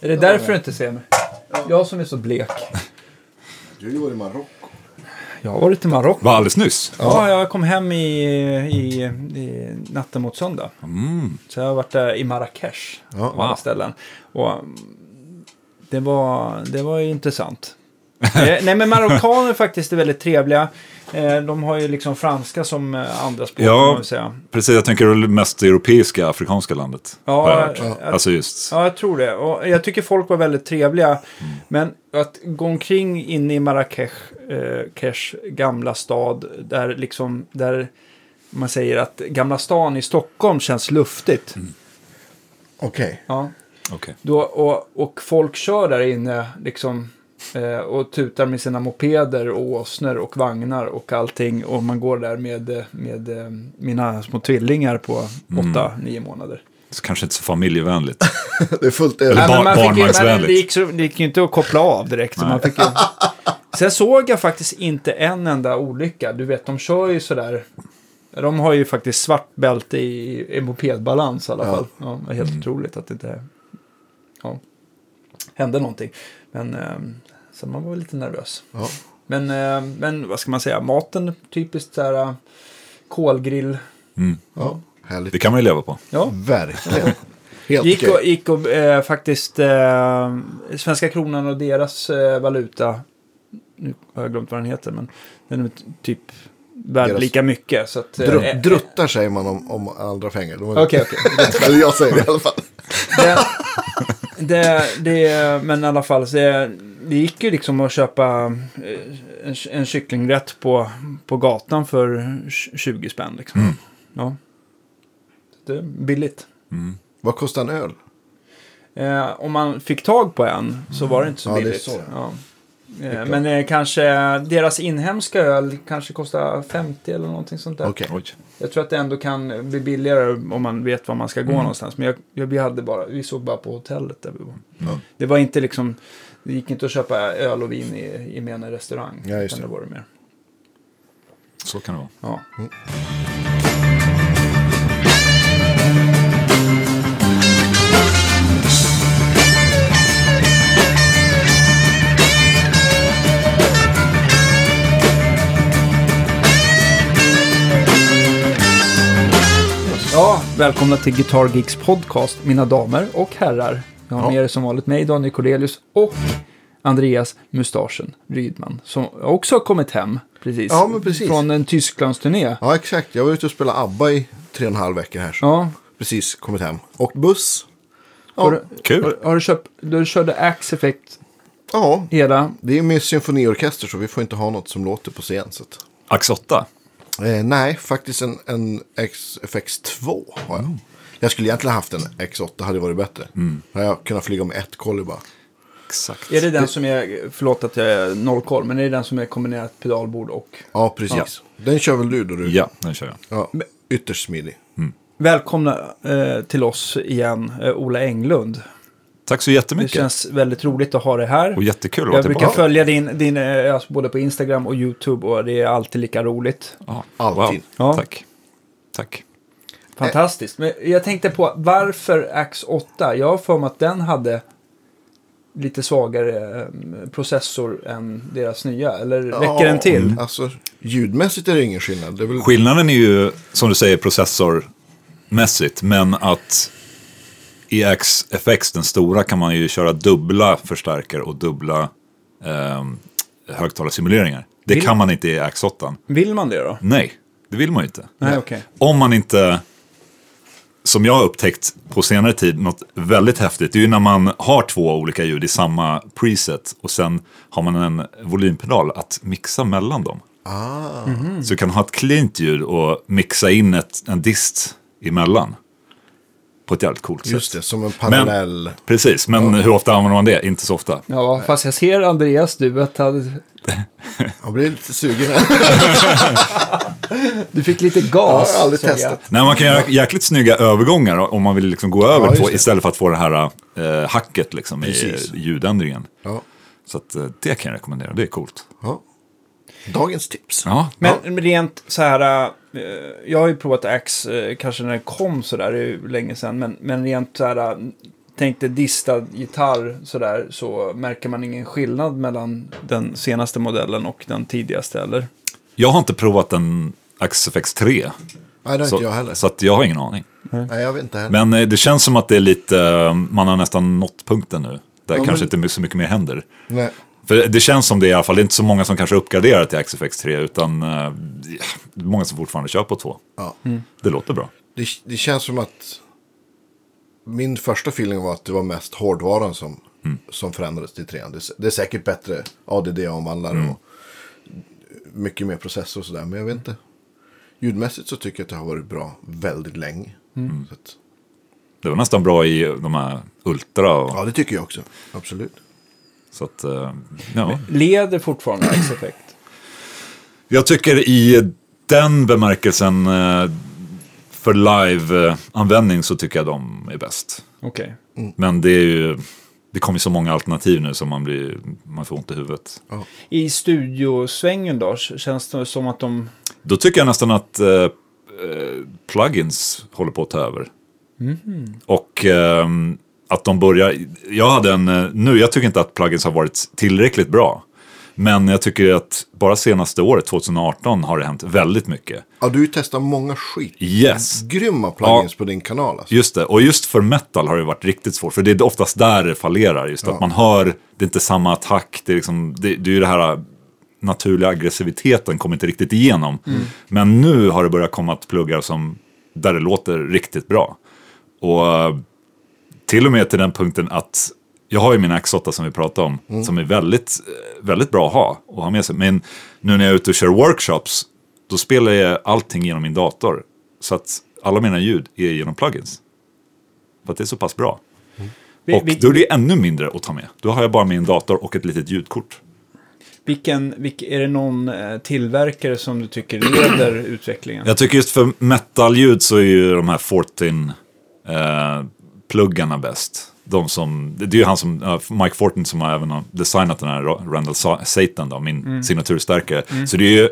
Är det därför du inte ser mig? Jag som är så blek. Du har varit i Marocko. Jag har varit i Marocko. Var alldeles nyss. Ja, jag kom hem i, i, i natten mot söndag. Mm. Så jag har varit där i Marrakesh. Ja. På alla ställen. Och det var, det var ju intressant. Eh, Nej, men marockaner faktiskt är väldigt trevliga. Eh, De har ju liksom franska som eh, andra språk, Ja. kan man väl säga. Precis, jag tänker det mest europeiska, afrikanska landet. Ja, jag ja. Alltså just, Ja, jag tror det. Och jag tycker folk var väldigt trevliga. Men att gå omkring inne i Marrakesh, eh, Kesh gamla stad, där liksom, där man säger att Gamla stan i Stockholm känns luftigt. Okej. Ja. okej. Då, och, och folk kör där inne liksom eh, och tutar med sina mopeder och åsnor och vagnar och allting. Och man går där med, eh, med eh, mina små tvillingar på åtta, nio månader. Så kanske inte så familjevänligt. Det är fullt Eller bar- men man fick ju, men barnvagnsvänligt. det, gick så, det gick ju inte att koppla av direkt. Så man fick ju... Sen såg jag faktiskt inte en enda olycka. Du vet, de kör ju sådär. De har ju faktiskt svart bälte i, i mopedbalans i alla Ja. fall. Ja, det är helt otroligt att det inte ja, hände någonting. Men ehm, så man var lite nervös. Ja. Men, ehm, men vad ska man säga, maten typiskt så här kolgrill. Mm. Ja. Härligt. Det kan man ju leva på. Ja, Verkligen. Helt Gick och, gick och eh, faktiskt eh, svenska kronan och deras eh, valuta. Nu har jag glömt vad den heter men den är typ värd Deras- lika mycket. Så att, eh, Dru- eh, druttar säger man om, om andra pengar. Okej, okej. Eller jag säger det i alla fall. det, det, det, men i alla fall, så det, det gick ju liksom att köpa eh, en, en kycklingrätt på, på gatan för tj- 20 spänn. Liksom. Mm. Ja. Det är billigt. Mm. Vad kostar en öl? Eh, om man fick tag på en så var det inte så billigt. så. Ja. Eh, men eh, kanske deras inhemska öl kanske kostar 50 eller någonting sånt där. Oj. Jag tror att det ändå kan bli billigare om man vet var man ska gå Mm. någonstans. Men jag, jag, vi, hade bara, vi såg bara på hotellet där vi var. Ja. Det var inte liksom, det gick inte att köpa öl och vin i, en restaurang. Ja, just utan det. var det mer. Så kan det vara. Ja. Ja, välkomna till Guitar Geeks podcast, mina damer och herrar. Jag har Ja. med er som vanligt mig, Daniel Cornelius och Andreas Mustaschen Rydman, som också har kommit hem precis, Ja, men precis. från en Tysklandsturné. Ja, exakt. Jag var ute och spelade ABBA i tre och en halv vecka här. Så Ja, precis kommit hem. Och buss. har, Ja. du, Kul. har, har du köpt, du körde Axe Effect ja, hela, det är med symfoniorkester så vi får inte ha något som låter på scen. Så att... Ax 8. Eh, nej, faktiskt en, en XFX 2 har jag. Jag skulle egentligen haft en X8, hade varit bättre. Mm. Då hade jag kunnat flyga med ett kolli bara. Exakt. är det den som är, förlåt att jag är noll koll, men är det den som är kombinerat pedalbord och Ja, precis. Den kör väl du då? Du? Ja, den kör jag. ja. Ytterst smidig. Välkomna eh, till oss igen, eh, Ola Englund. Tack så Det jättemycket. känns väldigt roligt att ha dig här. Och jättekul att vara Jag brukar tillbaka. följa din, din eh, alltså både på Instagram och YouTube och det är alltid lika roligt. Ja, Alltid. Wow. Ja. Tack. Tack. Fantastiskt. Men jag tänkte på varför Axe 8? Jag har för mig att den hade lite svagare eh, processor än deras nya. Eller räcker den till? Alltså, ljudmässigt är det ingen skillnad. Det är väl... Skillnaden är ju, som du säger, processormässigt. Men att i XFX, den stora, kan man ju köra dubbla förstärkare och dubbla eh, högtalarsimuleringar. Det Vill- kan man inte i X8. Vill man det då? Nej, det vill man ju inte. Nej, okej. Om man inte, som jag har upptäckt på senare tid, något väldigt häftigt. Det är ju när man har två olika ljud i samma preset och sen har man en volympedal att mixa mellan dem. Ah. Så du kan ha ett cleant ljud och mixa in ett, en dist emellan. På ett jävligt coolt Just sätt. det, som en parallell. Precis, men hur ofta använder man det? Inte så ofta. Ja, fast jag ser Andreas du att hade, Jag blir lite sugen här. du fick lite Jag gas. har aldrig jag. testat. Nej, man kan göra jäkligt snygga övergångar om man vill liksom gå över just på, istället för att få det här eh, hacket liksom, i ljudändringen. Ja. Så att, eh, det kan jag rekommendera, det är coolt. Ja. Dagens tips. Ja, Men rent så här, eh, jag har ju provat Axe, eh, kanske när det kom så där, det är ju länge sedan, men, men rent så här, eh, tänk dig distad gitarr sådär så märker man ingen skillnad mellan den senaste modellen och den tidigaste eller? Jag har inte provat en XFX 3. Nej, det har Så, inte jag heller. så att jag har ingen aning. Nej, jag vet inte heller. Men eh, det känns som att det är lite, eh, man har nästan nått punkten nu. Där Ja, kanske men- inte så mycket mer händer. Nej. För det känns som det i alla fall, det är inte så många som kanske uppgraderar till XFX 3, utan eh, många som fortfarande kör på två. Ja. Det låter bra. Det, det känns som att min första feeling var att det var mest hårdvaran som, som förändrades till trean. Det, är- det är säkert bättre ADD-omvandlare och mycket mer processor och sådär. Men jag vet inte. Ljudmässigt så tycker jag att det har varit bra väldigt länge. Så att, Det var nästan bra i de här Ultra. Och, ja, det tycker jag också. Absolut. Så att, eh, ja. Leder fortfarande X-effekt? Jag tycker i den bemärkelsen eh, för live-användning så tycker jag de är bäst. Okej. Men det är ju, det kommer ju så många alternativ nu som man, blir, man får ont i huvudet. I studiosvängen då, känns det som att de... Då tycker jag nästan att eh, eh, plugins håller på att ta över. Och ehm, att de börjar, jag hade en, eh, nu, jag tycker inte att plugins har varit tillräckligt bra. Men jag tycker att bara senaste året, 2018, har det hänt väldigt mycket. Ja, du har ju testat många skit. Yes. Grymma plugins på din kanal alltså. Just det, och just för metal har det varit riktigt svårt. För det är oftast där det fallerar. Just att man hör, det är inte samma attack. Det är, liksom, det, det är ju det här naturliga aggressiviteten kommer inte riktigt igenom. Men nu har det börjat komma pluggar som, där det låter riktigt bra. Och eh, till och med till den punkten att jag har ju min X8 som vi pratade om, som är väldigt, väldigt bra att ha och ha med sig. Men nu när jag är ute och kör workshops, då spelar jag allting genom min dator. Så att alla mina ljud är genom plugins. För att det är så pass bra. Vi, Och vi, då är det ännu mindre att ta med. Då har jag bara min dator och ett litet ljudkort. vilken, vilk, är det någon eh, tillverkare som du tycker leder utvecklingen? Jag tycker just för metal-ljud så är ju de här 14 eh, pluggarna bäst. De som, det är ju han som, eh, Mike Fortin som har även designat den här Randall Sa- Satan då, min signaturstärkare. Så det är ju,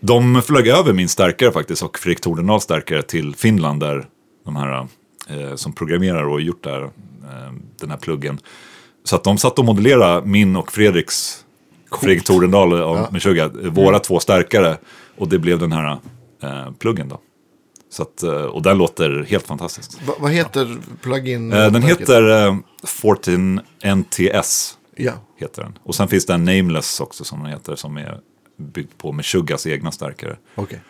de flög över min stärkare faktiskt och Fredrik Tordendahls stärkare till Finland där de här eh, som programmerar och gjort där, eh, den här pluggen. Så att de satt och modellerade min och Fredriks, Fredrik Tordendahl och Meshuggah, våra två stärkare. Och det blev den här eh, pluggen då. Så att, eh, och den låter helt fantastiskt. Va, vad heter plugin? Eh, den heter eh, 14 NTS. Ja. Heter den. Och sen finns det en Nameless också som den heter som är byggd på Meshuggahs egna stärkare. Okej.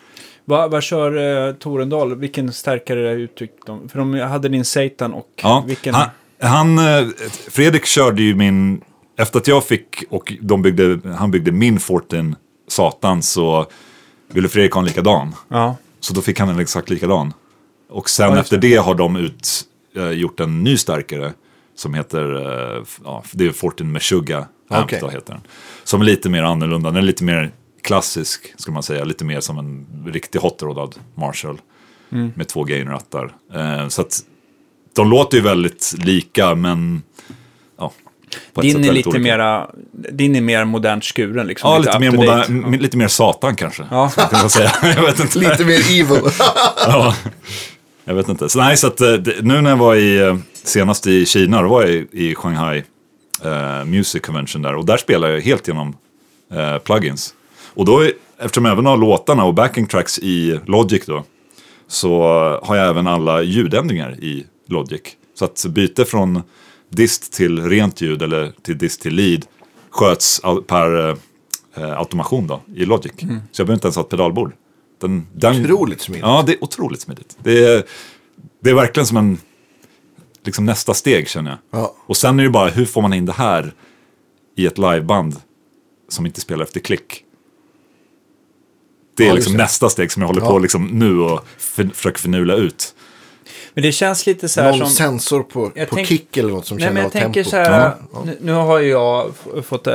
Vad vad kör eh, Torendal? Vilken stärkare uttryckte de? För de hade din Satan och Ja, vilken... han, han, eh, Fredrik körde ju min, efter att jag fick och de byggde, han byggde min 14 Satan så ville Fredrik ha en likadan. Ja. Så då fick han en exakt likadan. Och sen Ja, efter det har de ut, eh, gjort en ny starkare som heter, f- ja, det är 14 Meshuggah Amp Okej. då heter den. Som är lite mer annorlunda, den är lite mer klassisk ska man säga, lite mer som en riktig hot-roddad Marshall. Mm. Med två gain-rattar. Eh, så att de låter ju väldigt lika men Din är lite olika. mera, din är mer modernt skuren liksom. Ja, lite mer, to date. modern, lite mer satan kanske. Ja. Kan man säga. Jag vet inte. Lite mer evil. Ja, jag vet inte. Så, nej, så att, eh, nu när jag var i, eh, senast i Kina, då var jag i, i Shanghai eh, Music Convention där. Och där spelar jag helt genom eh, plugins. Och då, är- eftersom jag även har låtarna och backing tracks i Logic då, så har jag även alla ljudändringar i Logic. Så att byte från dist till rent ljud eller till dist till lead sköts per eh, automation då, i Logic. Så jag behöver inte ens ha ett pedalbord. Den, den, Otroligt smidigt. Ja, det är otroligt smidigt. Det är, det är verkligen som en, liksom nästa steg känner jag. Ja. Och sen är det bara, hur får man in det här i ett liveband som inte spelar efter klick? Det är Ja, liksom det. nästa steg som jag håller Ja. på liksom nu och för, försöker förnula ut. Men det känns lite så här Någon som... sensor på, Jag på tänk- kick eller något som Nej, känner men av jag tänker tempo. så här, Ja, ja. nu, nu har ju jag fått äh,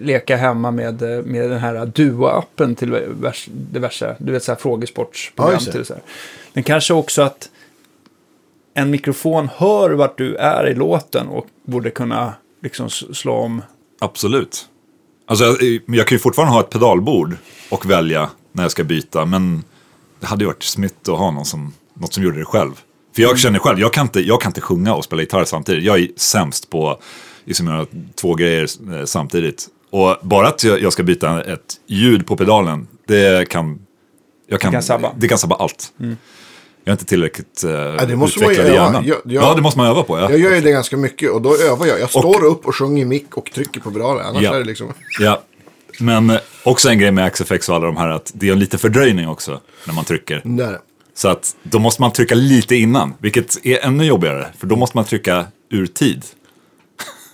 leka hemma med, eh, med den här Duo-appen till vers, diverse, du vet så här Ja, frågesportsprogram. det. till så här. Men kanske också att en mikrofon hör vart du är i låten och borde kunna liksom slå om. Absolut. Alltså, jag, jag kan ju fortfarande ha ett pedalbord och välja när jag ska byta, men det hade ju varit smitt att ha någon som, något som gjorde det själv. För jag känner själv, jag kan, inte, jag kan inte sjunga och spela gitarr samtidigt. Jag är sämst på liksom, två grejer eh, samtidigt. Och bara att jag, ska byta ett ljud på pedalen, det kan... Jag kan, kan sabba. Det kan sabba allt. Jag är inte tillräckligt uh, det måste utvecklad i öva. hjärnan. Jag- jag- ja, det måste man öva på. Ja. Jag gör ju det ganska mycket och då övar jag. Jag står upp och sjunger i mick och trycker på pedalen. Annars Ja. är det liksom... Ja. Men eh, också en grej med XFX och alla de här att det är en lite fördröjning också när man trycker. Där. Så att då måste man trycka lite innan, vilket är ännu jobbigare. För då måste man trycka ur tid.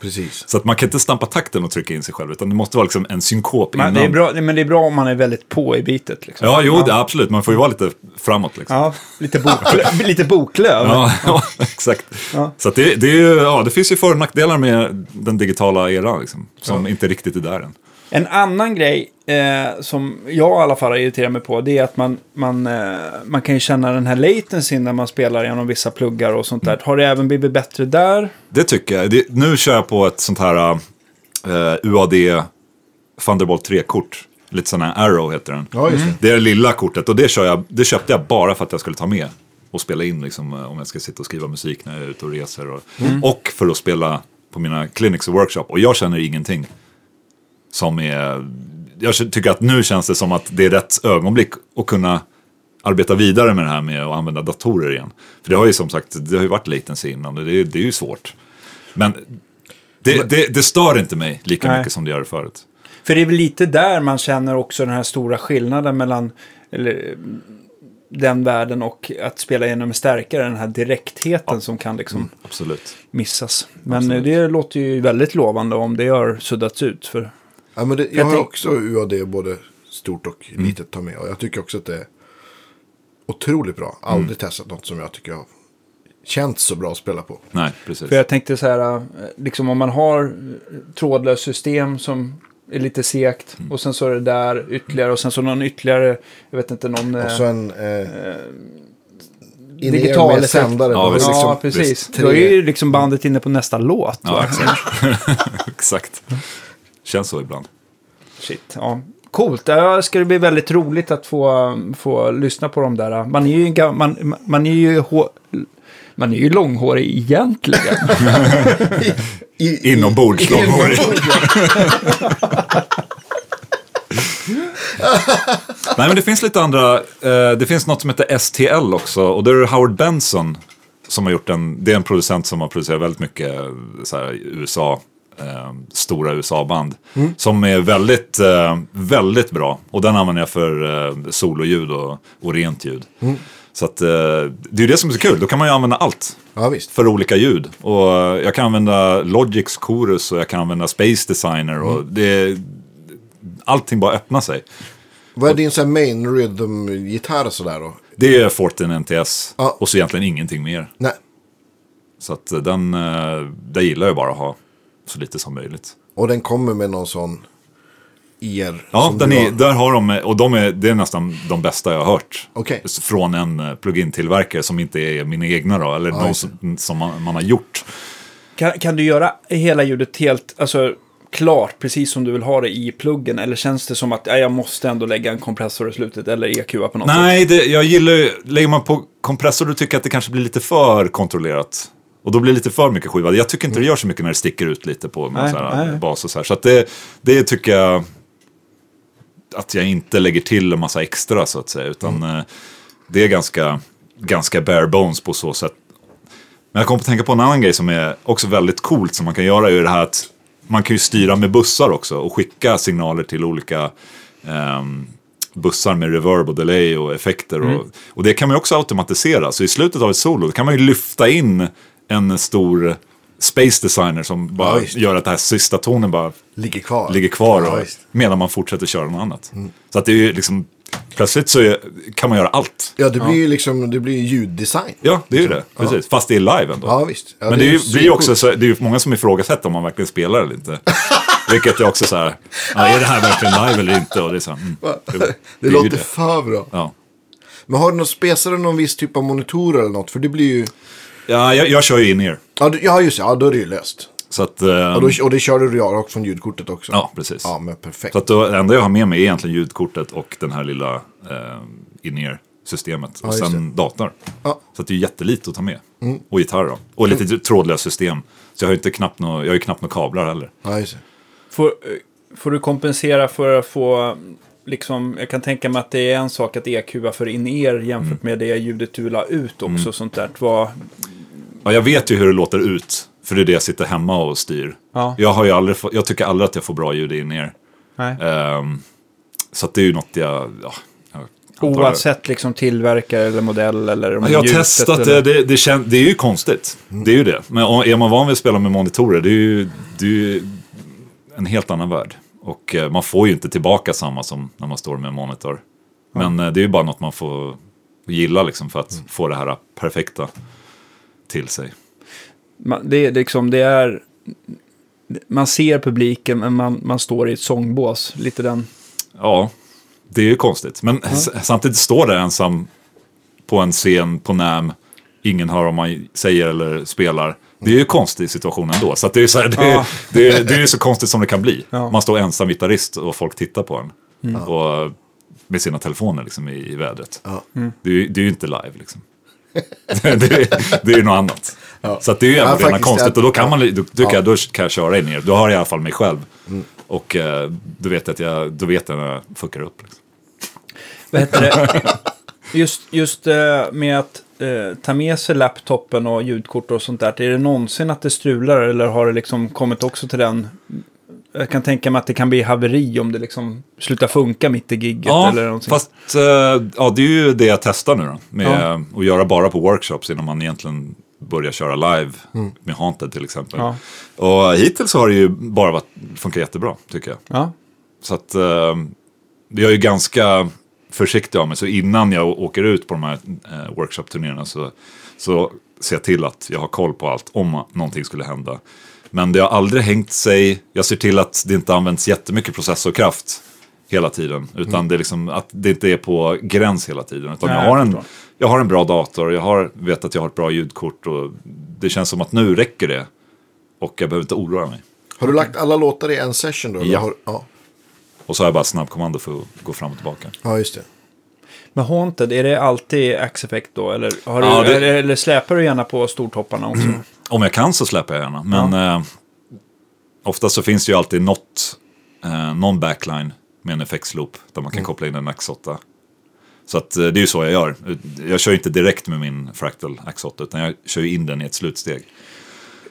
Precis. Så att man kan inte stampa takten och trycka in sig själv, utan det måste vara liksom en synkop Men innan. det, är bra, men det är bra om man är väldigt på i bitet. Liksom. Ja, jo, det, absolut. Man får ju vara lite framåt liksom. Ja, lite, boklöv, lite boklöv. Ja, ja, exakt. Ja. Så det, det, är ja, det finns ju för och nackdelar med den digitala eran, liksom, som inte riktigt är där än. En annan grej eh, som jag i alla fall har irriterat mig på det är att man, man, eh, man kan ju känna den här latency när man spelar genom vissa pluggar och sånt där. Har det även blivit bättre där? Det tycker jag. Det, nu kör jag på ett sånt här eh, UAD Thunderbolt 3-kort. Lite sån här Arrow heter den. Ja, just det. Det är det lilla kortet och det, kör jag, det köpte jag bara för att jag skulle ta med och spela in liksom, eh, om jag ska sitta och skriva musik när jag är ute och reser. Och, och för att spela på mina clinics och workshop. Och jag känner ingenting som är... Jag tycker att nu känns det som att det är rätt ögonblick att kunna arbeta vidare med det här med att använda datorer igen. För det har ju som sagt, det har ju varit latency innan och det, är- det är ju svårt. Men det, det, det stör inte mig lika Nej. mycket som det gör förut. För det är väl lite där man känner också den här stora skillnaden mellan eller, den världen och att spela genom en stärkare. Den här direktheten som kan liksom Absolut. missas. Men Absolut. det låter ju väldigt lovande om det har suddats ut. För Ja, men det, jag Jag har tänk- också UAD både stort och Mm. litet ta med. Och jag tycker också att det är otroligt bra. Mm. Aldrig testat något som jag tycker har känts så bra att spela på. Nej, precis. För jag tänkte så här, eh, liksom om man har eh, trådlöst system som är lite segt Mm. och sen så är det där ytterligare och sen så någon ytterligare, jag vet inte, någon... Och eh, så en eh, in digital med sändare. Ja, Ja, visst. ja, liksom, precis. Då är ju liksom bandet inne på nästa låt. Ja, va? Exakt. Känns så ibland. Shit, ja. Coolt, det ska det bli väldigt roligt att få, få lyssna på de där. Man är ju, man, man är ju, man är ju långhårig egentligen. I, i, Inombords långhårig. Nej, men det finns lite andra. Eh, det finns något som heter STL också. Och det är Howard Benson som har gjort en. Det är en producent som har producerat väldigt mycket eh, så här, USA. Eh, stora USA-band. Som är väldigt, eh, väldigt bra. Och den använder jag för eh, sololjud och, och rent ljud. Så att, eh, det är ju det som är så kul. Då kan man ju använda allt Ja, visst. för olika ljud. Och jag kan använda Logics Chorus och jag kan använda Space Designer. Och det, allting bara öppnar sig. Vad är din så main rhythm-gitarr sådär då? Det är Fortin NTS Ja. och så egentligen ingenting mer. Nej. Så att den, eh, det gillar jag bara att ha så lite som möjligt. Och den kommer med någon sån IR. Ja, den är, har. där har de, och de är, det är nästan de bästa jag har hört. Okej. Från en eh, plugin-tillverkare som inte är mina egna då, eller någon just som, som man, man har gjort. kan, kan du göra hela ljudet helt, alltså klart, precis som du vill ha det i pluggen? Eller känns det som att ja, jag måste ändå lägga en kompressor i slutet eller EQa på något sätt? Nej, jag gillar ju, lägger man på kompressor då tycker jag att det kanske blir lite för kontrollerat. Och då blir det lite för mycket skiva. Jag tycker inte det gör så mycket när det sticker ut lite på med Nej, så här nej. bas och så här. Så att det, det tycker jag att jag inte lägger till en massa extra så att säga. Utan eh, det är ganska, ganska bare bones på så sätt. Men jag kom att tänka på en annan grej som är också väldigt coolt som man kan göra. är det här att man kan ju styra med bussar också och skicka signaler till olika ehm, bussar med reverb och delay och effekter. Mm. Och, och det kan man ju också automatisera. Så i slutet av ett solo kan man ju lyfta in en stor space designer som bara Ja, gör att den här sista tonen bara Ligger kvar. ligger kvar Ja, och, medan man fortsätter köra något annat. Så att det är ju liksom, plötsligt så är, kan man göra allt. Ja, det blir ju liksom, det blir ju ljuddesign. Ja, det är ju det. Precis. Fast det är live ändå. Ja, visst. Ja, Men det det, är ju, blir ju också så, det är ju många som ifrågasätter om man verkligen spelar eller inte. Vilket är också så här, ja, är det här verkligen live eller inte? Och det är så här, mm, Det, ju låter det. för bra. Ja. Men har du någon spesare någon viss typ av monitor eller något? För det blir ju... Ja, jag, jag kör ju in-ear. Ja, du- ja just det. Ja, då är det ju löst. Så att, ehm, Och, då, och det körde du rakt från ljudkortet också. ja, precis. Ja, men perfekt. Så att då, det enda jag har med mig är egentligen ljudkortet och den här lilla eh, in-ear systemet Ja, och just sen dator. Ja. Så att det är jättelite att ta med. Och gitarr då. Och lite trådlöst system. Så jag har ju inte knappt nå, jag har ju knappt några kablar heller. Ja, just det. Får, eh, får du kompensera för att få, liksom, jag kan tänka mig att det är en sak att EQa för in er jämfört Mm. med det ljudet du ha ut också. Sånt där. Vad, Ja, jag vet ju hur det låter ut. För det är det jag sitter hemma och styr. ja, Jag, har ju aldrig få, jag tycker aldrig att jag får bra ljud in er. nej. Ehm, så att det är ju något jag... Ja, jag Oavsett liksom tillverkare eller modell eller om Jag har testat eller... det, det, det, kän, det är ju konstigt. Det är ju det. Men är man van vid att spela med monitorer, det är ju, det är ju en helt annan värld. Och eh, man får ju inte tillbaka samma som när man står med en monitor. Men eh, det är ju bara något man får gilla liksom för att få det här perfekta till sig. Man, det, är liksom, det är... Man ser publiken men man, man står i ett sångbås. Lite den... Ja, det är ju konstigt. Men s- samtidigt står där ensam på en scen på NAM. Ingen hör om man säger eller spelar. Det är ju en konstig situation ändå. Så att det, är ju så här, det, är, Ja. det, är, det är så konstigt som det kan bli. Ja. Man står ensam gitarrist och folk tittar på en. Och med sina telefoner liksom i, i vädret. Ja. Det, är, ju- det är ju inte live liksom. det, är, det är ju något annat. Ja. Så att det är ju Ja, ändå rena konstigt. Och då kan man, då Ja. jag, då kan jag köra in er. Då har jag i alla fall mig själv. Och eh, då vet jag att jag, då vet jag när jag fuckar upp. Liksom. Vad heter det? Just, just eh, med att eh, ta med sig laptopen och ljudkort och sånt där. Är det någonsin att det strular eller har det liksom kommit också till den? Jag kan tänka mig att det kan bli haveri om det liksom slutar funka mitt i gigget Ja, eller någonting. fast eh, ja, det är ju det jag testar nu då. Med Ja. att göra bara på workshops innan man egentligen börjar köra live. Med Haunted till exempel. Ja. Och hittills har det ju bara varit, funkat jättebra tycker jag. Ja, Så att eh, jag är ju ganska försiktig av mig. Så innan jag åker ut på de här eh, workshop-turnéerna så, så ser jag till att jag har koll på allt om någonting skulle hända. Men det har aldrig hängt sig. Jag ser till att det inte används jättemycket processorkraft hela tiden. Utan det är liksom att det inte är på gräns hela tiden. Utan Nej, jag, har en, jag har en bra dator, jag har, vet att jag har ett bra ljudkort och det känns som att nu räcker det. Och jag behöver inte oroa mig. Har du lagt alla låtar i en session då? eller Ja. Har, ja. Och så har jag bara snabbkommando för att gå fram och tillbaka. ja, just det. Men Haunted, är det alltid Axe-effekt då? Eller, har du, Ja, det- eller, eller släpar du gärna på stortopparna också? Om jag kan så släpper jag gärna. Men eh, oftast så finns det ju alltid något, eh, någon backline med en effektsloop där man kan koppla in en X8. Så att, eh, det är ju så jag gör. Jag kör inte direkt med min Fractal X8 utan jag kör in den i ett slutsteg.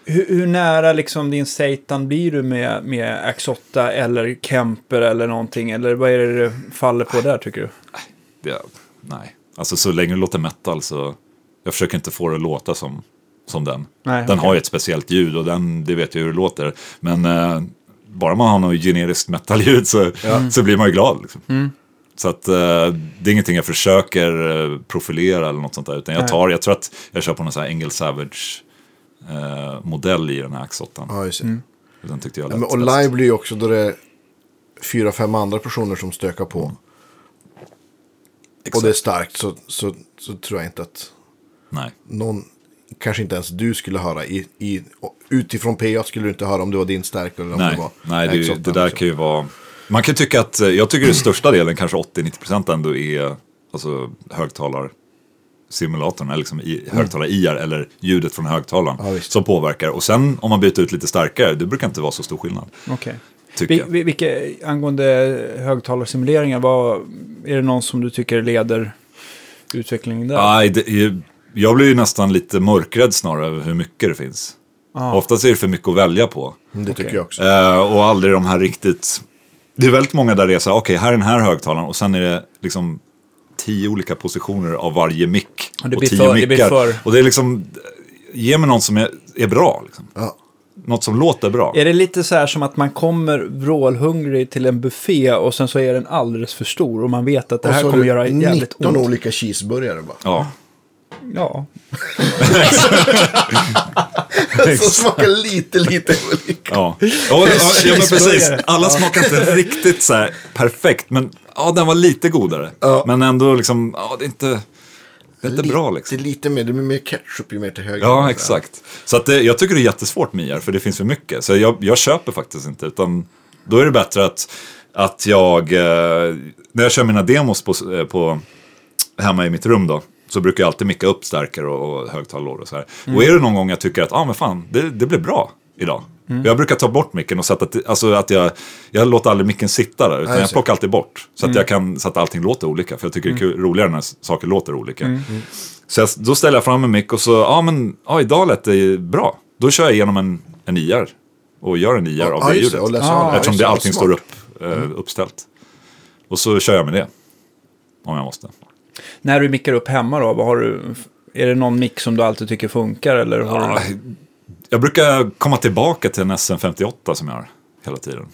Hur, hur nära liksom din Satan blir du med, med Axe8 eller Kemper eller någonting? Eller vad är det det faller på där tycker du? Det, nej, alltså så länge det låter metal så jag försöker inte få det att låta som, som den. Nej, den okej. har ju ett speciellt ljud och den, det vet jag hur det låter. Men eh, bara man har något generiskt metalljud så, så blir man ju glad. Liksom. Mm. Så att eh, det är ingenting jag försöker eh, profilera eller något sånt där. Utan jag tar, jag tror att jag kör på någon sån här Engel Savage eh, modell i den här X8. Ja, just det. Den tyckte jag Ja, lät men, och live blir ju också då det är fyra, fem andra personer som stökar på. Och Exakt. det är starkt så, så, så tror jag inte att Nej. någon, kanske inte ens du skulle höra. I, i, och utifrån PA skulle du inte höra om det var din stärk eller om Nej, det var nej det, är ju- X8 det där också. kan ju vara... Man kan tycka att, eh, jag tycker den största delen, kanske 80-90% ändå är alltså, högtalarsimulatorn, eller liksom i, högtalar-IR eller ljudet från högtalaren Ja, som påverkar. Och sen om man byter ut lite starkare, det brukar inte vara så stor skillnad. Okej. Tycker Vi, jag. vi, vilka, angående högtalarsimuleringar, vad, är det någon som du tycker leder utvecklingen där? Nej, det, jag blir ju nästan lite mörkrädd snarare över hur mycket det finns. Ah. Oftast är det för mycket att välja på. Mm, Det tycker jag också. Eh, och aldrig de här riktigt... Det är väldigt många där det är så här, okej, här är den här högtalaren och sen är det liksom tio olika positioner av varje mick. Och det och tio för- det blir mickar. för- Och det är liksom, ge mig något som är, är bra. Liksom. Ja. Något som låter bra. Är det lite så här som att man kommer vrålhungrig till en buffé och sen så är den alldeles för stor och man vet att det här kommer göra jävligt 19 ont? olika cheeseburgare bara. Ja, Ja. Som smakar lite, lite olika. ja. ja, ja, ja men precis. Alla smakar inte riktigt så här perfekt, men ja, den var lite godare. Ja. Men ändå liksom, ja, det är inte, det är inte bra Lite- liksom. lite mer, det blir mer ketchup ju mer till höger. Ja, exakt. Så att det, jag tycker det är jättesvårt med IR, för det finns för mycket. Så jag, jag köper faktiskt inte, utan då är det bättre att, att jag, eh, när jag kör mina demos på, eh, på hemma i mitt rum då. Så brukar jag alltid micka upp stärkare och, och högtalarlådor och så här. Och är det någon gång jag tycker att, ja ah, men fan, det, det blev bra idag. Jag brukar ta bort micken och sätta, alltså att jag, jag låter aldrig micken sitta där. Utan jag plockar alltid bort. Så att jag kan, så att allting låter olika. För jag tycker det är kul, roligare när saker låter olika. Så jag, då ställer jag fram en mick och så, ja men, ja idag lät det bra. Då kör jag igenom en, en IR. Och gör en IR av det ljudet. Ah. Eftersom det allting står upp, eh, uppställt. Och så kör jag med det. Om jag måste. När du mickar upp hemma då, vad har du, är det någon mick som du alltid tycker funkar? Eller har Ja, du... jag brukar komma tillbaka till en SM58 som jag har hela tiden.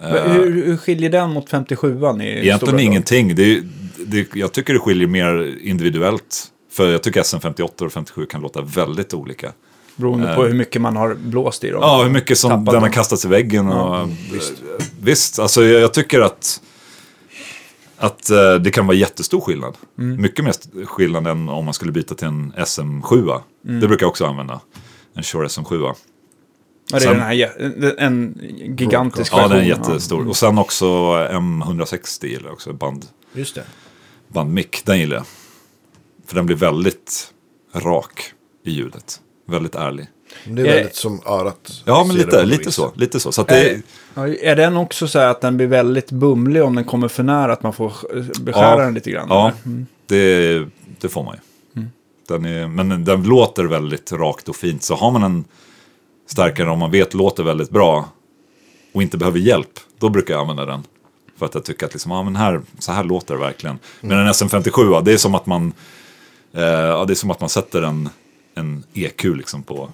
Men Hur, hur skiljer den mot 57an? I Egentligen ingenting. Det är, det, jag tycker det skiljer mer individuellt. För jag tycker SM58 och 57 kan låta väldigt olika. Beroende på hur mycket man har blåst i dem. Ja, hur mycket som den har kastats i väggen. Och, visst. visst, alltså jag, jag tycker att, att eh, det kan vara jättestor skillnad. Mm. Mycket mer skillnad än om man skulle byta till en SM7. Mm. Det brukar jag också använda. En Shure SM7. Ja, det är Sen- den här, en gigantisk Ja, den är version. jättestor. Och sen också M160 gillar jag också. Band, Just det. bandmick, den gillar jag. För den blir väldigt rak i ljudet. Väldigt ärlig. Det är Eh, väldigt som örat. Ja, men lite, lite så. Lite så. så att det, Eh, är den också så här att den blir väldigt bumlig om den kommer för nära? Att man får beskära Ja. den lite grann? Ja, eller? det, det får man ju. Den är, men den låter väldigt rakt och fint. Så har man en starkare om man vet låter väldigt bra och inte behöver hjälp, då brukar jag använda den. För att jag tycker att liksom, ja, men här, så här låter det verkligen. Men en SM57, ja, det är som att man, eh, ja, det är som att man sätter en, en EQ liksom på,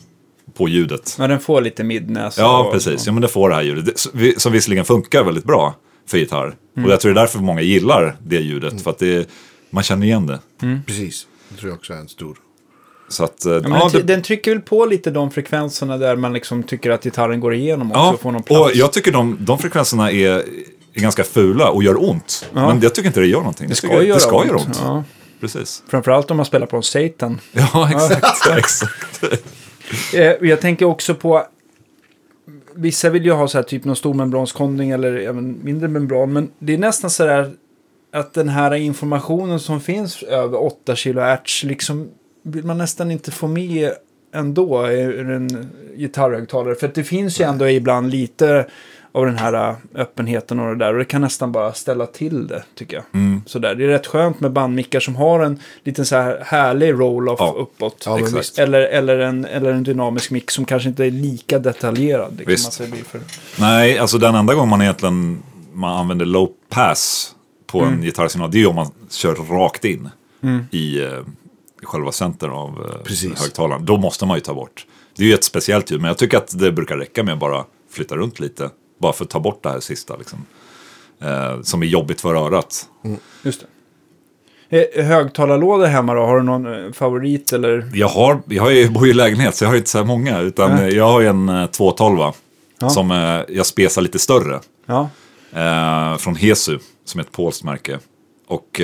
på ljudet. Men den får lite midnäs. Ja, precis. Ja, men det får det här ljudet. Som visserligen funkar väldigt bra för gitarr. Och jag tror det är därför många gillar det ljudet. För att det, man känner igen det. Precis. Det tror jag också är en stor. Så att, eh, Ja, ja, den, den trycker väl på lite de frekvenserna där man liksom tycker att gitarren går igenom också. ja, får någon plats. och jag tycker de, de frekvenserna är, är ganska fula och gör ont. Ja. Men jag tycker inte det gör någonting. det ska göra det ska ont. göra ont. Ja. Precis. Framförallt om man spelar på en Satan. Ja, exakt. exakt. Eh, jag tänker också på... Vissa vill ju ha så här typ någon stor membranskonding eller även mindre membran. Men det är nästan så där att den här informationen som finns över 8 kHz liksom vill man nästan inte få med ändå i en gitarrhögtalare. För att det finns ju ändå ibland lite av den här äh, öppenheten och det där. Och det kan nästan bara ställa till det, tycker jag. Mm. Så där. Det är rätt skönt med bandmickar som har en liten så här härlig roll-off Ja. uppåt. Ja. Eller, eller, en, eller en dynamisk mick som kanske inte är lika detaljerad. Säga blir för... Nej, alltså den enda gången man egentligen man använder low pass på Mm. en gitarrsignal, det är ju om man kör rakt in i eh, själva center av eh, Precis. högtalaren. Då måste man ju ta bort. Det är ju ett speciellt ljud, men jag tycker att det brukar räcka med att bara flytta runt lite. Bara för att ta bort det här sista, liksom. Eh, som är jobbigt för örat. Just det. Eh, Högtalarlådor hemma då? Har du någon eh, favorit eller? Jag, har, jag har ju, bor ju i lägenhet, så jag har inte så här många. Utan eh, jag har ju en eh, 212 Ja. som eh, jag spesar lite större. Ja. från Hesu, som är ett polskt märke. Och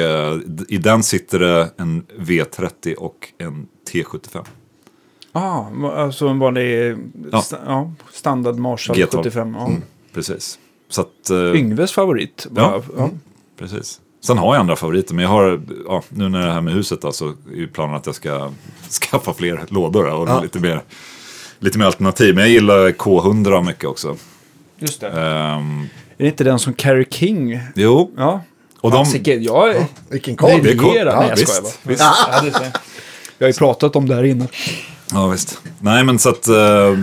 i den sitter det en V30 och en T75. Ah, alltså en vanlig Ja. sta- ja, standard Marshall G12. 75. Ja. Precis. Så att, eh, Yngves favorit. Ja. Ja. Ja. precis. Sen har jag andra favoriter, men jag har, ja, nu när det är det här med huset då, så är ju planen att jag ska skaffa fler lådor och Ja. lite, mer, lite mer alternativ. Men jag gillar K100 mycket också. Just det. Ehm, Är det inte den som Carrie King? jo, Ja. och de, Fasiken, jag är Vilken koll. det är cool. Ja, Nej, jag visst, skojar bara. visst. Ja, det jag. Vi har ju pratat om det här innan. Ja, visst. Nej, men så att... eh,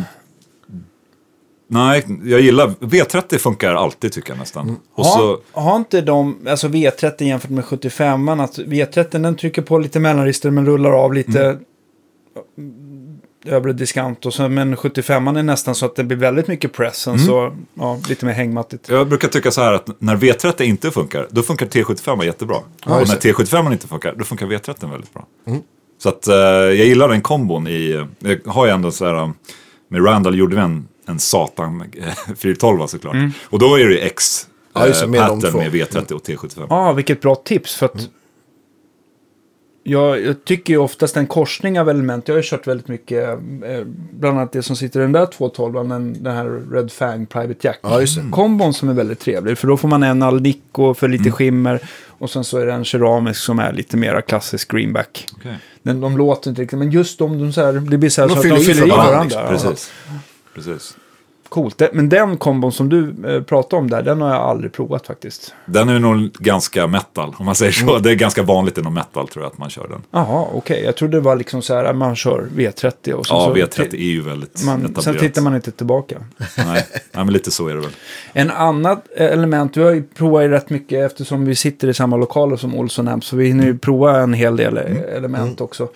nej, jag gillar... V30 funkar alltid tycker jag nästan. Och så, har, har inte de, alltså V30 jämfört med 75 att V30 den trycker på lite mellanregister men rullar av lite Mm. övre diskant och så, men 75 är nästan så att det blir väldigt mycket press Mm. så ja, lite mer hängmattigt. jag brukar tycka så här att när V30 inte funkar, då funkar T75 jättebra. och när just det. T75 inte funkar, då funkar V30 väldigt bra. Så att eh, jag gillar den kombon i... Jag har ju ändå så här... um, Med Randall gjorde vi en, en Satan eh, 412 såklart. Och då är det ju X Ja, just det, eh, med de pattern med V30 och T75. Ja, vilket bra tips för att Mm. jag, jag tycker ju oftast en korsning av element. Jag har ju kört väldigt mycket, eh, bland annat det som sitter i den där 212, den, den här Red Fang Private Jack. Ja, just det. Kombon som är väldigt trevlig, för då får man en Alnico för lite skimmer. Och sen så är det en keramisk som är lite mera klassisk greenback. Okej. Den, de låter inte riktigt, men just de, de så här, det blir så här De så att fyller de fyller i varandra, liksom. Ja. Precis. Coolt. Men den kombon som du eh, pratade om där, den har jag aldrig provat faktiskt. Den är nog ganska metal, om man säger så. Mm. Det är ganska vanligt inom metal tror jag att man kör den. Jaha, okej. Jag trodde det var liksom så här att man kör V30 och sen Ja, så... V30 är ju väldigt Man, sen etablerat. tittar man inte tillbaka. Nej. Nej, men lite så är det väl. En annat eh, element, vi har ju provat rätt mycket eftersom vi sitter i samma lokaler som Olsson Amp, så vi hinner ju prova en hel del eh, element också.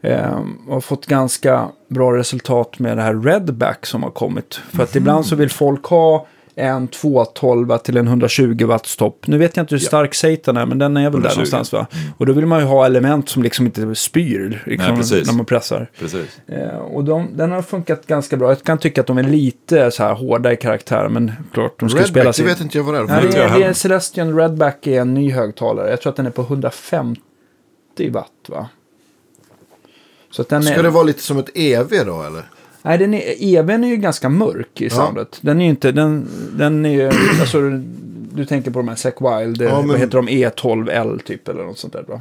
Eh, och har fått ganska bra resultat med det här Redback som har kommit. För att ibland så vill folk ha en 212 till en 120 watts topp. Nu vet jag inte hur stark Satan är, men den är väl 120. där någonstans va? Och då vill man ju ha element som liksom inte spyr liksom, Nej, när man pressar. Precis. Eh, och de, den har funkat ganska bra. Jag kan tycka att de är lite så här hårda i karaktär, men klart, de ska spela Redback, det sin... vet inte jag vad det är. Nej, det, är, det är. Celestion Redback är en ny högtalare. Jag tror att den är på 150 watt va? Så den Ska är... det vara lite som ett EV då eller? Nej, den är, EVn är ju ganska mörk i soundet. Den är ju inte, den, den är ju, alltså du tänker på de här Zack Wild, Ja, vad men- heter de, E12L typ eller något sånt där va?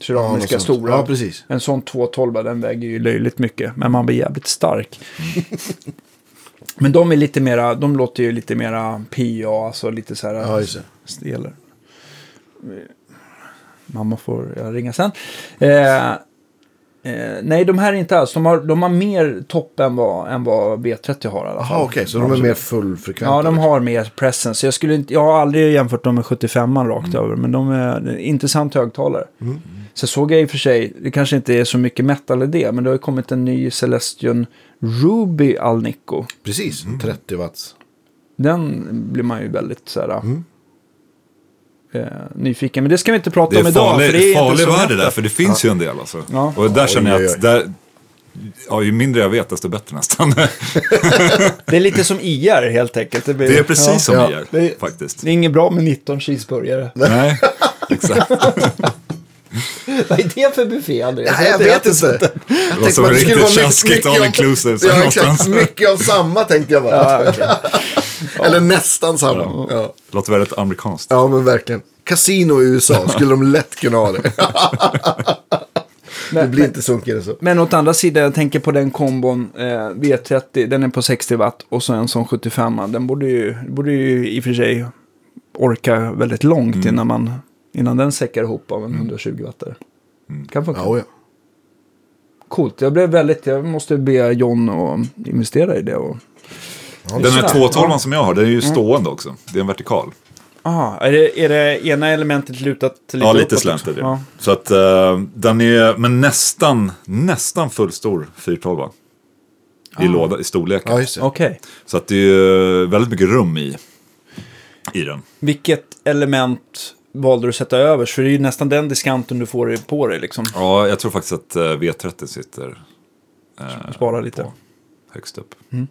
Keramiska sånt. stora. Ja, precis. En sån 212 den väger ju löjligt mycket, men man blir jävligt stark. men de är lite mera, de låter ju lite mera PA, alltså lite så här Ja, just det. Mamma får jag ringa sen. Eh, eh, nej, de här är inte alls. De har, de har mer topp än vad, än vad B30 har i alla fall. Okej. så de är mer fullfrekventa? Ja, de liksom. har mer presence. Jag, skulle inte, jag har aldrig jämfört dem med 75 rakt Mm. över, men de är en intressant högtalare. Så såg jag i och för sig, det kanske inte är så mycket metal i det, men det har ju kommit en ny Celestion Ruby Alnico. Precis, 30 watts. Den blir man ju väldigt så här, Mm. Eh, nyfiken. Men det ska vi inte prata Det om idag. farlig, för det är farlig inte så värld det där, för det finns ju en del alltså. Ja. Och där känner jag att, där, ja, ju mindre jag vet desto bättre nästan. Det är lite som IR helt enkelt. blir- Det är precis ja. som Ja. gör, Det är- faktiskt. Det är inget bra med 19 cheeseburgare. Nej, exakt. Vad är det för buffé, Andreas? Nej, jag vet inte. Jag Det var tänkte som bara, det skulle riktigt vara mycket- tjaskigt mycket all av- inclusive så Ja, exakt. Mycket av samma tänkte jag bara. Ja, okej. Eller nästan samma. Ja. Låter väldigt amerikanskt. ja, men verkligen. Casino i USA skulle de lätt kunna ha det. det blir inte sunkigare så. Men åt andra sidan, jag tänker på den kombon eh, V30, den är på 60 watt och så en sån 75 Den borde ju, borde ju i och för sig orka väldigt långt Mm. innan, man, innan den säckar ihop av en 120 wattare. Mm. Kan funka. Ja, ja. Coolt, jag blev väldigt, jag måste be John att investera i det. Och, Den här Ja. 212 som jag har, den är ju stående också. Det är en vertikal. aha, är, det, är det ena elementet lutat lite Ja, lite slant är det. Ja. Så att eh, den är, men nästan, nästan fullstor 412 i låda, i storleken. ja just det. Okej. Så att det är ju väldigt mycket rum i, i den. Vilket element valde du att sätta överst? För det är ju nästan den diskanten du får på dig liksom. Ja, jag tror faktiskt att eh, V30 sitter eh, Spara lite. på högst upp. Mm.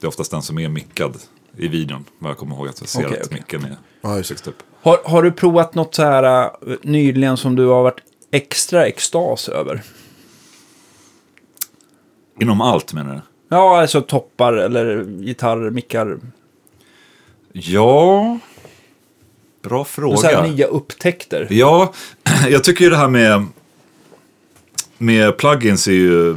Det är oftast den som är mickad i videon. Vad jag kommer ihåg att jag ser Okej, att okej. micken är Ja, just det. högst upp. Har, har du provat något så här äh, nyligen som du har varit extra extas över? Inom allt menar du? Ja, alltså toppar eller gitarr, mickar. Ja, bra Så här fråga. nya upptäckter. Ja, jag tycker ju det här med, med plugins är ju...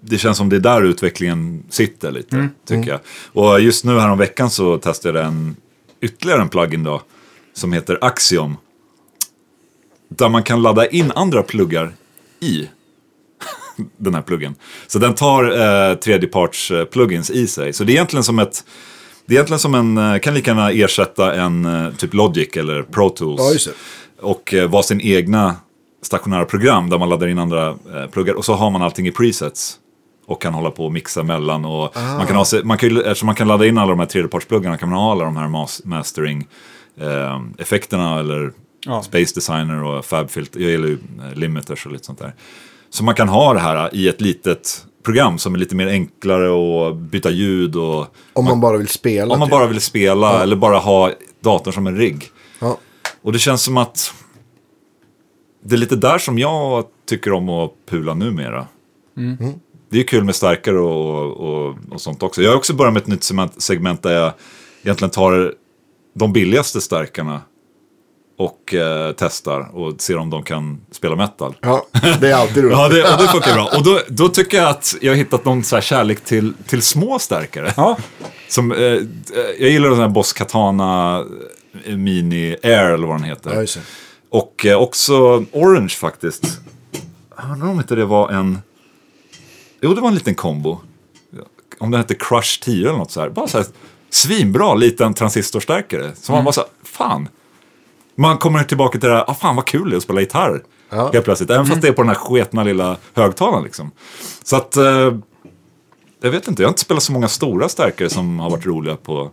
Det känns som det är där utvecklingen sitter lite, tycker jag. Och just nu här om veckan så testade jag en, ytterligare en plugin då, som heter Axiom. Där man kan ladda in andra pluggar i den här pluggen. Så den tar eh, tredjeparts eh, plugins i sig. Så det är egentligen som ett... Det är egentligen som en, eh, kan lika gärna ersätta en eh, typ Logic eller Pro Tools. Ja, just det. Och eh, vara sin egna stationära program där man laddar in andra eh, pluggar. Och så har man allting i presets. Och kan hålla på och mixa mellan. Och man kan ha, man kan, eftersom man kan ladda in alla de här tredjepartspluggarna kan man ha alla de här mas- mastering eh, effekterna eller Ja. Space Designer och Fabfilter. Jag gillar ju limiters och lite sånt där. Så man kan ha det här i ett litet program som är lite mer enklare att byta ljud och Om man bara vill spela. om man typ. bara vill spela eller bara ha datorn som en rigg. Ja. Och det känns som att det är lite där som jag tycker om att pula numera. Det är kul med starkare och, och, och sånt också. Jag har också börjat med ett nytt segment- segment där jag egentligen tar de billigaste starkarna och eh, testar och ser om de kan spela metal. Ja, det är alltid roligt. Ja, det, och det funkar bra. Och då, då tycker jag att jag har hittat någon så här kärlek till, till små stärkare. Ja, Som, eh, jag gillar den här Boss Katana eh, Mini Air eller vad den heter. Ja. Och eh, också Orange faktiskt. Jag undrar om inte det var en... Jo, det var en liten kombo. Om den hette Crush 10 eller något så här. Bara så här svinbra liten transistorstärkare. Så man bara så här, fan. Man kommer tillbaka till det här, ah, fan vad kul det är att spela gitarr. Ja. Helt plötsligt. Även fast det är på den här sketna lilla högtalaren liksom. Så att... Eh, jag vet inte, jag har inte spelat så många stora stärkare som har varit roliga på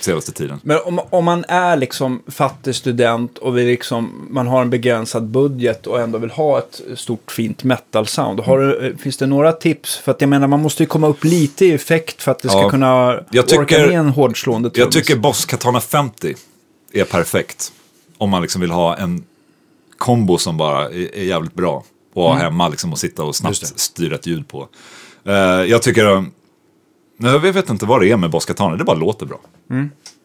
senaste tiden. men om, om man är liksom fattig student och vi liksom, man har en begränsad budget och ändå vill ha ett stort fint metal-sound. Har du, eh, finns det några tips? För att jag menar, man måste ju komma upp lite i effekt för att det ska Ja. kunna Jag tycker- orka med en hårdslående Jag trummis. tycker Boss Katana 50 är perfekt. Om man liksom vill ha en kombo som bara är, är jävligt bra. Och ha hemma liksom och sitta och snabbt styra ett ljud på. Eh, jag tycker... eh, Jag vet inte vad det är med Boss Katana, det bara låter bra.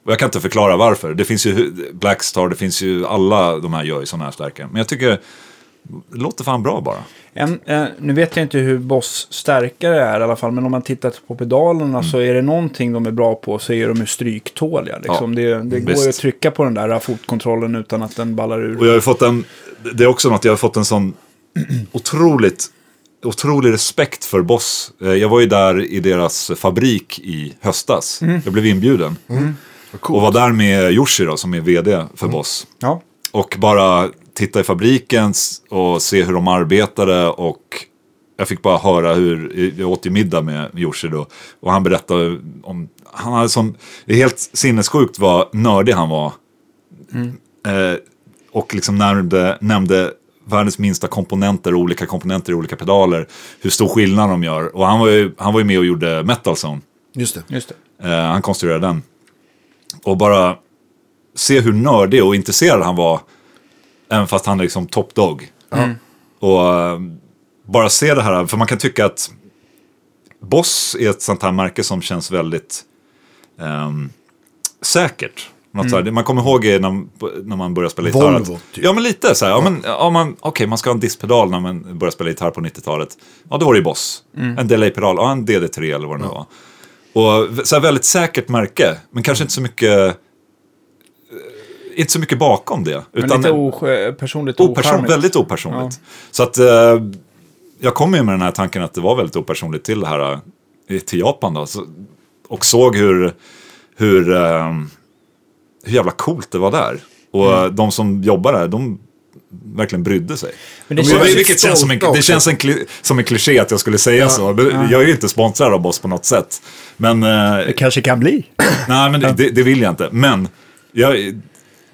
Och jag kan inte förklara varför. Det finns ju Blackstar, det finns ju alla de här gör ju sådana här stärkare. Men jag tycker låter fan bra bara. En, eh, nu vet jag inte hur Boss stärkare är i alla fall, men om man tittar på pedalerna Mm. så är det någonting de är bra på så är de ju stryktåliga. Liksom. det det går ju att trycka på den där fotkontrollen utan att den ballar ur. Och jag har fått en, det är också något, jag har fått en sån otroligt, otrolig respekt för Boss. Eh, Jag var ju där i deras fabrik i höstas. Jag blev inbjuden. Och var där med Yoshi då, som är vd för Boss. Ja. Och bara titta i fabriken och se hur de arbetade och jag fick bara höra hur, jag åt ju middag med Yoshi då och han berättade om, han hade sån, det är helt sinnessjukt vad nördig han var. Eh, och liksom nämnde, nämnde världens minsta komponenter, olika komponenter i olika pedaler, hur stor skillnad de gör. Och han var ju, han var ju med och gjorde Metal Zone. Just det. Just det. Eh, han konstruerade den. Och bara se hur nördig och intresserad han var. Även fast han är liksom top dog. Och eh, bara se det här, för man kan tycka att Boss är ett sånt här märke som känns väldigt ehm, säkert. Något så här, man kommer ihåg det när, när man börjar spela gitarr. Volvo, att- typ. Ja, men lite så här. Ja, men, ja, man, Okej, man ska ha en disspedal när man börjar spela gitarr på 90-talet. Ja, då var det ju Boss. En delay-pedal, ja, en DD3 eller vad det nu var. Och så här, väldigt säkert märke, men kanske inte så mycket... Inte så mycket bakom det. Men Utan lite osk- personligt operson, ocharmigt. väldigt opersonligt. Så att eh, jag kom ju med den här tanken att det var väldigt opersonligt till det här, eh, till Japan då. Så, och såg hur, hur, eh, hur jävla coolt det var där. Och Mm. de som jobbar där, de verkligen brydde sig. Men det Och känns- vilket känns som en, det känns en, som en kliché att jag skulle säga så. Men Jag är ju inte sponsrad av Boss på något sätt. Men, eh, Det kanske kan bli. Nej, men det, det vill jag inte. Men jag,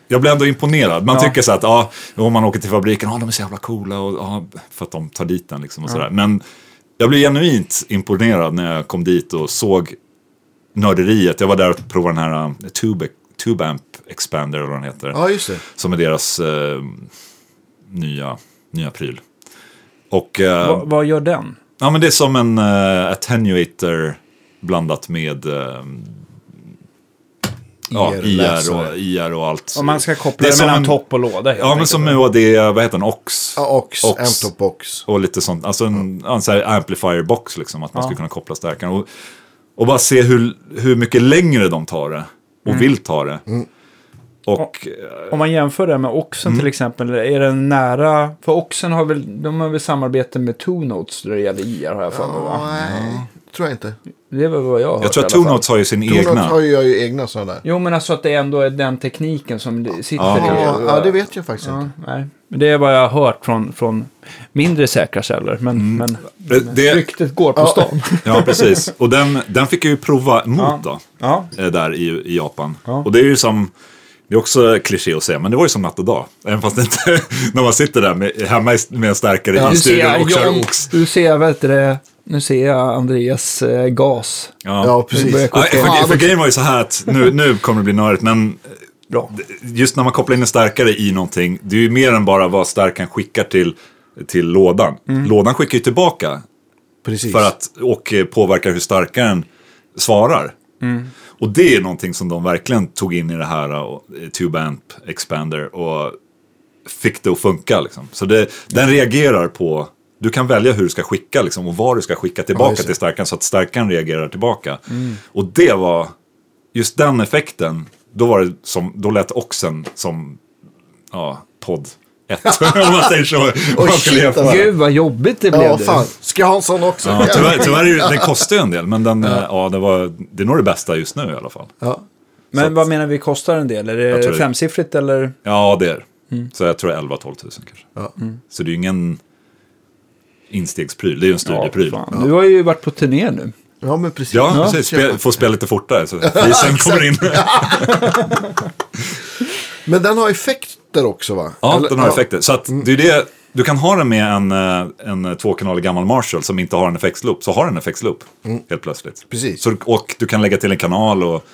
jag blir ändå imponerad. Man Ja. tycker så att, ja, om man åker till fabriken, ja, de är så jävla coola och, ja, för att de tar dit den liksom och sådär. Men jag blev genuint imponerad när jag kom dit och såg nörderiet. Jag var där och provade den här uh, Tube, Amp Expander eller vad den heter. Ja, just det. Som är deras eh, nya, nya pryl. Och eh, Va, vad gör den? ja, men det är som en attenuator blandat med ja, IR, och, IR och allt. Om man ska koppla Det är det som mellan en- topp och låda. Ja, men som UAD, vad heter den? Ox. Ja, Ox, Ox. Box. Och lite sånt, alltså en, en sån här amplifier box liksom, att man Ja. ska kunna koppla stärkaren. Och, och bara se hur, hur mycket längre de tar det och Mm. vill ta det. Och eh, Om man jämför det med Oxen Mm. till exempel, är den nära? För Oxen har väl, de har väl samarbete med Two Notes när det gäller IR har jag för mig va? Tror jag inte. Det väl vad jag har jag tror att Two. Notes har ju sin egna. har ju egna sådana där. Jo men alltså att det ändå är den tekniken som det sitter Ja. i. Ja, ja, det vet jag faktiskt Ja, inte. nej. Men Det är vad jag har hört från, från mindre säkra källor. Men, men Det, det, ryktet går på stan. ja, precis. Och den, den fick jag ju prova mot Ja. då. Ja. eh, där i, i Japan. Ja. Och det är ju som, det är också kliché att säga, men det var ju som natt och dag. Även fast det inte, när man sitter där med, hemma i- med en stärkare i ser studion och kör ox. ser jag, vet du det, nu ser jag Andreas eh, gas. Ja. Ja, precis. Ja, för, grejen var ju så här att, nu, nu kommer det bli nördigt, men bra. just när man kopplar in en stärkare i någonting, det är ju mer än bara vad stärkaren skickar till, till lådan. Lådan skickar ju tillbaka Precis. för att, och eh, påverkar hur starkaren svarar. Och det är någonting som de verkligen tog in i det här uh, Tube Amp Expander och fick det att funka. Liksom. Så det, den reagerar på, du kan välja hur du ska skicka liksom, och vad du ska skicka tillbaka till starkaren så att starkaren reagerar tillbaka. Och det var, just den effekten, då, var det som, då lät oxen som ja, podd 1. om man säger så. Man shit. Gud vad jobbigt det blev Ja, fan. Ska jag ha en sån också? Ja, tyvärr, tyvärr den kostar ju en del, men den, ja. ja, det, var, det är nog det bästa just nu i alla fall. Ja. Men Så att- vad menar vi kostar en del? Är det femsiffrigt eller? Ja, det är det. Så jag tror 11-12 tusen kanske. Ja. Så det är ju ingen instegspryl, det är ju en studiepryl. Ja. Du har ju varit på turné nu. ja, men precis. precis. Spel, får spela lite fortare så prisen kommer in. Men den har effekter också va? Ja, Eller- den har effekter. Så att det är det, du kan ha den med en, eh, en tvåkanalig gammal Marshall som inte har en effektsloop. Så har den en effektsloop helt plötsligt. Precis. Så, och du kan lägga till en kanal och...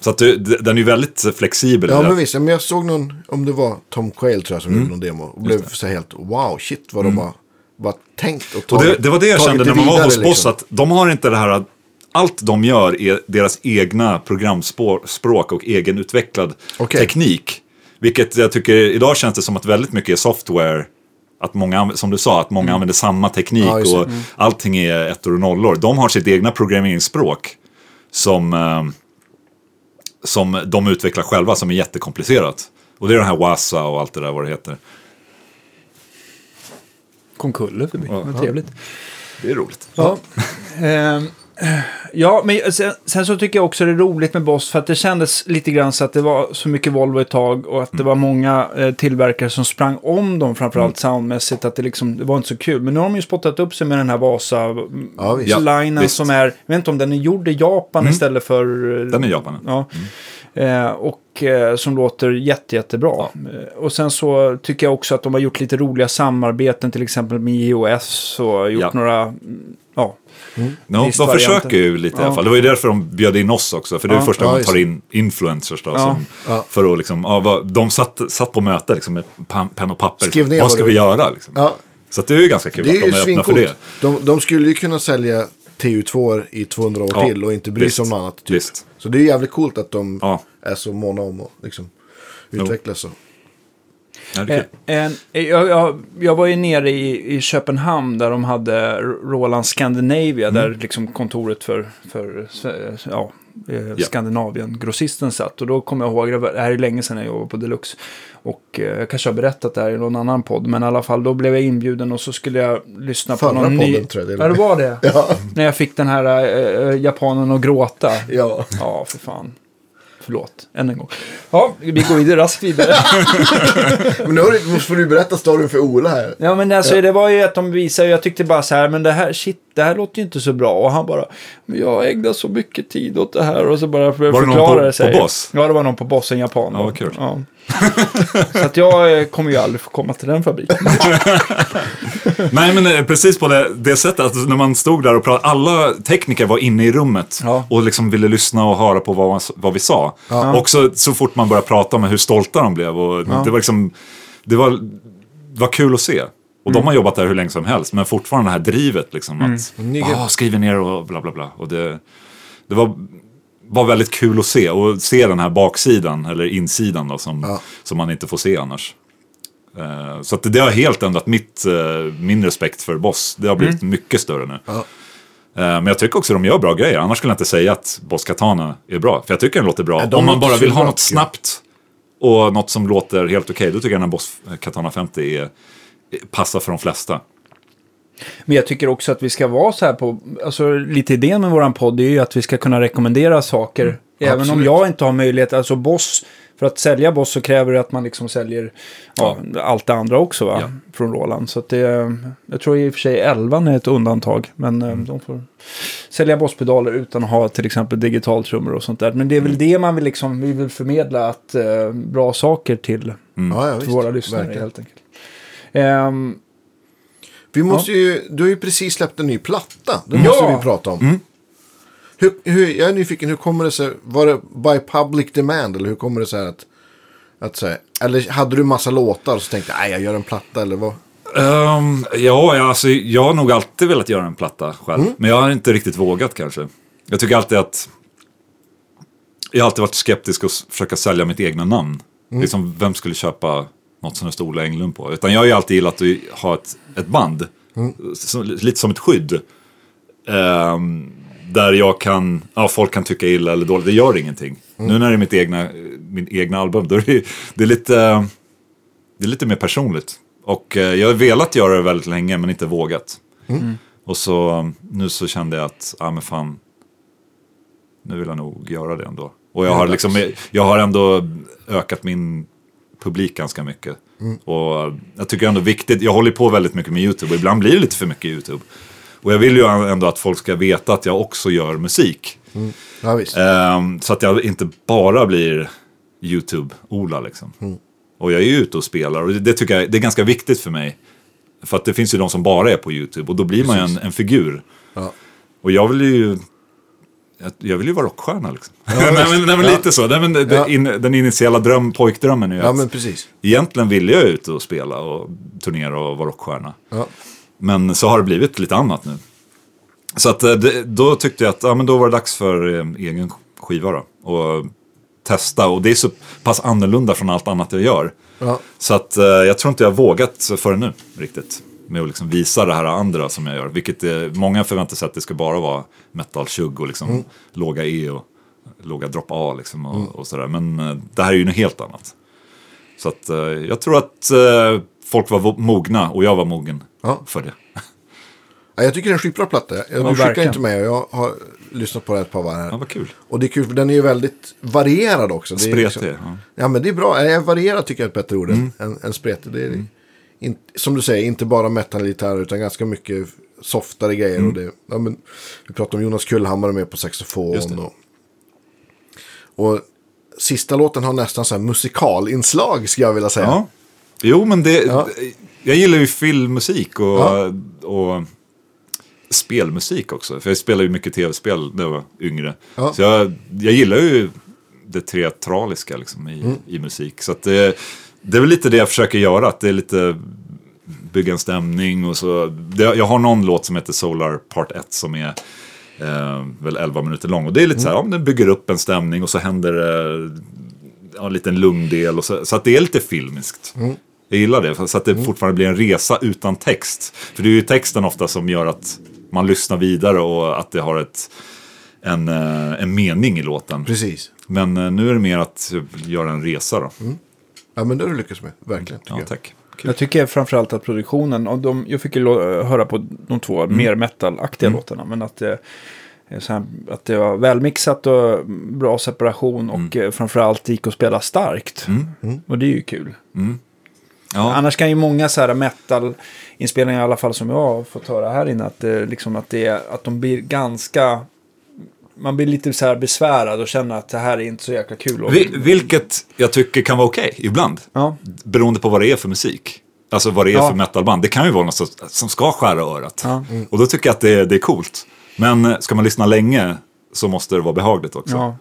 Så att du, den är ju väldigt flexibel. Ja, men visst. Men jag såg någon, om det var Tom Quayle tror jag som Mm. gjorde någon demo. Och blev så helt, wow, shit vad de har bara tänkt och Och tagit det, det var det jag kände när man var hos Boss, liksom. att de har inte det här att allt de gör är deras egna programspråk och egenutvecklad Okej. teknik. Vilket jag tycker, idag känns det som att väldigt mycket är software. Att många, som du sa, att många använder samma teknik Mm. Ja, och allting är ettor och nollor. De har sitt egna programmeringsspråk som, eh, som de utvecklar själva som är jättekomplicerat. Och det är den här WASA och allt det där vad det heter. Kom Kulle förbi. Ja. Vad trevligt. Det är roligt. Ja. Ehm, ja, men sen, sen så tycker jag också det är roligt med Boss för att det kändes lite grann så att det var så mycket Volvo ett tag och att det var många eh, tillverkare som sprang om dem framförallt soundmässigt att det liksom, det var inte så kul. Men nu har de ju spottat upp sig med den här Vasa Ja, visst. som är, jag vet inte om den är gjord i Japan istället för... eh, Den är Japan. Ja. Eh, och eh, som låter jätte, jättebra. Eh, och sen så tycker jag också att de har gjort lite roliga samarbeten, till exempel med iOS och gjort Ja. några, mm, ja. No, de försöker ju lite i alla Ja. fall. Det var ju därför de bjöd in oss också. För det är Ja. första Ja, gången de tar in influencers då. Ja. Som, Ja. För att liksom, ja, de satt, satt på möte liksom, med pan- penn och papper. Skrev ner vad ska vi göra? Liksom. Ja, Så det är ju ganska kul det är att de är öppna för det. De, de skulle ju kunna sälja TU2 i 200 år Ja, till och inte bry sig om visst, något annat. Typ. Så det är jävligt coolt att de Ja. Är så måna om att liksom, utveckla så. Ja. En, jag, jag, jag var ju nere i, i Köpenhamn där de hade Roland Scandinavia, där liksom kontoret för, för ja, eh, Ja. Skandinavien-grossisten satt. Och då kommer jag ihåg, det här är länge sedan jag jobbade på Deluxe. Och eh, jag kanske har berättat det här i någon annan podd, men i alla fall då blev jag inbjuden och så skulle jag lyssna Förra på någon ny... podden, tror jag det Ja, det var det. Ja. När jag fick den här äh, japanen att gråta. Ja. Ja, för fan. Förlåt, än en gång. Ja, vi går vidare raskt vidare. Men nu du- får du berätta storyn för Ola här. Ja, men alltså det var ju att de visade, jag tyckte bara så här, men det här, shit, det här låter ju inte så bra. Och han bara, men jag ägnar så mycket tid åt det här. Och så bara för, Var det någon förklara på- det sig. på Boss? Ja, det var någon på Boss, en japan. Ja, vad kul. Ja. så att jag eh, kommer ju aldrig få komma till den fabriken. Nej, men eh, precis på det, det sättet, alltså, när man stod där och pratade, alla tekniker var inne i rummet Ja. och liksom ville lyssna och höra på vad, man, vad vi sa. Och så, så fort man började prata om hur stolta de blev, och det var liksom, det var, det var kul att se. Och de har jobbat där hur länge som helst, men fortfarande det här drivet liksom, att Ni- ah, skriver ner och bla bla bla. Och det, det var, var väldigt kul att se, och se den här baksidan, eller insidan då, som, Ja. som man inte får se annars. Eh, Så att det, det har helt ändrat mitt, eh, min respekt för Boss. Det har blivit mycket större nu. Ja. Eh, Men jag tycker också de gör bra grejer. Annars skulle jag inte säga att Boss Katana är bra. För jag tycker den låter bra. Nej, de Om man bara vill ha något snabbt och något som låter helt okej. då tycker jag den här Boss Katana 50 är, passar för de flesta. Men jag tycker också att vi ska vara så här på, alltså lite idén med våran podd är ju att vi ska kunna rekommendera saker. Även om jag inte har möjlighet, alltså Boss, för att sälja Boss så kräver det att man liksom säljer ja, allt det andra också va? Ja. Från Roland. Så att det, jag tror i och för sig 11 är ett undantag. Men eh, de får sälja Boss-pedaler utan att ha till exempel digitaltrummor och sånt där. Men det är väl det man vill liksom, vi vill förmedla att eh, bra saker till, Ja, ja, till våra lyssnare Verkligen. helt enkelt. Ehm, Vi måste ju, du har ju precis släppt en ny platta. Ja. måste vi prata om. Hur, hur, jag är nyfiken, hur kommer det sig? Var det by public demand? Eller hur kommer det sig att Att säga, eller hade du massa låtar och så tänkte jag, nej jag gör en platta eller vad? Ehm, ja, ja, alltså, jag har nog alltid velat göra en platta själv. Men jag har inte riktigt vågat kanske. Jag tycker alltid att... Jag har alltid varit skeptisk s- försöka sälja mitt egna namn. Liksom, vem skulle köpa något som det står Ola Englund på? Utan jag har ju alltid gillat att ha ett, ett band. Så, lite som ett skydd. Ehm, där jag kan, ja folk kan tycka illa eller dåligt, det gör ingenting. Nu när det är mitt egna, min egna album, då är det, det är lite, det är lite mer personligt. Och eh, jag har velat göra det väldigt länge men inte vågat. Och så nu så kände jag att, ja men fan, nu vill jag nog göra det ändå. Och jag har, liksom, jag har ändå ökat min publik ganska mycket. Och jag tycker ändå viktigt, jag håller på väldigt mycket med YouTube och ibland blir det lite för mycket YouTube. Och jag vill ju ändå att folk ska veta att jag också gör musik. Ja visst. Ehm, så att jag inte bara blir YouTube-Ola liksom. Och jag är ju ute och spelar och det, tycker jag det är ganska viktigt för mig. För att det finns ju de som bara är på YouTube och då blir man ju en, en figur. Ja. Och jag vill ju... jag- vill ju vara rockstjärna liksom. nej, men, nej men lite så. Nej, men, Ja. in, den initiala dröm, pojkdrömmen är ju ja att men precis. egentligen ville jag ut och spela och turnera och vara rockstjärna. Ja. Men så har det blivit lite annat nu. Så att, eh, det, då tyckte jag att ja, men då var det dags för eh, egen skiva då. Och testa. Och det är så pass annorlunda från allt annat jag gör. Ja. Så att eh, jag tror inte jag har vågat förrän nu riktigt. Med att liksom visa det här andra som jag gör. Vilket eh, många förväntar sig att det ska bara vara metal tjugg och liksom låga E och låga drop A liksom och, och sådär. Men eh, det här är ju något helt annat. Så att eh, jag tror att folk var mogna och jag var mogen Ja. för det. Ja, jag tycker det är en skitbra platta. Jag, Ja, du skickar verkligen. inte med och jag har lyssnat på det ett par varv här. Ja, vad kul. Och det är kul för den är ju väldigt varierad också. Det är Spretig. liksom- Ja. Mm. Ja men det är bra. Varierad tycker jag är ett bättre ord än, än, än spretig. Det är in, som du säger, inte bara metal-gitarr utan ganska mycket softare grejer. Mm. Och det, ja, men, vi pratade om Jonas Kullhammar med på saxofon. Och, och sista låten har nästan så här musikalinslag skulle jag vilja säga. Ja. Jo, men det... Ja. Jag gillar ju filmmusik och, Ja. och spelmusik också. För jag spelar ju mycket tv-spel när jag var yngre. Ja. Så jag, jag gillar ju det teatraliska liksom, i, Mm. i musik. Så att det, det är väl lite det jag försöker göra. Att det är lite bygga en stämning och så. Det, jag har någon låt som heter Solar Part 1 som är eh, väl 11 minuter lång. Och det är lite så här, ja, den bygger upp en stämning och så händer det ja, en liten lugn del. Och så, så att det är lite filmiskt. Jag gillar det, så att det fortfarande blir en resa utan text. För det är ju texten ofta som gör att man lyssnar vidare och att det har ett, en, eh, en mening i låten. Precis. Men eh, nu är det mer att göra en resa då. Ja men det har du lyckats med. Verkligen. Tycker Ja, jag. tack. Kul. Jag tycker framförallt att produktionen, och de, jag fick ju höra på de två Mm. mer metal-aktiga låtarna, men att det, är så här, att det var välmixat och bra separation och mm. framförallt gick att spela starkt. Mm. Och det är ju kul. Ja. Annars kan ju många så här metal-inspelningar, i alla fall som jag har fått höra här inne, att, det, liksom att, det, att de blir ganska... Man blir lite så här besvärad och känner att det här är inte så jäkla kul. Och, Vi- Vilket jag tycker kan vara okej ibland. ja, Beroende på vad det är för musik. Alltså vad det är Ja. för metalband. Det kan ju vara något som, som ska skära örat. Ja. Och då tycker jag att det, det är coolt. Men ska man lyssna länge så måste det vara behagligt också. ja.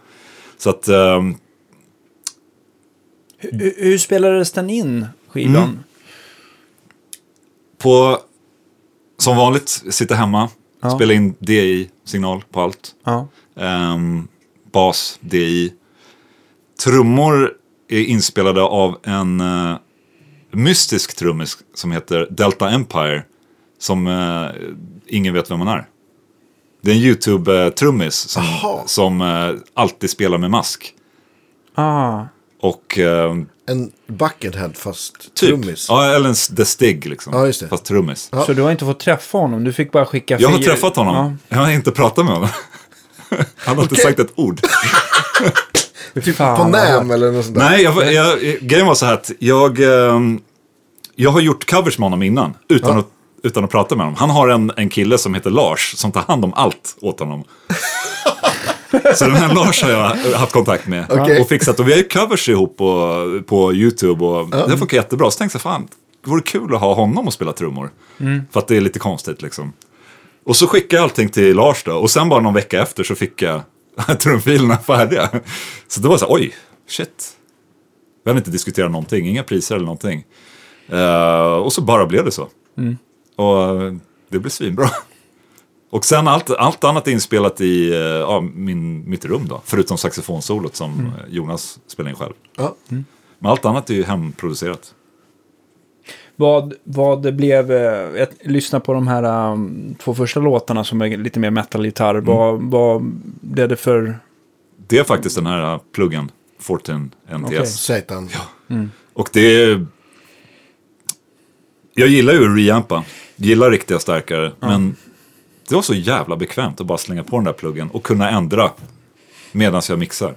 Så att, ehm, Hur, hur spelades den in, skivan? Mm. på, som vanligt, sitta hemma, Ja. spela in DI-signal på allt. Ja. Ehm, bas, DI. Trummor är inspelade av en eh, mystisk trummis som heter Delta Empire. Som eh, ingen vet vem man är. Det är en YouTube-trummis som, som eh, alltid spelar med mask. Ah. Och eh, En buckethead fast typ, trummis. ja, eller en The Stig liksom. Ja, just det. Fast trummis. Ja. Så du har inte fått träffa honom? Du fick bara skicka Jag har träffat honom. Jag har inte pratat med honom. Han har inte sagt ett ord. Fan, På NAM eller något sånt där. Nej, jag, jag, grejen var så här att jag, ehm, jag har gjort covers med honom innan. Utan, Ja. att, utan att prata med honom. Han har en, en kille som heter Lars som tar hand om allt åt honom. så den här Lars har jag haft kontakt med. Okej. Och fixat. Och vi har ju covers ihop på, på YouTube. Och Det funkar jättebra. Så tänkte jag, fan, det vore kul att ha honom och spela trummor. För att det är lite konstigt liksom. Och så skickade jag allting till Lars då. Och sen bara någon vecka efter så fick jag trumfilerna färdiga. Så det var så här, oj, shit. Vi hade inte diskuterat någonting, inga priser eller någonting. Eh, och så bara blev det så. Och eh, det blev svinbra. Och sen allt, allt annat är inspelat i eh, ja, min, mitt rum då. Förutom saxofonsolot som eh, Jonas spelar in själv. Ja. Men allt annat är ju hemproducerat. Vad, vad det blev, eh, jag lyssnade på de här um, två första låtarna som är lite mer metal-gitarr. Vad, vad blev det för... Det är faktiskt den här eh, pluggen, 14 NTS. Okej. Satan. Och det är... Jag gillar ju att reampa. Gillar riktiga stärkare. Men det var så jävla bekvämt att bara slänga på den där pluggen och kunna ändra medan jag mixar.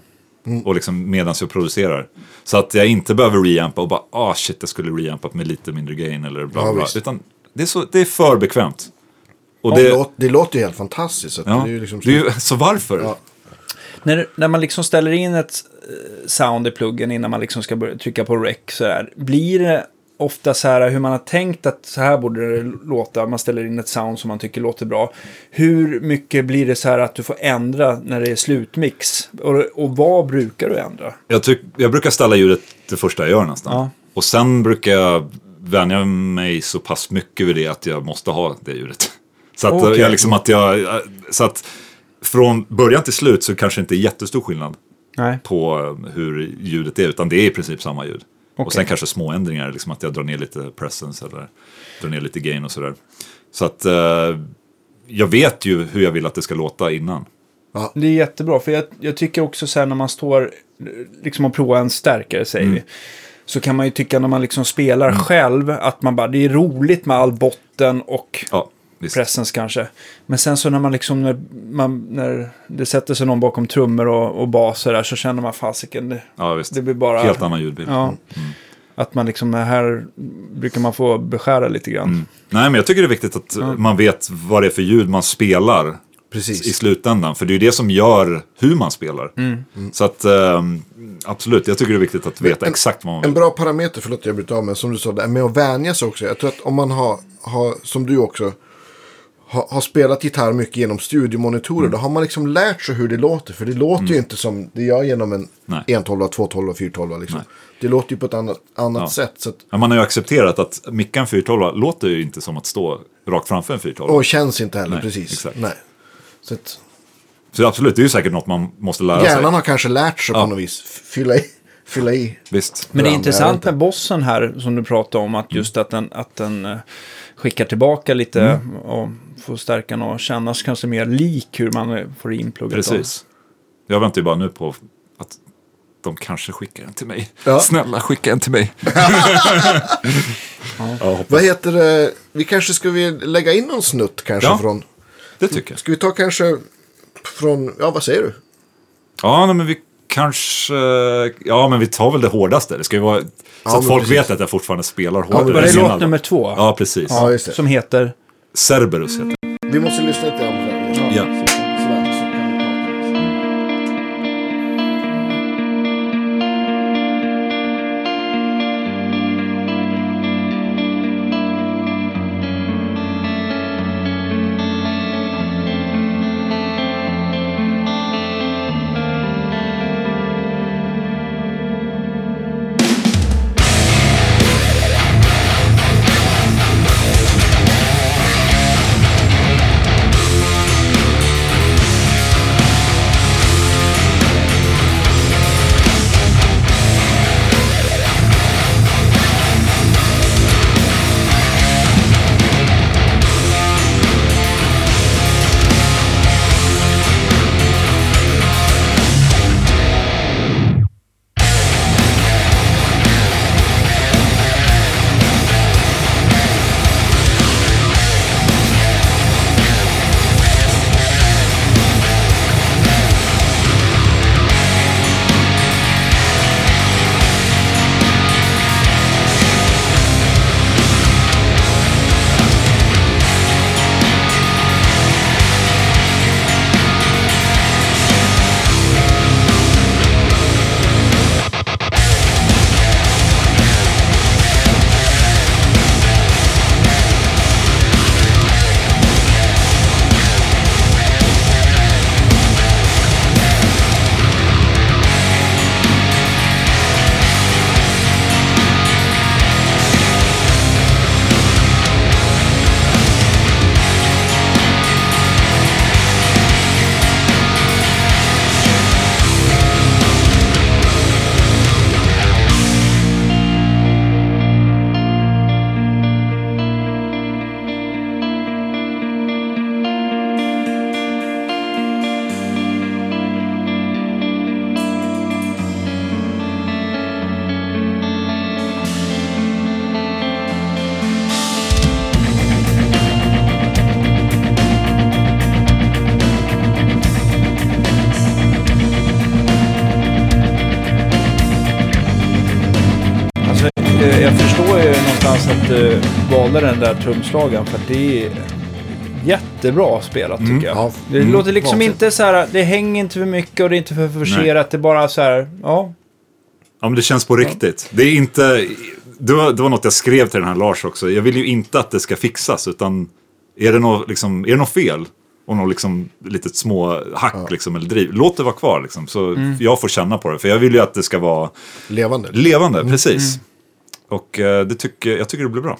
Och liksom medan jag producerar. Så att jag inte behöver reampa och bara, ah shit, jag skulle reampa med lite mindre gain eller bla Ja, bla. visst. Utan det är, så, det är för bekvämt. Och Det, det, låter, det låter ju helt fantastiskt. Så ja, det är ju liksom det är ju, så varför? Ja. När, när man liksom ställer in ett eh, sound i pluggen innan man liksom ska börja trycka på rec så här, blir det ofta så här hur man har tänkt att så här borde det låta, man ställer in ett sound som man tycker låter bra. Hur mycket blir det så här att du får ändra när det är slutmix? Och, och vad brukar du ändra? Jag, tyck, jag brukar ställa ljudet det första jag gör nästan. Ja. Och sen brukar jag vänja mig så pass mycket vid det att jag måste ha det ljudet. Så att, Okej. jag liksom att jag, så att från början till slut så kanske inte är jättestor skillnad Nej. på eh, hur ljudet är, utan det är i princip samma ljud. Och Okej. sen kanske små ändringar, liksom att jag drar ner lite presence eller drar ner lite gain och sådär. Så att eh, jag vet ju hur jag vill att det ska låta innan. Det är jättebra, för jag, jag tycker också så här när man står liksom och provar en stärkare, säger Mm. vi. Så kan man ju tycka när man liksom spelar själv att man bara, det är roligt med all botten och Ja, visst. presence kanske. Men sen så när man liksom, när, man, när det sätter sig någon bakom trummor och, och baser där så känner man fasiken, det, Ja, visst. det blir bara... Helt annan ljudbild. Ja. Att man liksom, här brukar man få beskära lite grann. Mm. Nej, men jag tycker det är viktigt att man vet vad det är för ljud man spelar Precis. i slutändan. För det är ju det som gör hur man spelar. Så att ehm, absolut, jag tycker det är viktigt att veta en- exakt vad man En vill. bra parameter, förlåt jag bryter av, men som du sa, det här med att vänja sig också. Jag tror att om man har, har som du också, har, har spelat gitarr mycket genom studiomonitorer, Mm. då har man liksom lärt sig hur det låter. För det låter ju inte som det gör genom en Nej. 112, 212, 412. Liksom. Det låter ju på ett annat, annat Ja. sätt. Så att, Ja, man har ju accepterat att micka en 412 låter ju inte som att stå rakt framför en 412. och känns inte heller, Nej, precis. exakt. Nej. Så att, Så absolut, det är ju säkert något man måste lära hjärnan sig. har kanske lärt sig Ja. på något vis. Fylla i. Fylla i. Visst. Men det är intressant med bossen här som du pratade om, att just att den, att den eh, skickar tillbaka lite och får stärkan att kännas kanske mer lik hur man får in plugget. då. Precis. Jag väntar ju bara nu på att de kanske skickar en till mig. Ja. Snälla, skicka en till mig. ja, hoppas. Vad heter det? Vi kanske ska vi lägga in någon snutt kanske Ja. från... Det tycker jag. Ska vi ta kanske från... Ja, vad säger du? Ja, nej, men vi kanske... Ja, men vi tar väl det hårdaste. Det ska ju vara... Så Ja, att folk precis. vet att jag fortfarande spelar hårdare. Var det än låt nummer två? Ja, precis. Ja, just det. Som heter? Cerberus heter. Vi måste lyssna lite på det. Ja. Du valde den där trumslagaren för att det är jättebra spelat tycker jag. Ja, Det mm, låter liksom vansinnigt. inte så här, det hänger inte för mycket och det är inte för forcerat, det är bara så här, ja. Ja, men det känns på riktigt. Det är inte... Det var, det var något jag skrev till den här Lars också. Jag vill ju inte att det ska fixas, utan är det något, liksom, är det något fel och något liksom, litet små hack liksom, eller driv, låt det vara kvar liksom, så jag får känna på det. För jag vill ju att det ska vara Levande. levande, precis. Och eh, det tycker, jag tycker det blir bra.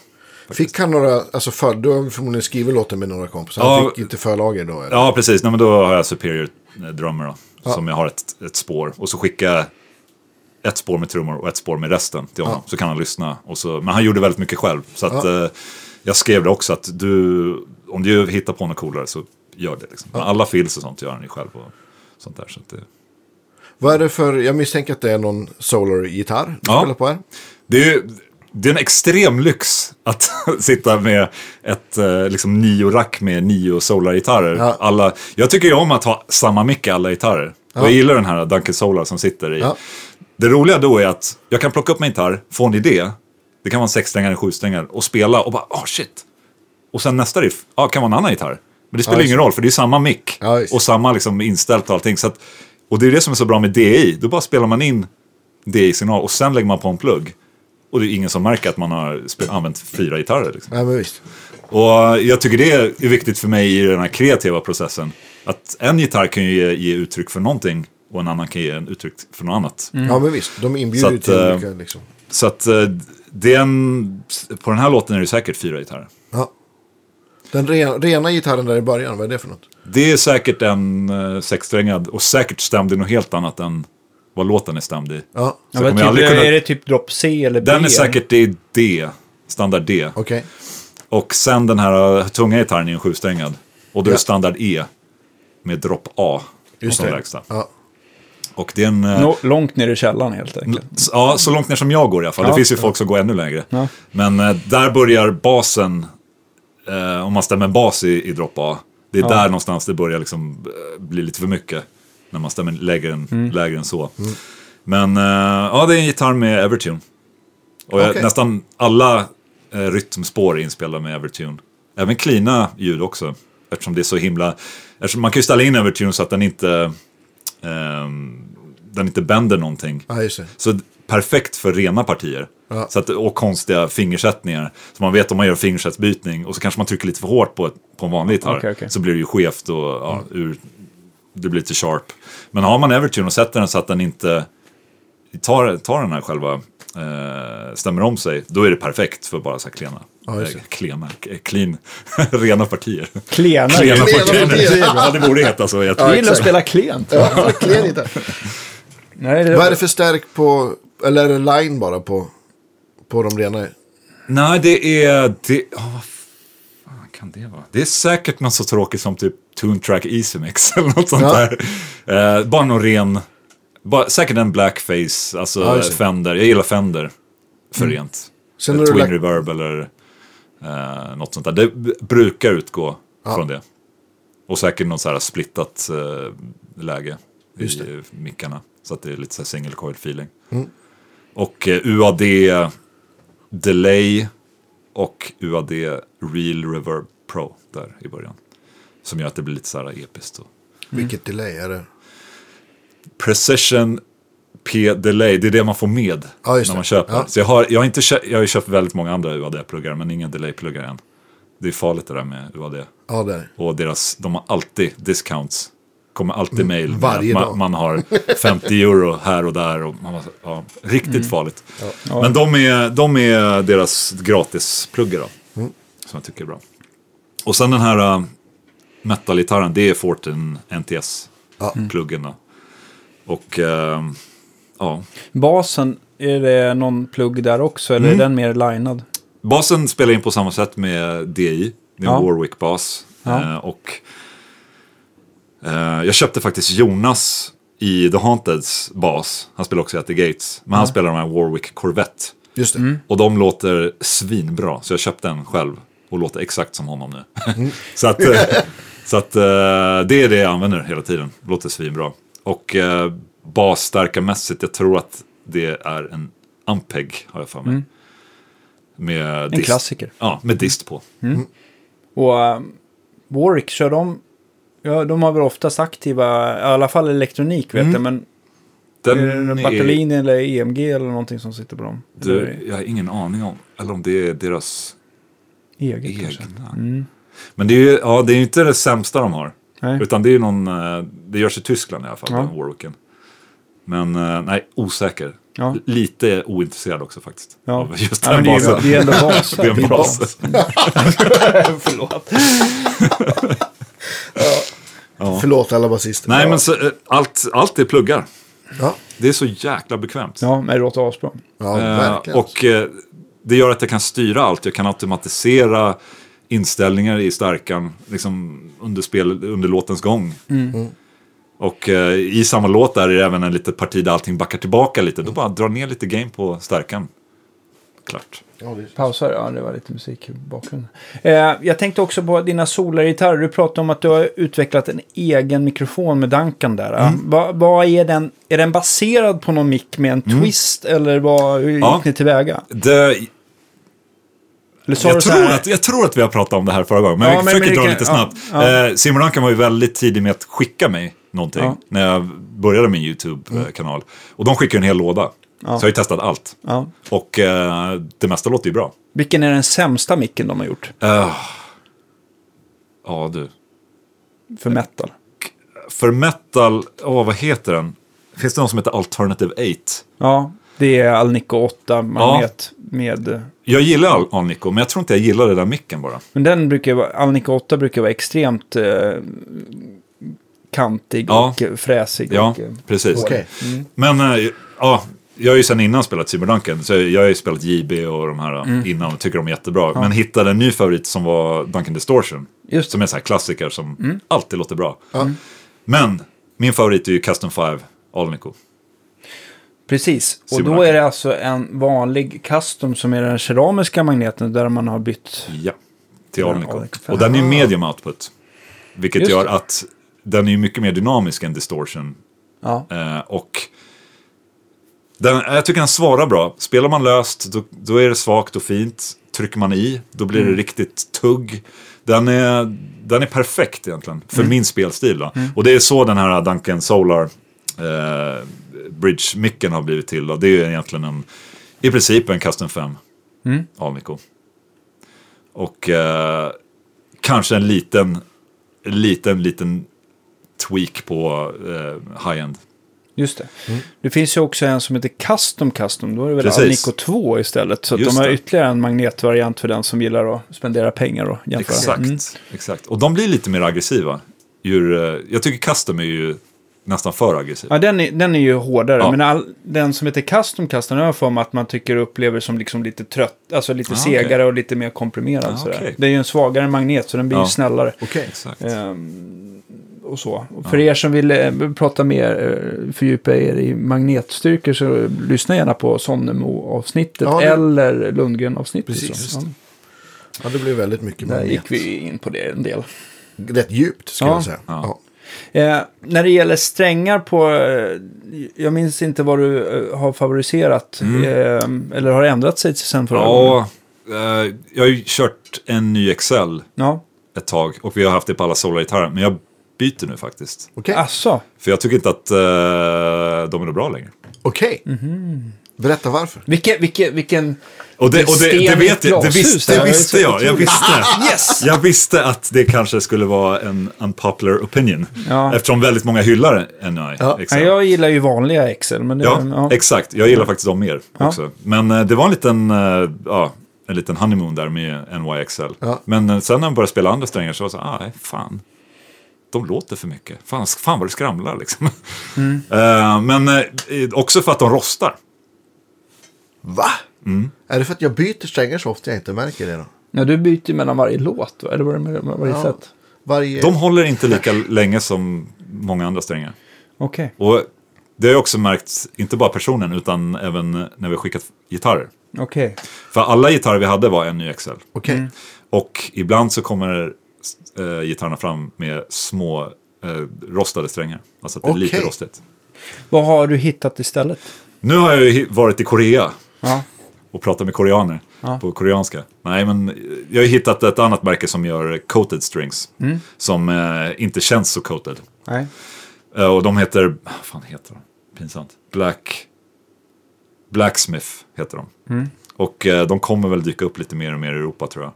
Fick han några, alltså för, du har förmodligen skrivit låten med några kompisar. Ja. Han fick inte förlager då? Eller? Ja, precis. Nej, men då har jag Superior eh, Drummer då, som jag har ett, ett spår. Och så skickar jag ett spår med trummor och ett spår med resten till honom. Så kan han lyssna. Och så, men han gjorde väldigt mycket själv. Så att, eh, jag skrev det också att du, om du hittar på något coolare så gör det. Liksom. Men alla fills och sånt gör han ju själv. Och sånt där, så att det, Vad är det för, jag misstänker att det är någon solar-gitarr du Ja. spelar på här. Det är, det är en extrem lyx att sitta med ett eh, liksom nio rack med nio solar-gitarrer. Ja. Alla, jag tycker ju om att ha samma mick i alla gitarrer. Och jag gillar den här Duncan Solar som sitter i. Ja. Det roliga då är att jag kan plocka upp min gitarr, få en idé. Det kan vara en sexsträngare, en sjusträngare och spela och bara, ah shit. Och sen nästa riff, ja ah, kan vara en annan gitarr. Men det spelar Ja, ingen roll för det är samma mick. Ja, och samma liksom inställt och allting. Så att, och det är det som är så bra med DI. Då bara spelar man in DI-signal och sen lägger man på en plugg. Och det är ingen som märker att man har använt fyra gitarrer. Liksom. Nej, men visst. Och jag tycker det är viktigt för mig i den här kreativa processen. Att en gitarr kan ju ge, ge uttryck för någonting och en annan kan ge en uttryck för något annat. Ja, men visst. De inbjuder ju till eh, olika liksom. Så att eh, det är en, på den här låten är det säkert fyra gitarrer. Ja. Den re, rena gitarren där i början, vad är det för något? Det är säkert en uh, sexsträngad och säkert stämd i något helt annat än vad låten är stämd i. Ja, ja men kommer typ, aldrig kunna- Är det typ drop C eller B? Den är säkert i D, standard D. okej. Och sen den här uh, tunga gitarren är en sjusträngad. Och då är Ja. det standard E med drop A Just som det. lägsta. Ja. Och det är en... eh, Nå- långt ner i källaren helt enkelt. Ja, så långt ner som jag går i alla fall. Ja. Det finns ju folk som går ännu längre. Ja. Men eh, där börjar basen, eh, om man stämmer en bas i, i drop A, det är Ja. där någonstans det börjar liksom, eh, bli lite för mycket. När man stämmer lägre än, Mm. lägre än så. Men eh, ja, det är en gitarr med Evertune. Och jag, Okej. nästan alla eh, rytmspår är inspelade med Evertune. Även cleana ljud också. Eftersom det är så himla... Eftersom man kan ju ställa in Evertune så att den inte... ehm, den inte bänder någonting. det. Så perfekt för rena partier. Ja. Så att, och konstiga fingersättningar. Så man vet om man gör fingersättsbytning och så kanske man trycker lite för hårt på, ett, på en vanlig gitarr. Okej, okej. Så blir det ju skevt och ja, ur, det blir lite sharp. Men har man Evertune och sätter den så att den inte tar, tar den här själva, eh, stämmer om sig, då är det perfekt för bara så här klena. Ja, eh, klena, clean, rena partier. Klena. Klena partier. partier. Ja, det borde heta så. Jag tror. gillar att spela klent. Ja, klen gitarr. Nej, det Vad är det för stärk på, eller är det line bara på, på de rena? Nej, det är... Det, oh, kan det vara? Det är säkert något så tråkigt som typ Toon Track Easy Mix eller något sånt Ja. där. Eh, bara någon ren... Bara, säkert en blackface, alltså Ja, det. Fender. Jag gillar Fender för rent. Ett har du Twin lagt- Reverb eller eh, något sånt där. Det brukar utgå Ja. från det. Och säkert något så här splittat eh, läge Just i mickarna. Så att det är lite så här single coil feeling. Mm. Och eh, UAD Delay och UAD Real Reverb Pro där i början. Som gör att det blir lite så här episkt. Och Vilket delay är det? Precision P Delay, det är det man får med Ja, när man köper. Ja. Så jag har, jag, har inte köpt, jag har köpt väldigt många andra UAD-pluggar men inga delay-pluggar än. Det är farligt det där med UAD. Ja, det är. Och deras, de har alltid discounts. Kommer alltid Mm, varje att dag. man, man har 50 euro här och där. Och man, ja, riktigt Mm. farligt. Men de är, de är deras gratispluggar då. Mm. Som jag tycker är bra. Och sen den här uh, metal-gitarren, det är Fortin Ja. NTS-pluggen då. Och ehm, ja, Basen, är det någon plugg där också eller Mm. är den mer linad? Basen spelar in på samma sätt med DI. Det är en Ja. Warwick-bas. Ja. Eh, och eh, jag köpte faktiskt Jonas i The Haunteds bas. Han spelar också i At the Gates. Men han spelar de här Warwick Corvette. Just det. Mm. Och de låter svinbra. Så jag köpte en själv. Och låter exakt som honom nu. så att, eh, så att eh, det är det jag använder hela tiden. Låter svinbra. Och uh, basstärkarmässigt, jag tror att det är en Ampeg har jag för mig. med En dist. klassiker. Ja, med dist på. Och uh, Warwick, kör de... Ja, de har väl oftast aktiva, i alla fall elektronik vet jag, men Den är det Bartolini eller EMG eller någonting som sitter på dem? du, Eller jag har ingen aning om. Eller om det är deras eget kanske? egna. Men det är ju ja, det är inte det sämsta de har. Nej. Utan det är någon, eh, det görs i Tyskland i alla fall, Ja. den Warwicken. Men eh, nej, osäker. Ja. Lite ointresserad också faktiskt. Ja. Av just Ja, den det, är, basen. det är ändå bas. Det är en Det är bas. Förlåt. Förlåt alla basister. Nej, men så, eh, allt, allt är pluggar. Ja, Det är så jäkla bekvämt. Ja, men det låter asbra. ja Eh, och eh, det gör att jag kan styra allt. Jag kan automatisera inställningar i stärkan liksom under, spel, under låtens gång. Och eh, i samma låt där är det även en litet parti där allting backar tillbaka lite. Då bara dra ner lite gain på stärkan. Klart. Ja, Pausar, ja det var lite musik i bakgrunden. Eh, jag tänkte också på dina solargitarrer. Du pratade om att du har utvecklat en egen mikrofon med Duncan där. Mm. Vad vad är den? Är den baserad på någon mick med en twist eller vad, hur gick Mm. Ja. ni tillväga? Det, jag, tror att, jag tror att vi har pratat om det här förra gången, men Ja, vi men- försöker men det dra kan- lite ja, snabbt. ja. Eh, Simon Duncan var ju väldigt tidig med att skicka mig någonting Ja. när jag började min YouTube-kanal. Och de skickade en hel låda. Så jag har ju testat allt. Ja. Och eh, det mesta låter ju bra. Vilken är den sämsta micken de har gjort Eh, ja du. för metal? För metal, åh vad heter den? Finns det någon som heter Alternative 8? Ja, det är Alnico 8 magnet med... eh, Jag gillar Al- Alnico, men jag tror inte jag gillar den där micken bara. Men den brukar vara, Alnico 8 brukar vara extremt eh, kantig Ja. och fräsig. Ja, Och, eh, precis. Okej. Men eh, ja, jag har ju sedan innan spelat Cyberdunken, så jag har ju spelat JB och de här Mm. innan och tycker de är jättebra. Men hittade en ny favorit som var Duncan Distortion. Just Som är en sån här klassiker som Mm. alltid låter bra. Ja. Men min favorit är ju Custom 5 Alnico. Precis, och då är det alltså en vanlig custom som är den keramiska magneten där man har bytt. Ja, till Ja, Alnico. Och den är ju medium output. Vilket Just gör det. att den är ju mycket mer dynamisk än Distortion. Ja, Eh, och den, jag tycker den svarar bra. Spelar man löst, då, då är det svagt och fint. Trycker man i, då blir Mm. det riktigt tugg. Den är, den är perfekt egentligen, för Mm. min spelstil. Då. Och det är så den här Duncan Solar eh, Bridge-micken har blivit till. Då. Det är egentligen en, i princip en Custom 5 Mm. Alnico. Och eh, kanske en liten, liten, liten tweak på eh, high-end. Just det. Det finns ju också en som heter Custom Custom. Då är det väl Precis. Alnico 2 istället. Så de har det. ytterligare en magnetvariant för den som gillar att spendera pengar och jämföra. Exakt, Mm. exakt. Och de blir lite mer aggressiva. Eh, jag tycker custom är ju nästan för aggressiv. Ja, den är, den är ju hårdare. Ja. Men all, den som heter Custom Custom, har jag för mig att man tycker upplever som liksom lite trött, alltså lite Ah, segare okej. och lite mer komprimerad. Ah, okej. Det är ju en svagare magnet, så den blir ju Ja. snällare. Okej. Exakt. Ehm, och så. Och för er som vill eh, prata mer, eh, fördjupa er i magnetstyrkor så lyssna gärna på Sonnemo-avsnittet Ja, det- eller Lundgren-avsnittet. Precis. Så. Ja, Ja, det blir väldigt mycket där magnet. gick vi in på det en del. Rätt djupt, skulle Ja. jag säga. Ja. Ja. Eh, när det gäller strängar på, eh, jag minns inte vad du eh, har favoriserat. Eh, eller har ändrat sig sen förra gången. Ja, eh, jag har ju kört en ny Excel Ja. ett tag och vi har haft det på alla Solar-gitarrer. Men jag byter nu faktiskt. Okej. Asså, För jag tycker inte att eh, de är bra längre. Okej. Berätta varför. vilken, vilken, vilken... Och det, och det, det, sten i ett vet jag, det, glashus visste, det visste jag. Jag visste. Yes! Jag visste att det kanske skulle vara en unpopular opinion. Ja. Eftersom väldigt många hyllar NI. Ja. Excel. Ja, jag gillar ju vanliga Excel, men det... Ja, ja. exakt. Jag gillar faktiskt dem mer Ja. också. Men eh, det var en liten, eh, ja, en liten honeymoon där med NYXL. Ja. Men eh, sen när man började spela andra strängar så var det så här, ah, nej, fan. De låter för mycket. Fan, fan vad det skramlar liksom. Mm. Eh, men eh, också för att de rostar. Va? Mm. Är det för att jag byter strängar så ofta jag inte märker det då? Ja, du byter mellan varje låt, va? eller vad är det med varje Ja. sätt? Varje... De håller inte lika länge som många andra strängar. Okej. Och det har jag också märkt, inte bara personen, utan även när vi har skickat gitarrer. Okej. För alla gitarrer vi hade var en ny XL. Okej. Mm. Och ibland så kommer äh, gitarrerna fram med små eh, rostade strängar. Alltså att det är lite rostigt. Vad har du hittat istället? Nu har jag ju varit i Korea Ja. och prata med koreaner Ja. på koreanska. Nej, men jag har hittat ett annat märke som gör coated strings. Mm. Som eh, inte känns så coated. Nej. Eh, och de heter, vad fan heter de? Pinsamt. Black... Blacksmith heter de. Mm. Och eh, de kommer väl dyka upp lite mer och mer i Europa tror jag.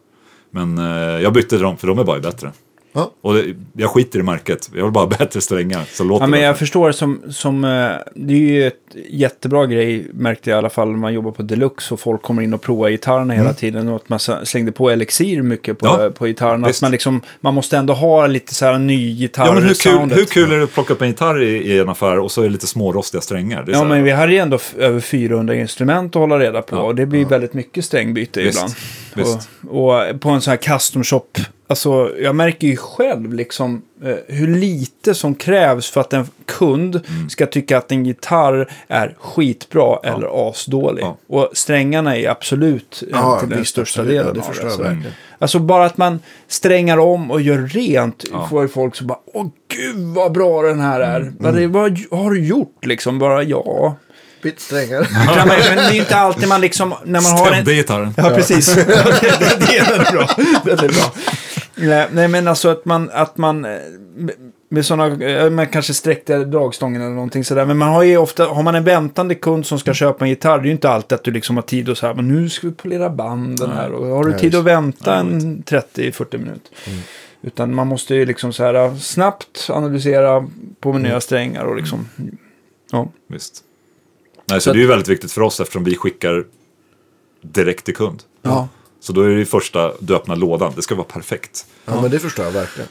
Men eh, jag bytte dem för de är bara bättre. Ja. Och det, jag skiter i märket. Jag vill bara ha bättre strängar. Så låter Ja, men det. jag förstår som, som, eh, det är ju ett jättebra grej, märkte jag i alla fall när man jobbar på Deluxe och folk kommer in och provar gitarrerna hela tiden och att man slängde på Elixir mycket på, Ja, på gitarrerna. Att man liksom, man måste ändå ha lite så här ny gitarr Ja, men hur kul, hur kul är det att plocka upp en gitarr i, i en affär och så är det lite smårostiga strängar? Ja, men vi hade ju ändå över 400 instrument att hålla reda på Ja, och det blir väldigt mycket strängbyte Visst, ibland. visst. Och, och på en sån här custom shop, alltså jag märker ju själv liksom eh, hur lite som krävs för att en kund Mm. ska tycka att en gitarr är skitbra eller asdålig. Ja. Och strängarna är absolut Ja, till den största. Ja, delen det av verkligen. Alltså bara att man strängar om och gör rent Ja. får ju folk så bara åh gud vad bra den här är. Mm. Vad, det, vad har du gjort liksom? Bara ja. Bytt strängar. Ja, men, men det är ju inte alltid man liksom, när man har en... Stämde gitarren. Ja, precis. det, det, det är väldigt bra. Väldigt bra. Nej, nej, men alltså att man, att man eh, med- med sådana, man kanske sträckte dragstången eller någonting sådär. Men man har ju ofta, har man en väntande kund som ska köpa en gitarr, det är ju inte alltid att du liksom har tid och så här, men nu ska vi polera banden här. Och har du tid att vänta en 30-40 minuter. Utan man måste ju liksom så här snabbt analysera på nya strängar och liksom, ja. Visst. Nej, så, Så det är ju väldigt viktigt för oss eftersom vi skickar direkt till kund. Ja. Så då är det ju första, du öppnar lådan, det ska vara perfekt. Ja, men det förstår jag verkligen.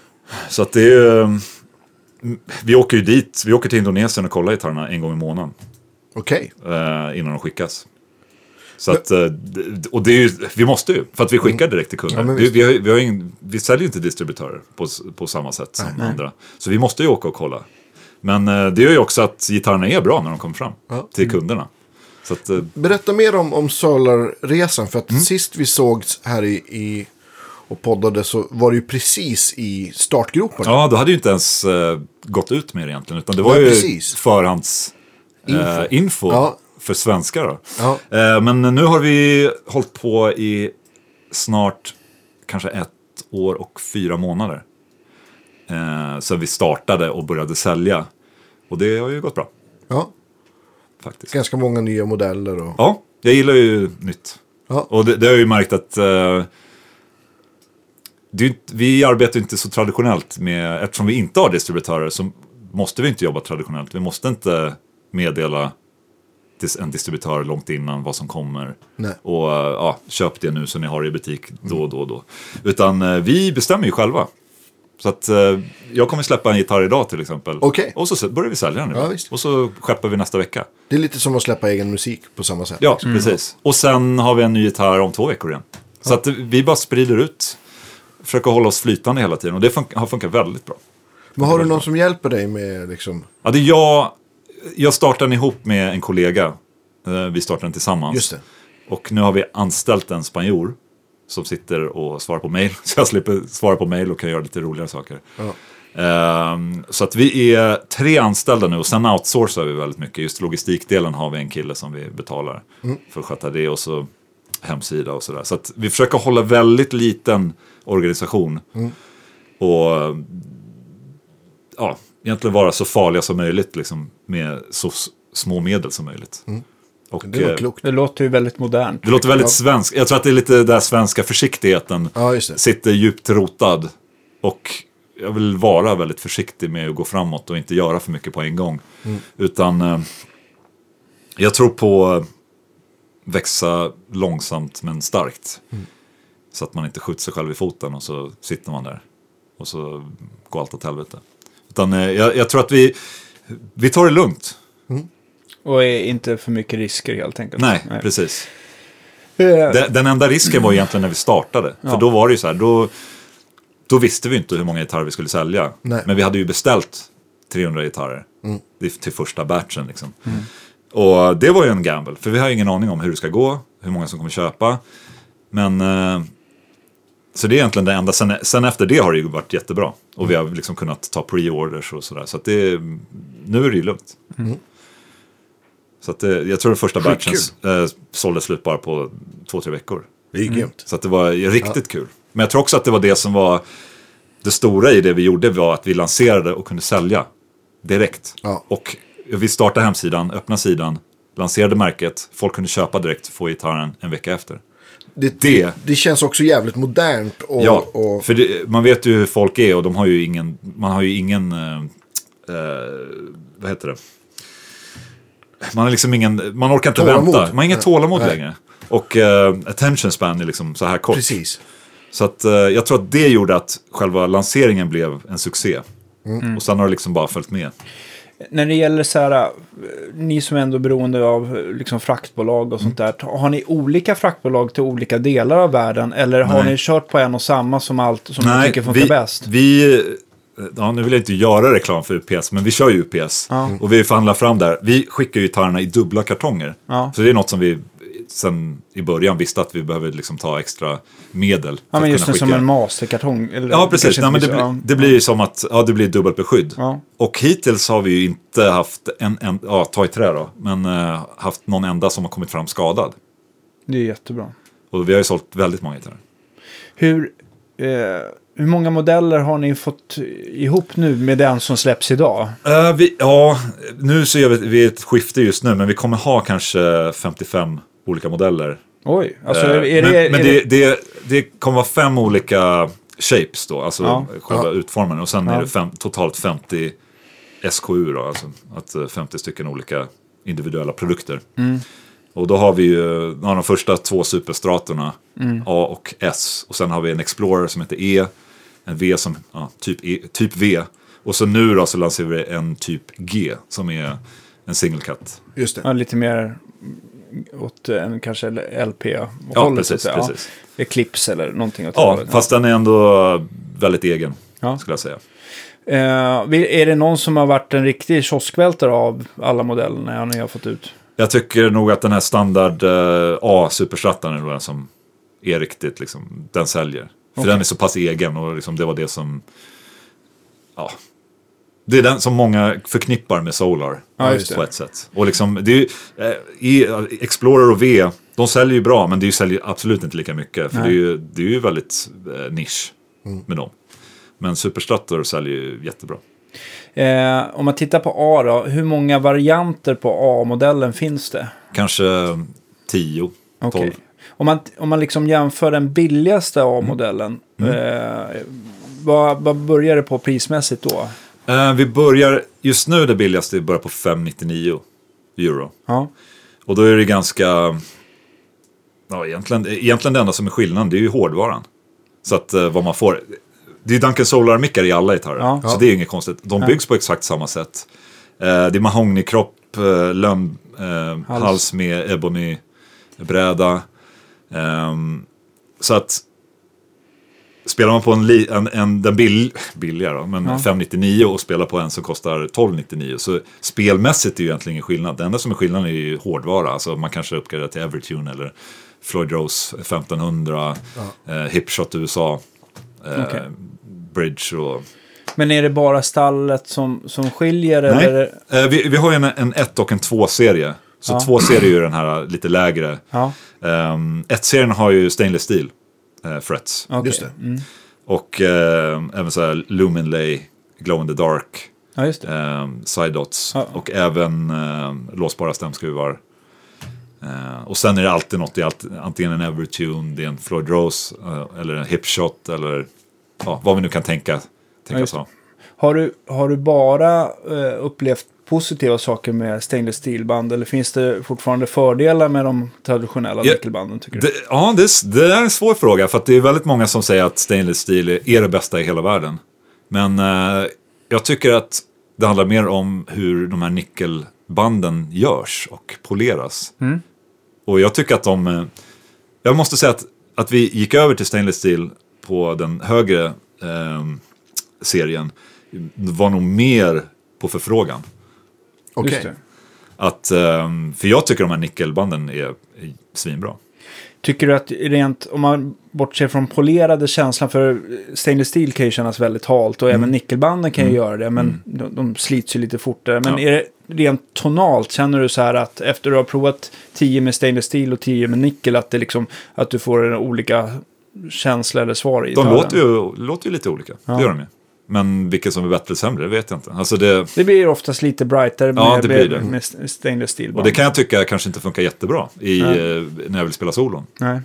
Så att det är ju, vi åker ju dit, vi åker till Indonesien och kollar gitarrerna en gång i månaden. Okej. eh, innan de skickas. Så att, eh, och det är ju, vi måste ju, för att vi skickar direkt till kunder. Ja, vi, vi, har, vi, har ingen, vi säljer ju inte distributörer på, på samma sätt som andra. Så vi måste ju åka och kolla. Men eh, det gör ju också att gitarrerna är bra när de kommer fram Ja. till kunderna. Att, eh, Berätta mer om, om Solar-resan. För att Mm. sist vi sågs här i, i och poddade så var det ju precis i startgroparna. ja, då hade ju inte ens eh, gått ut med det egentligen. Utan det var Nej, ju precis. förhands info, Info. eh, Ja. för svenskar. Då. Ja. Eh, men nu har vi hållit på i snart kanske ett år och fyra månader. Sen vi startade och började sälja. Och det har ju gått bra Ja, faktiskt. ganska många nya modeller och... Ja, jag gillar ju nytt. Ja. Och det, det har jag ju märkt att eh, det vi arbetar inte så traditionellt med, eftersom vi inte har distributörer så måste vi inte jobba traditionellt. Vi måste inte meddela en distributör långt innan vad som kommer. Nej. Och eh, ja, köp det nu så ni har det i butik då och då då. Utan eh, vi bestämmer ju själva. Så att eh, jag kommer släppa en gitarr idag till exempel. Okej. Och så börjar vi sälja den Ja, nu. visst. och så skeppar vi nästa vecka. Det är lite som att släppa egen musik på samma sätt. Ja, precis. Och sen har vi en ny gitarr om två veckor igen. Så att vi bara sprider ut. Försöker hålla oss flytande hela tiden. Och det fun- har funkat väldigt bra. Men har du någon som hjälper dig med liksom... Ja, det är jag, jag startade den ihop med en kollega. Eh, Vi startade den tillsammans. Just det. Och nu har vi anställt en spanjor. Som sitter och svarar på mail. Så jag slipper svara på mail och kan göra lite roligare saker. Ja. Ehm, så att vi är tre anställda nu och sen outsourcar vi väldigt mycket. Just logistikdelen har vi en kille som vi betalar för att sköta det och så hemsida och sådär. Så att vi försöker hålla väldigt liten organisation. Och ja, egentligen vara så farliga som möjligt liksom, med så små medel som möjligt. Och, Det var eh, klokt. Det låter ju väldigt modernt. det låter väldigt svenskt. Jag tror att det är lite den där svenska försiktigheten Ja, just det. sitter djupt rotad. Och jag vill vara väldigt försiktig med att gå framåt och inte göra för mycket på en gång. Utan eh, jag tror på eh, växa långsamt men starkt. Så att man inte skjuter sig själv i foten och så sitter man där. Och så går allt åt helvete. Utan eh, jag, jag tror att vi, vi tar det lugnt. Och är inte för mycket risker helt enkelt. Nej, precis. Eh, Den, den enda risken var egentligen när vi startade. För Ja. då var det ju så här, då, då visste vi inte hur många gitarrer vi skulle sälja. Nej. Men vi hade ju beställt 300 gitarrer är till första batchen. Liksom. Och det var ju en gamble, för vi har ingen aning om hur det ska gå, hur många som kommer köpa. Men eh, så det är egentligen det enda. Sen, sen efter det har det ju varit jättebra. Och vi har liksom kunnat ta pre-orders och sådär. Så att det, nu är det ju lugnt. Så att det, jag tror den första batchen eh, sålde slut bara på två, tre veckor. Det är grymt. Så att det var riktigt kul. Men jag tror också att det var det som var det stora i det vi gjorde var att vi lanserade och kunde sälja direkt. Ja. Och vi startade hemsidan, öppna sidan, lanserade märket, folk kunde köpa direkt, få gitarren en vecka efter. Det, Det- det känns också jävligt modernt. Och, ja, och, för det, man vet ju hur folk är och de har ju ingen, man har ju ingen, eh, eh, vad heter det? Man har liksom ingen, man orkar inte Tålamod. vänta. Man har ingen Nej. tålamod Nej. längre. Och eh, attention span är liksom så här kort. precis. Så att, eh, jag tror att det gjorde att själva lanseringen blev en succé. Mm. Och sen har det liksom bara följt med. När det gäller så här, eh, ni som ändå är beroende av liksom fraktbolag och sånt där. Har ni olika fraktbolag till olika delar av världen? Eller har Nej. ni kört på en och samma som allt som ni tycker funkar vi, bäst? Vi, ja, nu vill jag inte göra reklam för UPS, men vi kör ju UPS. Ja. Och vi förhandlar fram där. Vi skickar ju gitarrerna i dubbla kartonger. Ja. Så det är något som vi sen i början visste att vi behöver liksom ta extra medel. Ja, men just det, som en masterkartong. Eller, Ja, precis. Nej, men det, blir, det blir ju som att ja, det blir dubbelt beskydd. Ja. Och hittills har vi ju inte haft en, en ja, ta i trä då, men eh, haft någon enda som har kommit fram skadad. Det är jättebra. Och vi har ju sålt väldigt många gitarrer. Hur, eh, hur många modeller har ni fått ihop nu med den som släpps idag? Eh, vi, ja, nu så gör vi, vi ett skifte just nu, men vi kommer ha kanske 55 olika modeller. Oj, alltså Eh, är det... men är men det, det, det, det kommer vara fem olika shapes då, alltså Ja. själva Ja. utformningen. Och sen Ja. är det fem, totalt 50 SKU då, alltså att eh, 50 stycken olika individuella produkter. Mm. Och då har vi ju ja, de första två superstratorna, Mm. A och S. Och sen har vi en Explorer som heter E, en V som, ja, typ, e, typ V. Och så nu då så lanserar vi en typ G som är en single cut. Just det. ja, lite mer åt en kanske LP Ja, hållet så precis. säga. precis. Ja, Eclipse eller någonting åt Ja, fast den är ändå väldigt egen, Ja. skulle jag säga. Eh, är det någon som har varit en riktig kioskvältare av alla modellerna ni har fått ut? Jag tycker nog att den här standard eh, A-superstrattan är den som är riktigt, liksom, den säljer. För Okej. den är så pass egen och liksom, det var det som, ja, det är den som många förknippar med Solar. Ja. På ett sätt. Och liksom, det är ju, eh, i, Explorer och V, de säljer ju bra, men det säljer absolut inte lika mycket. För det är, ju, det är ju väldigt eh, nisch med dem. Men Superstrator säljer ju jättebra. Eh, om man tittar på A då, hur många varianter på A-modellen finns det? Kanske 10, 12. Okej. Om man, om man liksom jämför den billigaste A-modellen, Mm. eh, vad, vad börjar det på prismässigt då? Eh, vi börjar, just nu det billigaste börjar på 599 euro. Ja, Och då är det ganska, ja egentligen, egentligen det enda som är skillnaden det är ju hårdvaran. Så att eh, vad man får, det är Duncan Solar-mickar i alla gitarrer. Ja. Så det är inget konstigt. De byggs på exakt samma sätt. Eh, det är mahognykropp, eh, löm, eh, Hals. hals. med ebonybräda. Ehm, så att Spelar man på en, li, en, en den bill, billiga då, men Ja. 599 och spelar på en som kostar 1299 så spelmässigt är ju egentligen ingen skillnad. Det enda som är skillnaden är ju hårdvara. Alltså man kanske uppgraderar till Evertune eller Floyd Rose 1500, eh, Hipshot USA, eh, Okej. Bridge och... Men är det bara stallet som, som skiljer? Nej, Eller? eh, vi, vi har ju en, en 1 och en 2-serie. Så Ja. 2-serie är ju den här lite lägre. Ja, Um, 1-serien har ju stainless steel eh, frets. okej. Just det. Mm. Och eh, även så här Lumen Lay, Glow in the Dark, Ja, just det. eh, Side Dots Ja. och även eh, låsbara stämskruvar. Eh, och sen är det alltid något, det är alltid, antingen en Evertune, det är en Floyd Rose eh, eller en Hipshot eller ja, vad vi nu kan tänka, Ja, tänka så. ha. Har du, har du bara eh, upplevt positiva saker med stainless steel-band eller finns det fortfarande fördelar med de traditionella Ja, nickelbanden tycker du? Det, ja, det, är- det är en svår fråga för det är väldigt många som säger att stainless steel är- är det bästa i hela världen. Men eh, jag tycker att det handlar mer om hur de här nickelbanden görs och poleras. Mm. Och jag tycker att de... eh, Jag måste säga att, att vi gick över till stainless steel på den högre eh, serien var nog mer på förfrågan. Okej. Just det. Att, eh, för jag tycker de här nickelbanden är, är svinbra. Tycker du att rent, om man bortser från polerade känslan, för stainless steel kan ju kännas väldigt halt och Mm. även nickelbanden kan ju göra det, men de, de slits ju lite fortare. Men Ja. är det rent tonalt, känner du så här att efter du har provat 10 med stainless steel och 10 med nickel, att, det liksom, att du får olika känsla eller svar i De gitarren? låter ju, låter ju lite olika, Ja. det gör de ju. Men vilket som är bättre eller sämre, det vet jag inte. Alltså det, Det blir oftast lite brightare med, Ja, det blir det. med stainless steel. och det kan jag tycka kanske inte funkar jättebra i, Nej. eh, när jag vill spela solon. Nej.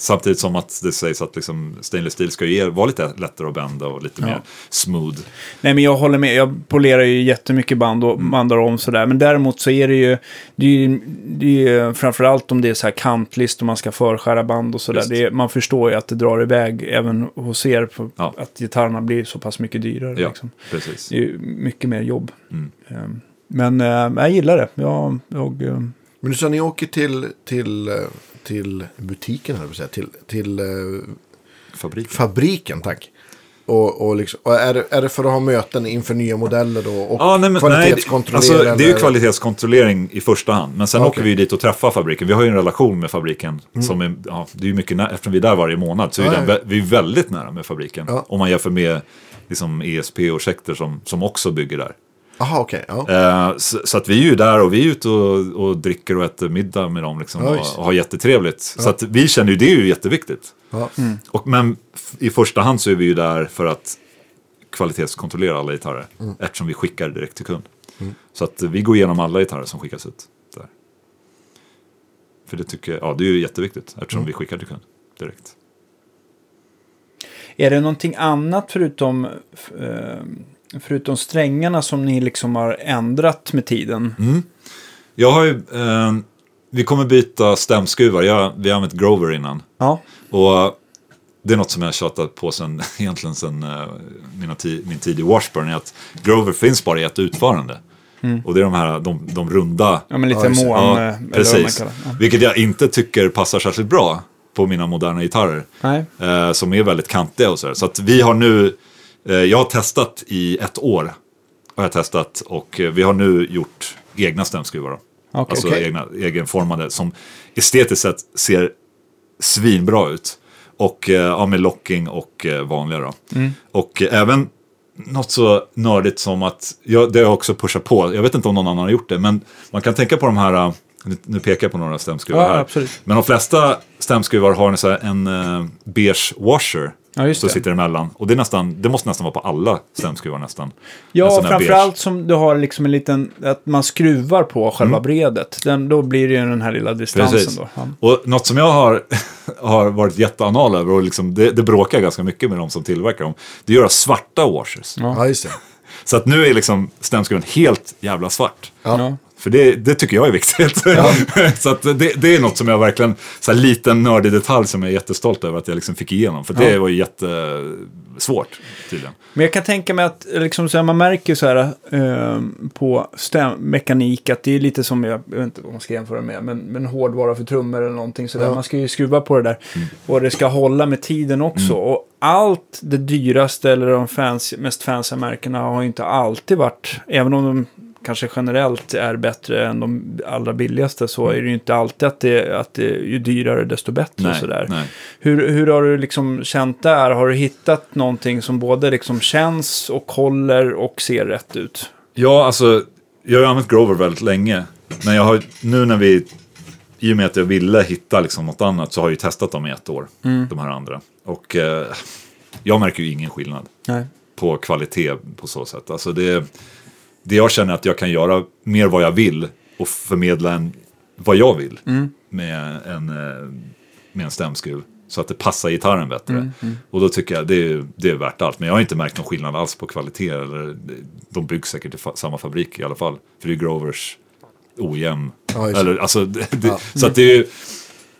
Samtidigt som att det sägs att liksom stainless steel ska ge, vara lite lättare att bända och lite Ja. mer smooth. Nej, men jag håller med. Jag polerar ju jättemycket band och Mm. bandar om sådär. Men däremot så är det ju, det är ju, det är ju framförallt om det är så här kantlist och man ska förskära band och sådär. Det Man förstår ju att det drar iväg även hos er. På, Ja. Att gitarrerna blir så pass mycket dyrare. Ja, Liksom. precis. Det är ju mycket mer jobb. Mm. Ehm, Men eh, jag gillar det. Jag, jag, eh, Men du sa ni åker till, till, eh, till butiken, här, säga, till, till eh, Fabrik. fabriken, tack. Och, och, liksom, och är, är det för att ha möten inför nya modeller då? Och Ja, nej, men, nej, kvalitetskontrollera? alltså, det är ju kvalitetskontrollering i första hand. Men sen Okej. åker vi dit och träffar fabriken. Vi har ju en relation med fabriken. Som är, ja, det är mycket eftersom vi är där varje månad så är Ja, den, vi är väldigt nära med fabriken. Ja. Om man jämför med liksom, ESP och Schecter som, som också bygger där. Jaha, okej. ja. Eh, så, så att vi är ju där och vi är ute och, och dricker och äter middag med dem liksom, Ja, och, och har jättetrevligt. Så att vi känner ju det är ju jätteviktigt. Ja. Och, men i första hand så är vi ju där för att kvalitetskontrollera alla gitarrer. Eftersom vi skickar direkt till kund. Så att vi går igenom alla gitarrer som skickas ut. Där. För det tycker jag, ja det är ju jätteviktigt eftersom vi skickar till kund direkt. är det någonting annat förutom, eh, förutom strängarna som ni liksom har ändrat med tiden? Mm. Jag har ju, eh, vi kommer byta stämskruvar. Jag, vi har använt Grover innan. Ja. Och det är något som jag tjatat på sen, egentligen sen eh, mina min tid i Washburn. Är att Grover finns bara i ett utförande. Och det är de här de, de runda. Ja, men lite Ja, mån... Ja, precis. Ja. Vilket jag inte tycker passar särskilt bra på mina moderna gitarrer. Nej. Eh, som är väldigt kantiga och sådär. Så att vi har nu, jag har testat i ett år. Har jag testat och eh, vi har nu gjort egna stämskruvar. Då. Okej. Alltså Okej. egna, egenformade som estetiskt sett ser svinbra ut. Och eh, ja, med locking och eh, vanliga då. Mm. Och eh, även något så nördigt som att, jag, det har jag också pushat på, jag vet inte om någon annan har gjort det, men man kan tänka på de här, eh, nu, pekar jag på några stämskruvar Ja, här. absolut. Men de flesta stämskruvar har en, så här, en beige washer. Ja, just som det. sitter emellan. Och det, är nästan, det måste nästan vara på alla stämskruvar nästan. Ja, framförallt som du har liksom en liten, att man skruvar på själva Mm. bredet. Den, då blir det ju den här lilla distansen Precis. då. Ja. Och något som jag har, har varit jätteanal över och liksom, det, det bråkar ganska mycket med de som tillverkar dem. Det är att göra svarta washers. Ja. ja, just det. Så att nu är liksom stämskruven helt jävla svart. Ja. Ja. För det, det tycker jag är viktigt. så att det, det är något som jag verkligen, så här liten nördig detalj som jag är jättestolt över att jag liksom fick igenom. För det Ja. var ju jättesvårt tydligen. Men jag kan tänka mig att liksom, så här, man märker så här eh, på mekanik att det är lite som, jag, jag vet inte vad man ska jämföra med, men, men hårdvara för trummor eller någonting sådär. Ja. Man ska ju skruva på det där. Och det ska hålla med tiden också. Och allt det dyraste eller de fans, mest fancy märkena har ju inte alltid varit, även om de kanske generellt är bättre än de allra billigaste så är det ju inte alltid att det, att det ju dyrare desto bättre. och Nej, sådär. nej. Hur, hur har du liksom känt där? Har du hittat någonting som både liksom känns och håller och ser rätt ut? Ja, alltså, jag har använt Grover väldigt länge. Men jag har, nu när vi, i och med att jag ville hitta liksom något annat, så har jag ju testat dem i ett år. De här andra. Och eh, jag märker ju ingen skillnad Nej. på kvalitet på så sätt. Alltså det, det jag känner att jag kan göra mer vad jag vill och förmedla en, vad jag vill med, en, eh, med en stämskruv. Så att det passar gitarren bättre. Och då tycker jag det är, det är värt allt. Men jag har inte märkt någon skillnad alls på kvalitet. Eller, de byggs säkert i fa- samma fabrik i alla fall. För det är Grovers ojämn. Ja, just det. eller, alltså, det, det, Ja. Så att det är ju,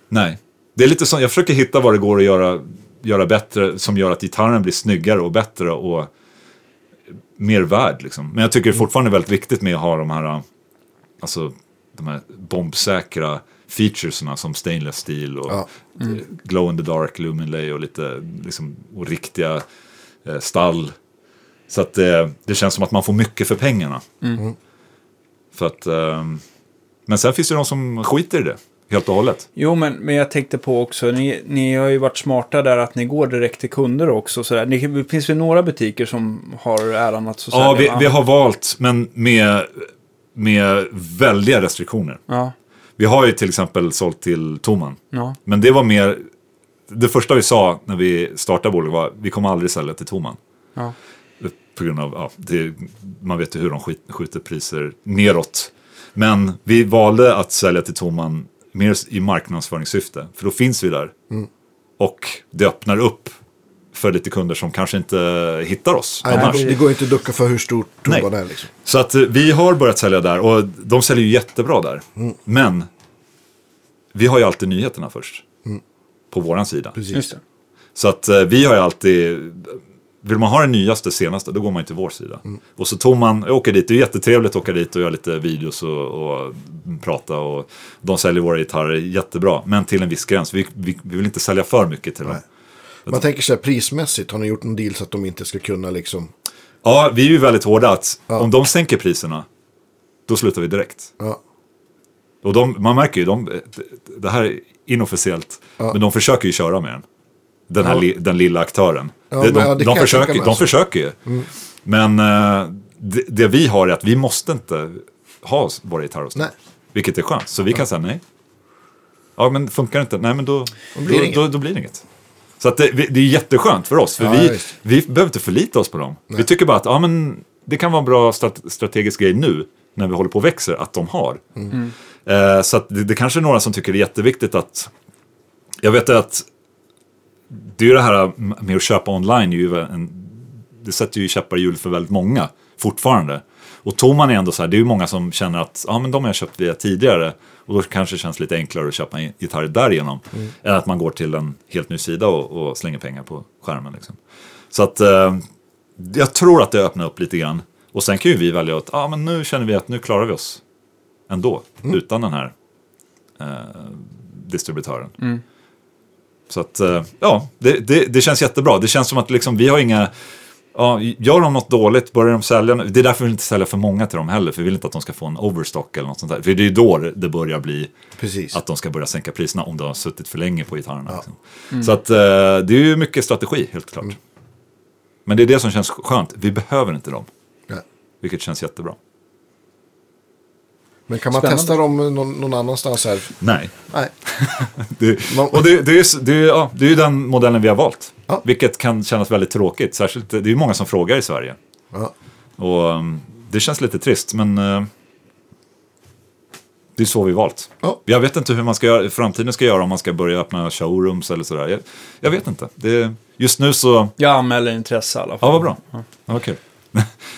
nej. Det är lite så, jag försöker hitta vad det går att göra, göra bättre. Som gör att gitarren blir snyggare och bättre. Och mer värd liksom. Men jag tycker det är fortfarande väldigt viktigt med att ha de här, alltså de här bombsäkra featuresna som stainless steel och Ja. eh, glow in the dark, luminlay och lite liksom, och riktiga eh, stall. Så att eh, det känns som att man får mycket för pengarna. För att, ehm, men sen finns det de som skiter i det helt och hållet. Jo, men, men jag tänkte på också, ni, ni har ju varit smarta där att ni går direkt till kunder också. Sådär. Ni, det finns väl några butiker som har äran att så Ja, vi, vi har valt, men med med väldiga restriktioner. Ja. Vi har ju till exempel sålt till Toman. Ja. Men det var mer, det första vi sa när vi startade bolaget var vi kommer aldrig sälja till Toman. Ja. På grund av, ja, det, man vet ju hur de skjuter priser neråt. Men vi valde att sälja till Toman mer i marknadsföringssyfte. För då finns vi där. Och det öppnar upp för lite kunder som kanske inte hittar oss Nej, annars. det, går inte att ducka för hur stort toban är. Liksom. Så att eh, vi har börjat sälja där och de säljer ju jättebra där. Men vi har ju alltid nyheterna först. På våran sida. Precis. Så att eh, vi har ju alltid, vill man ha det nyaste, senaste, då går man ju till vår sida. Och så tog man, jag åker dit, det är jättetrevligt att åka dit och göra lite videos och, och prata och de säljer våra gitarrer jättebra. Men till en viss gräns, vi, vi, vi vill inte sälja för mycket till dem. Nej. Man tänker så här prismässigt, har ni gjort någon deal så att de inte ska kunna liksom... Ja, vi är ju väldigt hårda att Ja. om de sänker priserna, då slutar vi direkt. Ja, Och de, man märker ju, de, det här är inofficiellt, Ja. men de försöker ju köra med den. Den, här li, den lilla aktören. Ja, de de, det de, försöker, de försöker ju. Men eh, det, det vi har är att vi måste inte ha våra gitarrer hos dem. Nej. Vilket är skönt, så vi kan säga nej. Ja, men funkar det inte, nej men då, Då blir det då, inget. då, då blir det inget. Så att det, det är jätteskönt för oss, för Ja, vi, vi behöver inte förlita oss på dem. Vi tycker bara att ja, men det kan vara en bra strat strategisk grej nu, när vi håller på och växer, att de har. Eh, så det, det kanske är några som tycker det är jätteviktigt att... Jag vet att det är ju det här med att köpa online, ju en, det sätter ju käppar i hjulet för väldigt många fortfarande. Och Toman är ändå så här, det är ju många som känner att ja, men de har jag köpt via tidigare och då kanske det känns lite enklare att köpa en gitarr därigenom. Än att man går till en helt ny sida och, och slänger pengar på skärmen. Liksom. Så att eh, jag tror att det öppnar upp lite grann. Och sen kan ju vi välja att ja, men nu känner vi att nu klarar vi oss ändå utan den här eh, distributören. Så att, eh, ja, det, det, det känns jättebra. Det känns som att liksom, vi har inga... Ja, gör de något dåligt, börjar de sälja... Det är därför vi inte säljer för många till dem heller, för vi vill inte att de ska få en overstock eller något sånt där. För det är ju då det börjar bli precis. att de ska börja sänka priserna om de har suttit för länge på gitarrerna. Liksom. Så att eh, det är ju mycket strategi, helt klart. Men det är det som känns skönt. Vi behöver inte dem, Ja. vilket känns jättebra. Men kan man Spännande. testa dem någon, någon annanstans här? Nej. Nej. Det, och det, det, är, ju- det, är, ja, det är ju den modellen vi har valt. Ja. Vilket kan kännas väldigt tråkigt. Särskilt, det är ju många som frågar i Sverige. Ja. Och um, det känns lite trist, men eh, det är så vi valt. Ja. Jag vet inte hur man ska göra, framtiden ska göra om man ska börja öppna showrooms eller sådär. Jag, jag vet inte. Det, just nu så, Jag anmäler intresse i alla fall. ja vad bra. Ja, vad kul.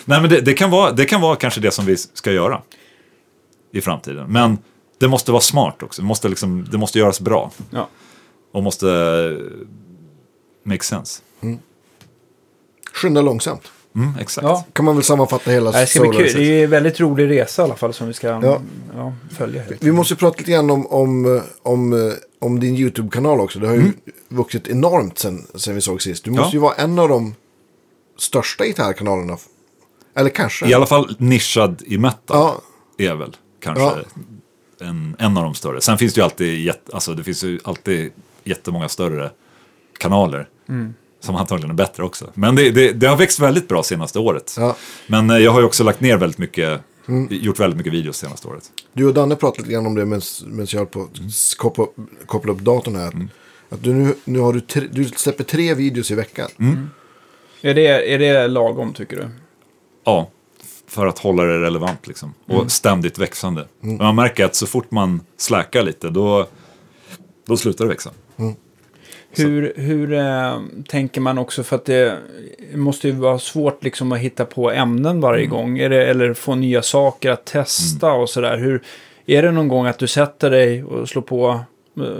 Nej men det, det, kan vara, det kan vara kanske det som vi ska göra i framtiden. Men det måste vara smart också. Det måste, liksom, det måste göras bra. Ja. Och måste eh, make sense. Skynda långsamt. Mm, exakt. Ja. Kan man väl sammanfatta hela Det ska bli kul. Det är en väldigt rolig resa i alla fall som vi ska Ja. ja. följa. Vi måste prata lite grann om, om, om, om din YouTube-kanal också. Det har ju vuxit enormt sen, sen vi såg sist. Du måste ju vara en av de största gitarrkanalerna. Eller kanske. I alla fall nischad i metal. Ja, är väl kanske Ja. en, en av de större. Sen finns det ju alltid, alltså det finns ju alltid jättemånga större kanaler. Som antagligen är bättre också. Men det, det, det har växt väldigt bra senaste året. Ja. Men eh, jag har ju också lagt ner väldigt mycket, gjort väldigt mycket videos senaste året. du och Danne pratade lite grann om det medan jag höll på att koppla, koppla upp datorn här. Att du nu, nu har du, tre, du släpper tre videos i veckan. Är, det, är det lagom tycker du? Ja, för att hålla det relevant liksom. Och ständigt växande. Men man märker att så fort man släkar lite, då, då slutar det växa. Hur, hur eh, tänker man också för att det måste ju vara svårt liksom att hitta på ämnen varje gång. Är det, eller få nya saker att testa och sådär. Hur, är det någon gång att du sätter dig och slår på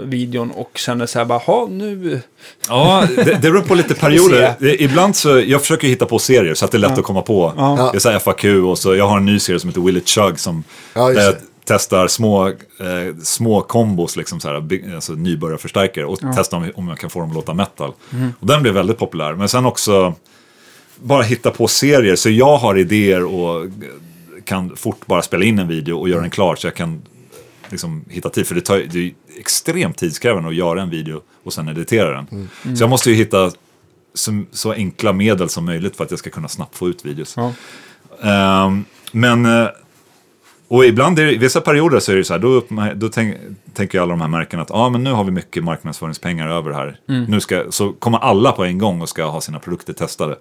videon och känner så här bara, "Ha, nu... Ja, det, det beror på lite perioder. Ibland så, jag försöker hitta på serier så att det är lätt att komma på. Ja. Det är så här FAQ och så, jag har en ny serie som heter Will It Chug som Ja, där jag testar små, eh, små kombos, liksom så här, big- alltså nybörjarförstärkare och testar om, om jag kan få dem att låta metal. Och den blev väldigt populär. Men sen också bara hitta på serier så jag har idéer och kan fort bara spela in en video och göra den klar så jag kan liksom hitta tid. För det, tar, det är extremt tidskrävande att göra en video och sen editera den. Så jag måste ju hitta så, så enkla medel som möjligt för att jag ska kunna snabbt få ut videos. Ja. Ehm, men, eh, Och ibland, är det, i vissa perioder så är det så här, då, då tänk, tänker alla de här märkena att ah, men nu har vi mycket marknadsföringspengar över här. Nu ska, så kommer alla på en gång och ska ha sina produkter testade.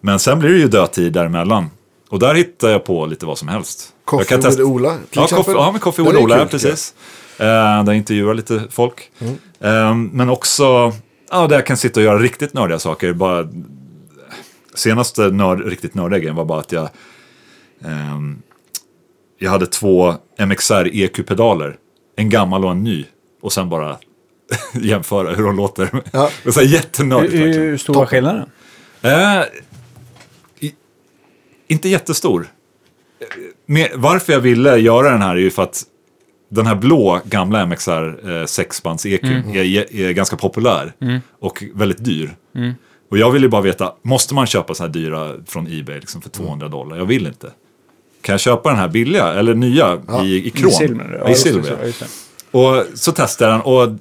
Men sen blir det ju dödtid däremellan. Och där hittar jag på lite vad som helst. Jag Coffee with Ola, till Ja, exempel. Ja, men Coffee with Ola, kul, precis. Uh, där jag intervjuar lite folk. Mm. Eh, men också, ja, där jag kan sitta och göra riktigt nördiga saker. Bara, senaste nörd, riktigt nördiga grejen var bara att jag, ehm, jag hade två MXR EQ-pedaler. En gammal och en ny. Och sen bara jämföra hur de låter. Ja. Det är så här jättenördigt Hur, hur stor var skillnaden? Eh, i, inte jättestor. Med, varför jag ville göra den här är ju för att den här blå gamla MXR eh, sexbands EQ är, är ganska populär och väldigt dyr. Och jag vill ju bara veta, måste man köpa så här dyra från Ebay liksom för 200 dollar? Jag vill inte. Kan jag köpa den här billiga, eller nya, i, i krom? I silver? Ja, I silver. så, just det. Och så testade jag den och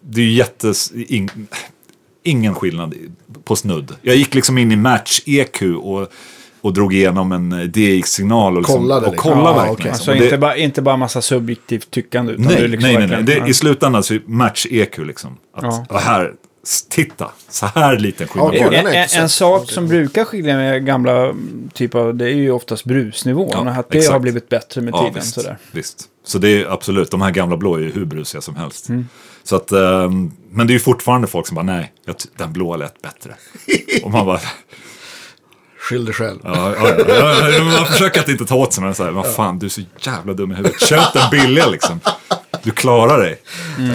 det är ju jättes... In, ingen skillnad på snudd. Jag gick liksom in i match-EQ och, och drog igenom en DX-signal och, liksom, Kollade och liksom. kollade Ja, verkligen. okej. liksom. Alltså det- inte, bara, inte bara massa subjektivt tyckande. Utan nej, liksom nej, nej, nej. Det, I slutändan så är match-EQ liksom. Att, Ja. och här, titta, så här liten skillnad. Har En, en, en sak som brukar skilja med gamla mm, typ av, det är ju oftast brusnivån. Ja, att det har exakt. blivit bättre med Ja, tiden. visst, Sådär. visst. Så det är absolut, de här gamla blå är ju hur brusiga som helst. Mm. Så att, ehm, men det är ju fortfarande folk som bara, nej, jag den blå lät bättre. och man bara, Skyll dig själv. Ja, ja, ja, ja, man försöker att inte ta åt sig men så här, vad fan du är så jävla dum i huvudet. Köp den billiga liksom. Du klarar dig.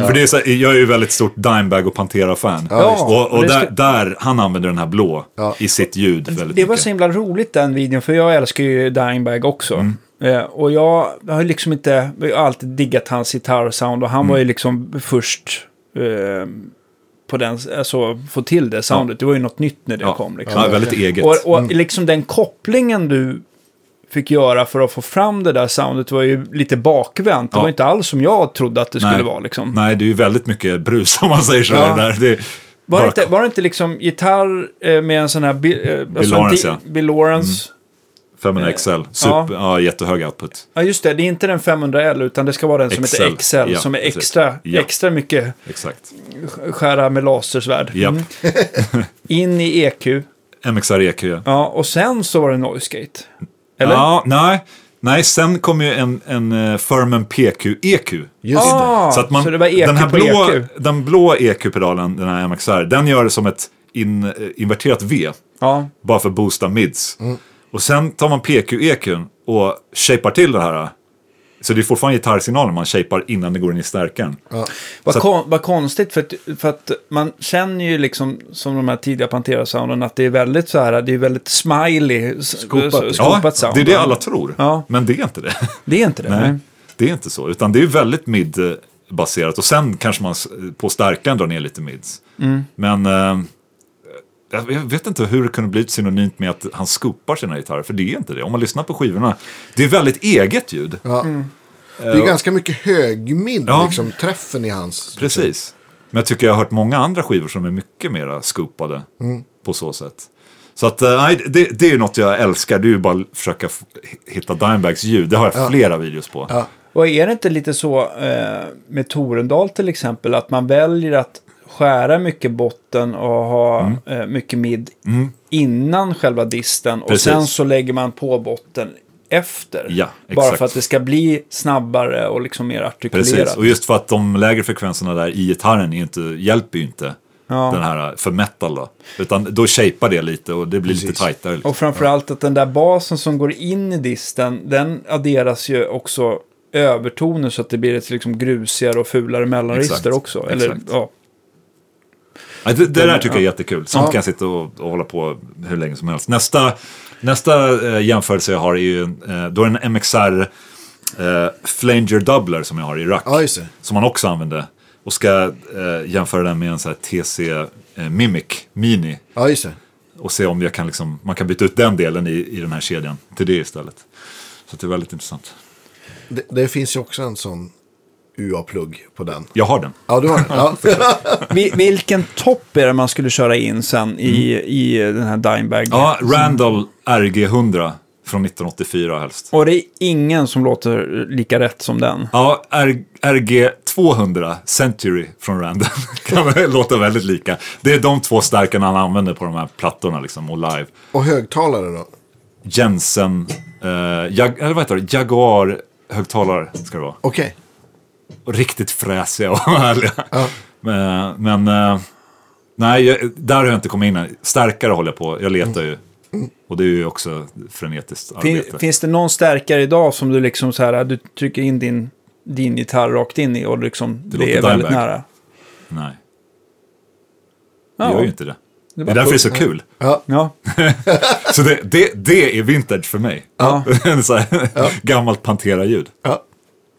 För det är så här, jag är ju väldigt stort Dimebag och Pantera-fan. Ja, och och där, ska- där, han använder den här blå Ja. i sitt ljud väldigt Det var mycket. så himla roligt den videon, för jag älskar ju Dimebag också. Mm. Eh, och jag har liksom inte, jag har alltid diggat hans gitarrsound och han Mm. var ju liksom först eh, på den, alltså få till det soundet. Det var ju något nytt när det Ja. kom. Liksom. Ja, väldigt eget. Och, och liksom den kopplingen du fick göra för att få fram det där soundet var ju lite bakvänt. Det Ja. var inte alls som jag trodde att det skulle Nej. vara. Liksom. Nej, det är ju väldigt mycket brus om man säger så. Ja. Där. Det, Var, det inte, var det inte liksom gitarr eh, med en sån här... Bill, eh, alltså en Lawrence, di- ja. Mm. Bill Lawrence. 500 XL, super, ja. jättehög output. Ja, just det. Det är inte den 500L, utan det ska vara den som XL. heter XL, Ja, som är precis. extra, Ja. extra mycket Exakt. skära med lasersvärd. Japp. In i EQ. MXR EQ, ja. Ja, och sen så var det Noise Gate. Eller? Ja, nej. Nej, sen kom ju en, en uh, Furman PQ EQ. Just det. ah, Så, att man, så det var EQ den här på blå, EQ. Den blå EQ-pedalen, den här MXR, den gör det som ett in, eh, inverterat V. Ja, Bara för att boosta mids. Mm. Och sen tar man PQ-EQn och shapar till det här. Så det är fortfarande gitarrsignaler man shapar innan det går in i stärkaren. vad, Så- kon, vad konstigt, för att, för att man känner ju liksom, som de här tidiga Pantera-sounden, att det är väldigt så här, det är väldigt smiley, Skopat. skopat sound. det är det alla tror. Ja. Men det är inte det. Det är inte det. Nej, Nej. det är inte så. Utan det är väldigt mid-baserat. Och sen kanske man på stärkaren drar ner lite mids. Mm. Men eh, jag vet inte hur det kunde bli synonymt med att han skopar sina gitarrer. För det är inte det. Om man lyssnar på skivorna. Det är väldigt eget ljud. Ja. Det är ganska mycket högmid, Ja. liksom, träffen i hans. Precis. Men jag tycker jag har hört många andra skivor som är mycket mera skopade Mm. på så sätt. Så att, eh, nej, det, det är ju något jag älskar. Det är ju bara att försöka hitta Dimebags ljud. Det har jag flera videos på. Ja. Och är det inte lite så eh, med Torendal till exempel, att man väljer att skära mycket botten och ha eh, mycket mid innan själva disten och Precis. sen så lägger man på botten efter. Ja, Bara för att det ska bli snabbare och liksom mer artikulerat. Precis, och just för att de lägre frekvenserna där i gitarren inte, hjälper ju inte Ja. den här för metal då. Utan då shapear det lite och det blir lite Precis. tajtare. Liksom. Och framförallt att den där basen som går in i disten, den adderas ju också övertoner så att det blir ett liksom grusigare och fulare mellanregister Exakt, också. Eller, exakt. ja. Ja, det, det där tycker jag är jättekul. Sånt Ja. kan jag sitta och, och hålla på hur länge som helst. Nästa, nästa eh, jämförelse jag har är ju, eh, då är det en MXR eh, Flanger Doubler som jag har i rack. Ja. Som man också använde. Och ska eh, jämföra den med en sån TC eh, Mimic Mini. Ja. Och se om jag kan liksom, man kan byta ut den delen i, i den här kedjan till det istället. Så det är väldigt intressant. det. Det finns ju också en sån UA-plugg på den. Jag har den. Ja, du har den. Ja. Vi- Vilken topp är det man skulle köra in sen i, i den här Dimebag? Ja, Randall RG100. Från 1984 helst. Och det är ingen som låter lika rätt som den. Ja, R- RG 200 Century från Random kan låta väldigt lika. Det är de två stärkarna han använder på de här plattorna liksom, och live. Och högtalare då? Jensen, eh, Jag, eller vad heter det? Jaguar högtalare ska det vara. Okej. Riktigt fräsiga och härliga. Ja. Men, men eh, nej, där har jag inte kommit in än. Starkare håller jag på, jag letar ju. Och det är ju också frenetiskt Fin, arbete. finns det någon stärkare idag som du liksom så här, du trycker in din, din gitarr rakt in i och liksom det, låter är väldigt Dimebag. nära? Nej, det Ja, gör ju inte det. Det är var därför det är så kul. Ja. Ja, Så det, det, det är vintage för mig. Ja. så här, Gammalt Pantera-ljud. Ja.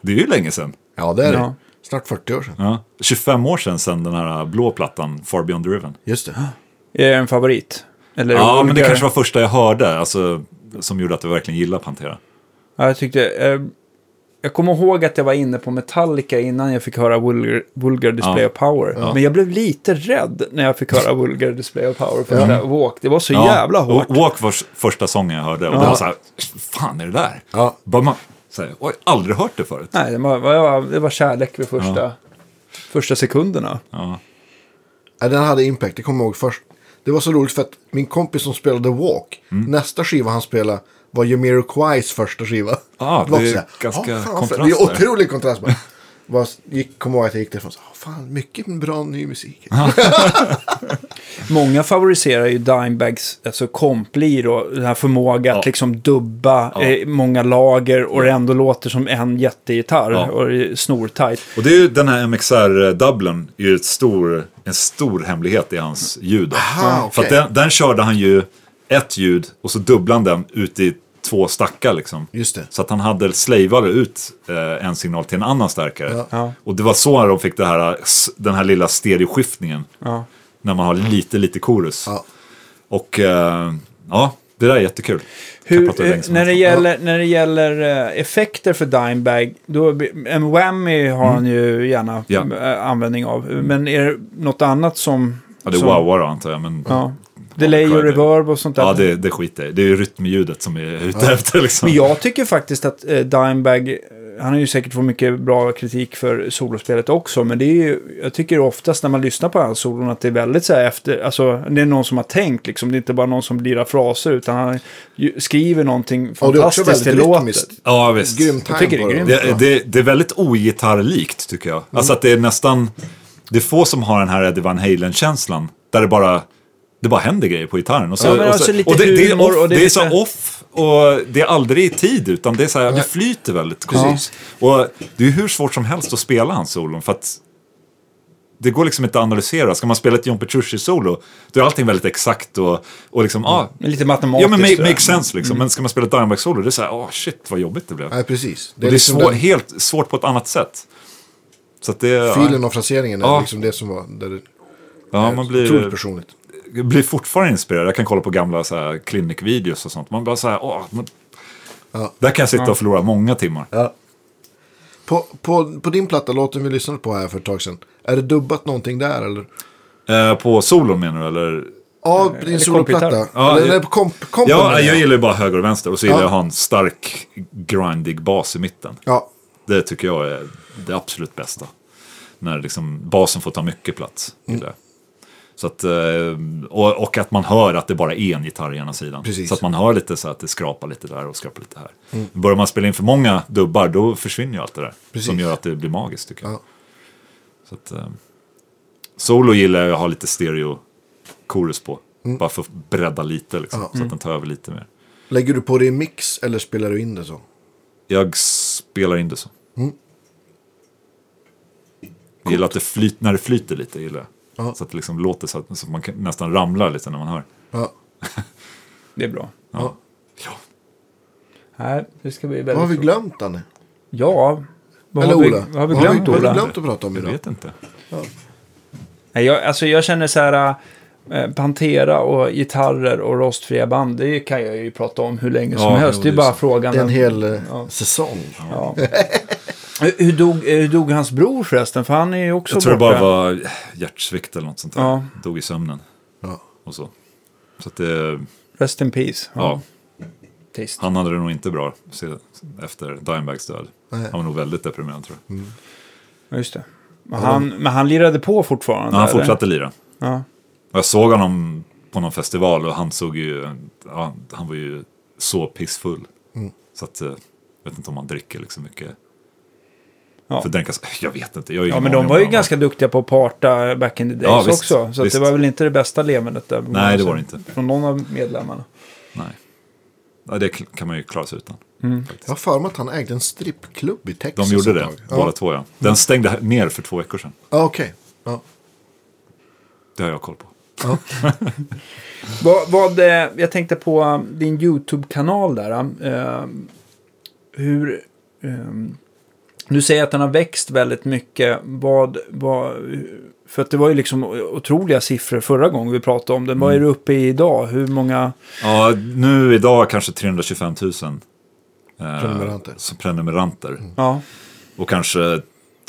Det är ju länge sedan. Ja, det är det. Ja. Snart 40 år sedan. Ja. 25 år sedan, sedan den här blå plattan, Far Beyond the Riven. Just det. är det en favorit? Eller Ja, men det kanske var första jag hörde, alltså, som gjorde att jag verkligen gillar Pantera. Ja, jag tyckte... Eh, jag kommer ihåg att jag var inne på Metallica innan jag fick höra Vulgar, vulgar Display Ja. of Power. Men jag blev lite rädd när jag fick höra Vulgar Display of Power första Walk. Det var så jävla hårt. Och Walk var första sången jag hörde. Och det Ja. var så här, fan är det där? Ja. Bara man, så här, oj, aldrig hört det förut. Nej, det var, var, det var kärlek vid första, första sekunderna. Ja. Ja, den hade impact, det kommer jag ihåg först. Det var så roligt för att min kompis som spelade Walk, Mm. nästa skiva han spelade var Jamiroquais första skiva. Ja, var det är här, ganska "Ja, fan, kontrast Det är där." otrolig kontrast. Var, gick, kom ihåg att jag gick därifrån och sa, "Ah, fan, mycket bra ny musik. Många favoriserar ju Dimebags alltså komplir och den här förmåga att Ja. liksom dubba Ja. eh, många lager och det ändå låter som en jättegitarr Ja. och snortajt. Och det är ju den här MXR-dubblen, är ju ett stor, en stor hemlighet i hans ljud. då. Aha, För att okej. den, den körde han ju ett ljud och så dubblade han den ut i två stackar liksom. Just det. Så att han hade slavade ut eh, en signal till en annan stärkare. Ja. Ja. Och det var så de fick det här, s- den här lilla stereoskiftningen. Ja. När man har lite, lite korus. Ja. Och eh, ja, det där är jättekul. Hur, eh, när, det gäller, när det gäller eh, effekter för Dimebag, då, en whammy har han ju gärna Mm. Ja. Mm. eh, användning av. Men är det något annat som... Ja, det är som, wowar antar jag. Men, Ja. Delay och reverb och sånt där. ja det, det skiter. Det är ju rytmljudet som är ute efter liksom. Men jag tycker faktiskt att eh, Dimebag, han har ju säkert fått mycket bra kritik för solospelet också, men det är ju, jag tycker oftast när man lyssnar på hans solon att det är väldigt så här efter, alltså det är någon som har tänkt liksom, det är inte bara någon som lirar fraser, utan han skriver någonting fantastiskt till låten. Ja, visst. Grym Jag tycker det är grymt. Det, det, det är väldigt ogitarrlikt tycker jag. Alltså att det är nästan... Det är få som har den här Eddie Van Halen-känslan. Där det bara... Det bara händer grejer på gitarren. Och, så, Ja, och, alltså så, lite och det, det, är off, och det det är är så off och det är aldrig i tid utan det är så här, det flyter väldigt precis. Och det är hur svårt som helst att spela hans solon för att det går liksom inte att analysera. Ska man spela ett John Petrucci-solo, då är allting väldigt exakt och, och liksom, ah, Men Lite ja matematiskt. men make, make sense liksom. Men ska man spela ett Dimebag-solo, det är så här, åh shit vad jobbigt det blev. Nej, precis. Det är, liksom svår, den helt svårt på ett annat sätt. Så att det... filen och fraseringen är Ja. liksom det som var där det ja, är man otroligt blir, personligt. Blir fortfarande inspirerad. Jag kan kolla på gamla så här, clinic-videos och sånt. Man bara så här, åh, men, Ja. Där kan jag sitta och förlora många timmar. Ja. På, på, på din platta, låten vi lyssnade på här för ett tag sedan. Är det dubbat någonting där eller? Eh, på solon menar du, eller? Ja, din eller soloplatta. Ja, eller eh, på komp, kompen. Ja, jag gillar ju bara höger och vänster. Och så gillar Ja. jag att ha en stark, grindig bas i mitten. Ja, Det tycker jag är det absolut bästa. När liksom basen får ta mycket plats. Mm. Så att, eh, och, och att man hör att det bara är en gitarr i ena sidan. Precis. Så att man hör lite så att det skrapar lite där och skrapar lite här. Börjar man spela in för många dubbar då försvinner ju allt det där. Precis. Som gör att det blir magiskt tycker jag. Ja. Så att, eh, solo gillar jag att ha lite stereo chorus på. Bara för att bredda lite liksom, Ja. så att den tar över lite mer. Lägger du på det i mix eller spelar du in det så? Jag spelar in det så. Mm. Jag gillar att det flyt, när det flyter lite. Gillar jag. Ja. Så att det liksom låter så att, så att man kan, nästan ramlar lite när man hör. Ja. Det är bra. Ja. ja. Nej, det ska bli Vad väldigt... har vi glömt, Danne? Ja. Vad Eller har vi, Ola? vad har vi Vad glömt, vad har Ola? vi glömt att prata om Jag idag? vet inte. Nej, jag, alltså jag känner så här, eh, Pantera och gitarrer och rostfria band, det kan jag ju prata om hur länge som Ja, helst. jo, det är bara så. frågan. Det är en hel eh, Ja. säsong. Ja. hur, hur, dog, hur dog hans bror förresten? För han är ju också Jag tror det borta. bara var hjärtsvikt eller något sånt där. Ja. Dog i sömnen Ja. och så. Så att det, Rest in peace. ja. Trist. Han hade det nog inte bra efter Dimebags död. Nej. Han var nog väldigt deprimerad tror jag. Ja, just det. Men han, men han lirade på fortfarande? Men han eller? fortsatte lira. Ja. Och jag såg honom på någon festival och han såg ju, ja, han var ju så pissfull. Mm. Så att, eh, jag vet inte om han dricker liksom mycket. Ja. För dränkas, jag vet inte. Jag ja, men de var ju ganska duktiga på att parta back in the days Ja, visst, också. Så det var väl inte det bästa levernet där. Nej, det var det inte. Från någon av medlemmarna. Nej. Ja, det kan man ju klara sig utan. Jag har för mig att han ägde en strippklubb i De Texas gjorde ett det, tag. båda Ja. två ja. Den stängde här- ner för två veckor sedan. Ja, okej. Ja. Det har jag koll på. Vad, vad, eh, jag tänkte på um, din YouTube-kanal där. um, eh, hur... ehm, du säger att den har växt väldigt mycket. Vad, vad, för att det var ju liksom otroliga siffror förra gången vi pratade om den. Vad är Mm. du uppe i idag? Hur många... Ja, nu idag kanske 325 000. eh, Prenumeranter. Som prenumeranter. Ja, Och kanske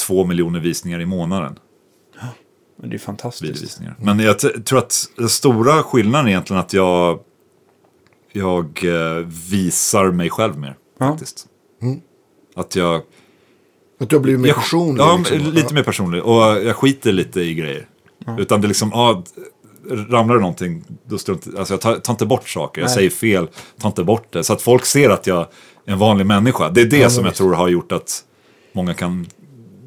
två miljoner visningar i månaden. men det är fantastiskt. Men jag tror att den stora skillnaden är egentligen att jag, jag eh, visar mig själv mer. Ja. Faktiskt. Mm. Att jag... Att du har blivit mer jag personlig. Ja, liksom. lite mer personlig. Och jag skiter lite i grejer. Utan det är liksom, ja, ramlar det någonting, då strunt, alltså jag tar, tar inte bort saker. Jag Nej. säger fel, tar inte bort det. Så att folk ser att jag är en vanlig människa. Det är det Ja, som jag visst. tror har gjort att många kan,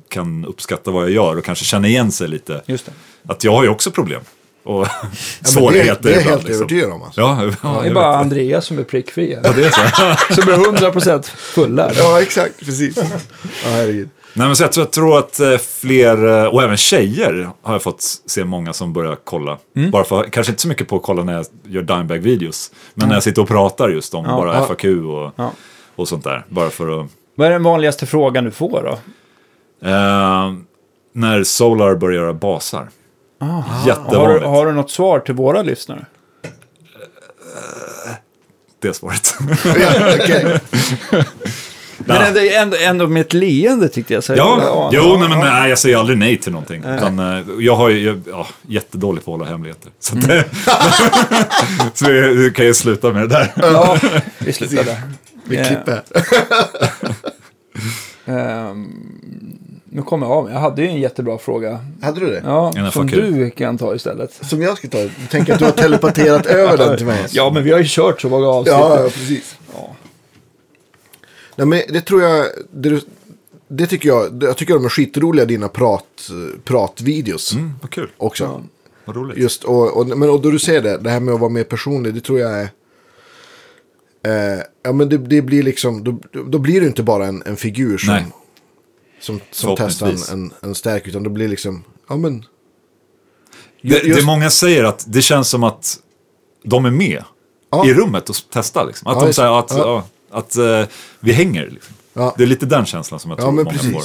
kan uppskatta vad jag gör och kanske känna igen sig lite. Just det. Att jag har ju också problem. Och svårigheter det, det är helt liksom. övertygad om. Alltså. Ja, ja, Det är bara. Andreas som är prickfri. Ja, det är så. Som är 100% fulla. Ja, exakt. Precis. Ja, herregud. Nej, men så jag, tror, jag tror att eh, fler, eh, och även tjejer har jag fått se många som börjar kolla. Mm. Bara för, kanske inte så mycket på att kolla när jag gör Dimebag-videos. Men när jag sitter och pratar just om Ja. bara Ja. FAQ och, Ja. och sånt där. Bara för att... Vad är den vanligaste frågan du får då? Eh, när Solar börjar göra basar. Har Jättevanligt. du, har du något svar till våra lyssnare? Det är svaret. Ja. Men ändå, ändå, ändå med ett leende tyckte jag. Så ja, jo, nej, men nej, jag säger aldrig nej till någonting. Utan, eh, jag har ju ja, jättedåligt på att hålla hemligheter. Så, att, Mm. så vi, vi kan ju sluta med det där. Ja, vi slutar där. Vi klipper här. nu kommer jag av mig. Jag hade ju en jättebra fråga. Hade du det? Ja, En som du kan ta istället. Som jag ska ta. Du tänker att du har telepaterat över den till mig. Ja, men vi har ju kört så många avsnitt. ja, ja precis. Ja. Nej, men det tror jag, det, du- det tycker jag, jag tycker de är skitroliga dina prat, pratvideos Mm, vad kul. också. Ja. Vad roligt. Just, och, och, men, och då du säger det, det här med att vara mer personlig, det tror jag är... Eh, ja, men det, det blir liksom, då, då blir det inte bara en, en figur som, Nej. Som, som testar en, en, en stärk, utan det blir liksom, ja men... Det, Just- det många säger att det känns som att de är med Ja. i rummet och testar. Liksom. Att Ja, de säger att, ja. ja, att eh, vi hänger. Liksom. Ja. Det är lite den känslan som jag Ja, tror men många precis. får.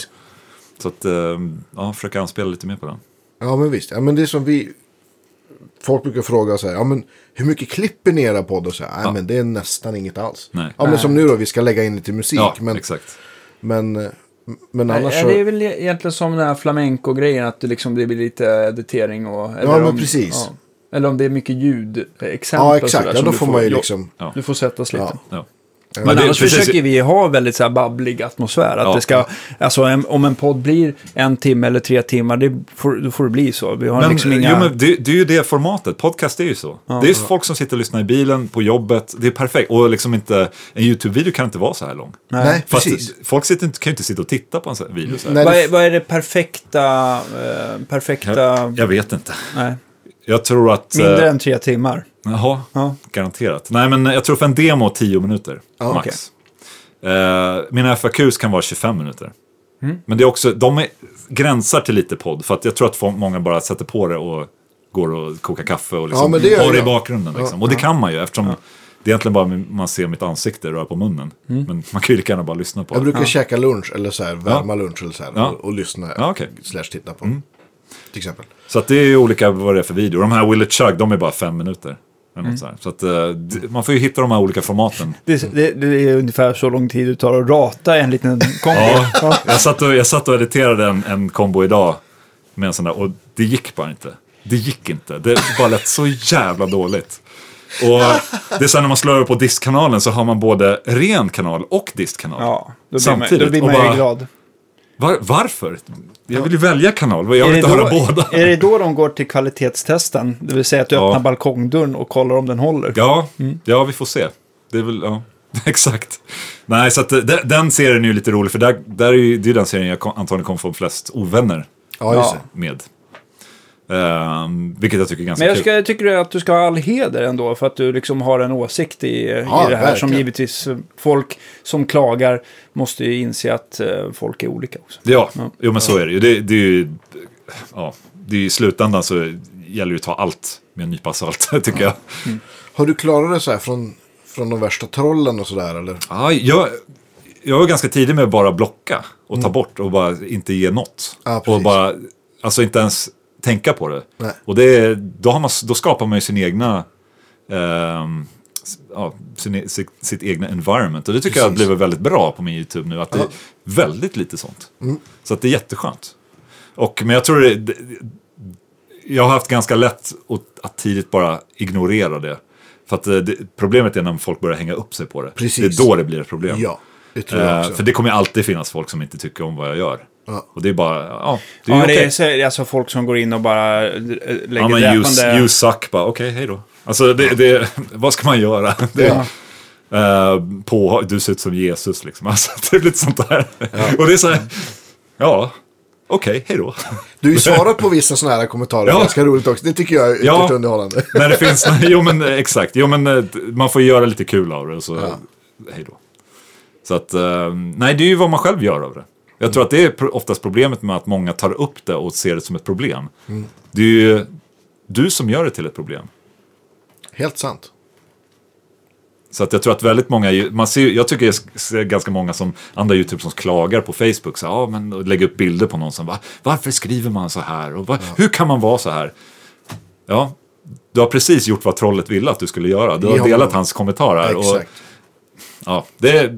Så att, eh, ja, försöka anspela lite mer på den. Ja, men visst. Ja, men det är som vi... Folk brukar fråga så här, ja men hur mycket klipper ni era podd? Och så här, Ja. men det är nästan inget alls. Nej. Ja, men som nu då, vi ska lägga in lite musik. Ja, men, exakt. men, eh, men Nej, annars så... det är väl egentligen som den här flamenco-grejen, att det, liksom, det blir lite editering och... Eller men om, precis. Ja, eller om det är mycket ljudexempel. Ja, exakt. Ja, då får man ju liksom... Ja. Du får sättas lite. Ja. Ja. Men, Men det- annars precis- försöker vi ha väldigt så här babblig atmosfär. Att Ja. det ska, alltså en, om en podd blir en timme eller tre timmar, det får, då får det bli så. Vi har Men, liksom inga... jo, men det, det är ju det formatet, podcast är ju så. Det är ju folk som sitter och lyssnar i bilen, på jobbet, det är perfekt. Och liksom inte, en YouTube-video kan inte vara så här lång. Nej, Fast precis. folk sitter, inte- kan ju inte sitta och titta på en sån här video så här. Nej. vad, är, vad är det perfekta... Eh, perfekta... Jag, jag vet inte. nej, Jag tror att... mindre eh, än tre timmar. Jaha, Ja. garanterat. Nej, men jag tror för en demo 10 minuter Ja, max. Eh, mina FAQs kan vara 25 minuter. Mm. Men det är också, de är, gränsar till lite podd. För att jag tror att många bara sätter på det och går och kokar kaffe och Ja, liksom men det har det i jag. bakgrunden. Liksom. Och det kan man ju eftersom det är egentligen bara man ser mitt ansikte röra på munnen. Mm. Men man kan ju lika gärna bara lyssna på Jag det. brukar käka lunch eller så här, värma lunch eller så här, Ja. och, och lyssna Ja, okej. slash titta på. Till exempel. Så att det är ju olika vad det är för video. De här Will It Chug, de är bara fem minuter. Mm. så så att, eh, man får ju hitta de här olika formaten. Det, det, det är ungefär så lång tid det tar att rata en liten kombo. Ja, jag satt och, jag satt och editerade en, en kombo idag med en sån där och det gick bara inte. Det gick inte. Det bara lät så jävla dåligt. Och det är så här när man slår över på diskkanalen så har man både ren kanal och diskkanal. Ja, då blir Samtidigt. man, då blir man ju bara- glad. Var, varför? Jag vill ju välja kanal, jag Är vill det, inte då, höra båda. är det då de går till kvalitetstesten? Det vill säga att du Ja. öppnar balkongdörren och kollar om den håller? Ja, Mm. ja, vi får se. Det är väl, ja, exakt. Nej, så att eh, den, den serien är ju lite rolig, för där, där är ju, det är ju den serien jag kom, antagligen kommer få flest ovänner Ja, just Ja. det. med. Ehm, vilket jag tycker är ganska Men jag, ska, jag tycker att du ska ha all heder ändå för att du liksom har en åsikt i, Ja, i det här verkligen. som givetvis eh, folk som klagar måste ju inse att eh, folk är olika också. Ja, Ja. jo men så är det ju. Det, det är ju, ja, det är i slutändan så gäller det att ta allt med en nypa salt, tycker jag. Har du klarat det så här från, från de värsta trollen och sådär eller? Ja, jag, jag var ganska tidig med att bara blocka och ta bort och bara inte ge något. Ja, och bara, alltså inte ens tänka på det. Nej. Och det, då, har man, då skapar man ju sin egna, s- ja, sin, e- sitt, sitt egna environment. Och det tycker jag Precis. blivit väldigt bra på min YouTube nu. Att det är väldigt lite sånt. Så att det är jätteskönt. Och, men jag tror det, det, jag har haft ganska lätt att, tidigt bara ignorera det. För att eh, det, problemet är när folk börjar hänga upp sig på det. Precis. Det är då det blir ett problem. Ja, det tror jag Eh, också. för det kommer alltid finnas folk som inte tycker om vad jag gör. Ja. Och det är bara, ja, det är Ja, ju det är alltså folk som går in och bara eh, lägger Ja, men you, dräpande... you suck, bara okej, hej då. Alltså, det, det, vad ska man göra? Det, Ja. eh, på, du ser ut som Jesus liksom. Alltså, det är lite sånt där. Och det är så här, ja, okej, hej då. Du har ju svarat på vissa sådana här kommentarer. Ja. Ganska roligt också. Det tycker jag är ytterst Ja. underhållande. När det finns, jo men eh, exakt, jo men man får göra lite kul av det. Så, hej då. Så att, nej det är ju vad man själv gör av det. Jag tror att det är oftast problemet med att många tar upp det och ser det som ett problem. Det är ju du som gör det till ett problem. Helt sant. Så att jag tror att väldigt många, man ser, jag tycker jag ser ganska många som andra YouTube som klagar på Facebook. Så, ja, men, och lägger upp bilder på någon som, va, varför skriver man så här? Och va, Hur kan man vara så här? Ja, du har precis gjort vad trollet ville att du skulle göra. Du har Ja. delat hans kommentarer. Och, Exakt. ja, det, ja.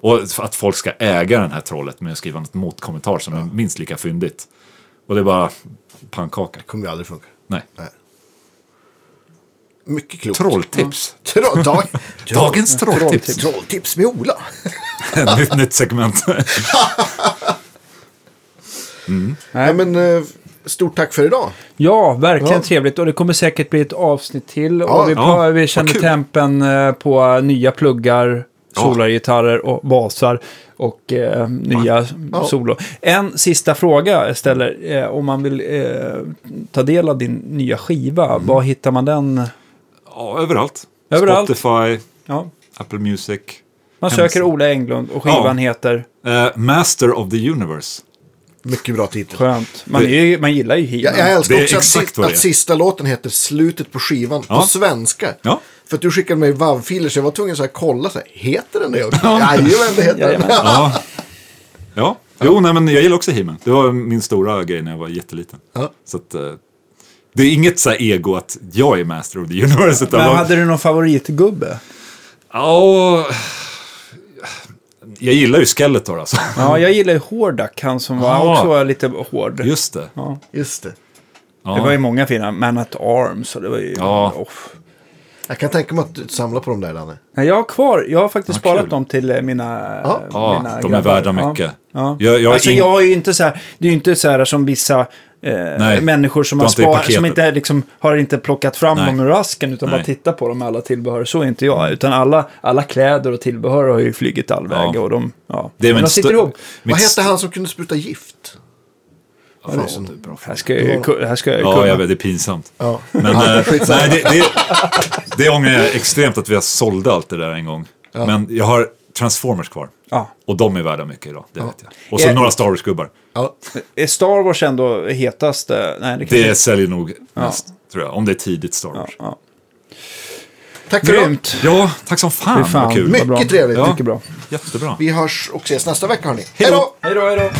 Och att folk ska äga den här trollet med att skriva något motkommentar som är minst lika fyndigt. Och det är bara pannkaka. kommer ju aldrig funka. Nej. Mycket klokt. Trolltips. Tro- dag- Dagens trolltips. Trolltips med Ola. nytt, nytt segment. Nej, men, eh, stort tack för idag. Ja, verkligen Ja. trevligt. Och det kommer säkert bli ett avsnitt till. Ja, och vi, ja, vi känner tempen eh, på nya pluggar, Ja. Solargitarrer och basar. Och eh, nya Ja. solo. En sista fråga jag ställer. Eh, om man vill eh, ta del av din nya skiva, Mm. var hittar man den? Ja, överallt. Överallt. Spotify, Ja. Apple Music. Man Hemsida. söker Ola Englund och skivan heter Eh, Master of the Universe. Mycket bra titel. Skönt. Man, är ju, man gillar ju He-Man. Jag, jag älskar också att, exakt si- vad det att sista låten heter Slutet på skivan Ja. på svenska. Ja. För att du skickade mig WAV-filer så jag var tvungen att kolla. Så här, heter den det? Jajamän, det heter den. Ja. ja. Jo, nej, men jag gillar också He-Man. Det var min stora grej när jag var jätteliten. Ja. Så att, eh, det är inget så här ego att jag är Master of the Universe. Men de- hade du någon favoritgubbe? Ja, jag gillar ju Skeletor alltså. Ja, jag gillar ju Hordak, han som var Ja. också var lite hård. Just det. Ja. Just det. Ja. Det var ju många fina, Man at Arms och det var ju... Ja. Oh. Jag kan tänka mig att du samlar på dem där, Danne. Nej, Jag har kvar, jag har faktiskt Ja, sparat kul. dem till eh, mina, Ja. Ja, mina de är grabbar. värda Ja. mycket. Ja. Jag- jag har alltså ing- jag är ju inte så här, det är ju inte så här som vissa eh, Nej, människor som, har spar, som inte liksom, har inte plockat fram Nej. dem ur asken utan bara Nej. tittar på dem med alla tillbehör. Så är inte jag, utan alla, alla kläder och tillbehör har ju flugit all väg Ja. och de, ja. Det är Men de sitter ihop. Vad hette han som kunde spruta gift? Ja, Fasen. det är bra. Här ska jag här ska jag ju Ja, kunna. jag vet, det är pinsamt. Ja. Men Ja, eh, nej, det, det, det ångrar jag extremt att vi har sålde allt det där en gång. Men jag har Transformers kvar. Ja. Och de är värda mycket idag, det vet jag. Och så Är- några Star Wars-gubbar. Ja. Är Star Wars ändå hetast? Nej, det kanske Det säljer nog mest, tror jag. Om det är tidigt Star Wars. Ja, Ja. Tack för. Grymt. tack som fan, fan, vad kul. vad. Mycket trevligt. Ja. Mycket bra. Jättebra. Vi hörs och ses nästa vecka, hörni. Hej då! Hej då, hej då.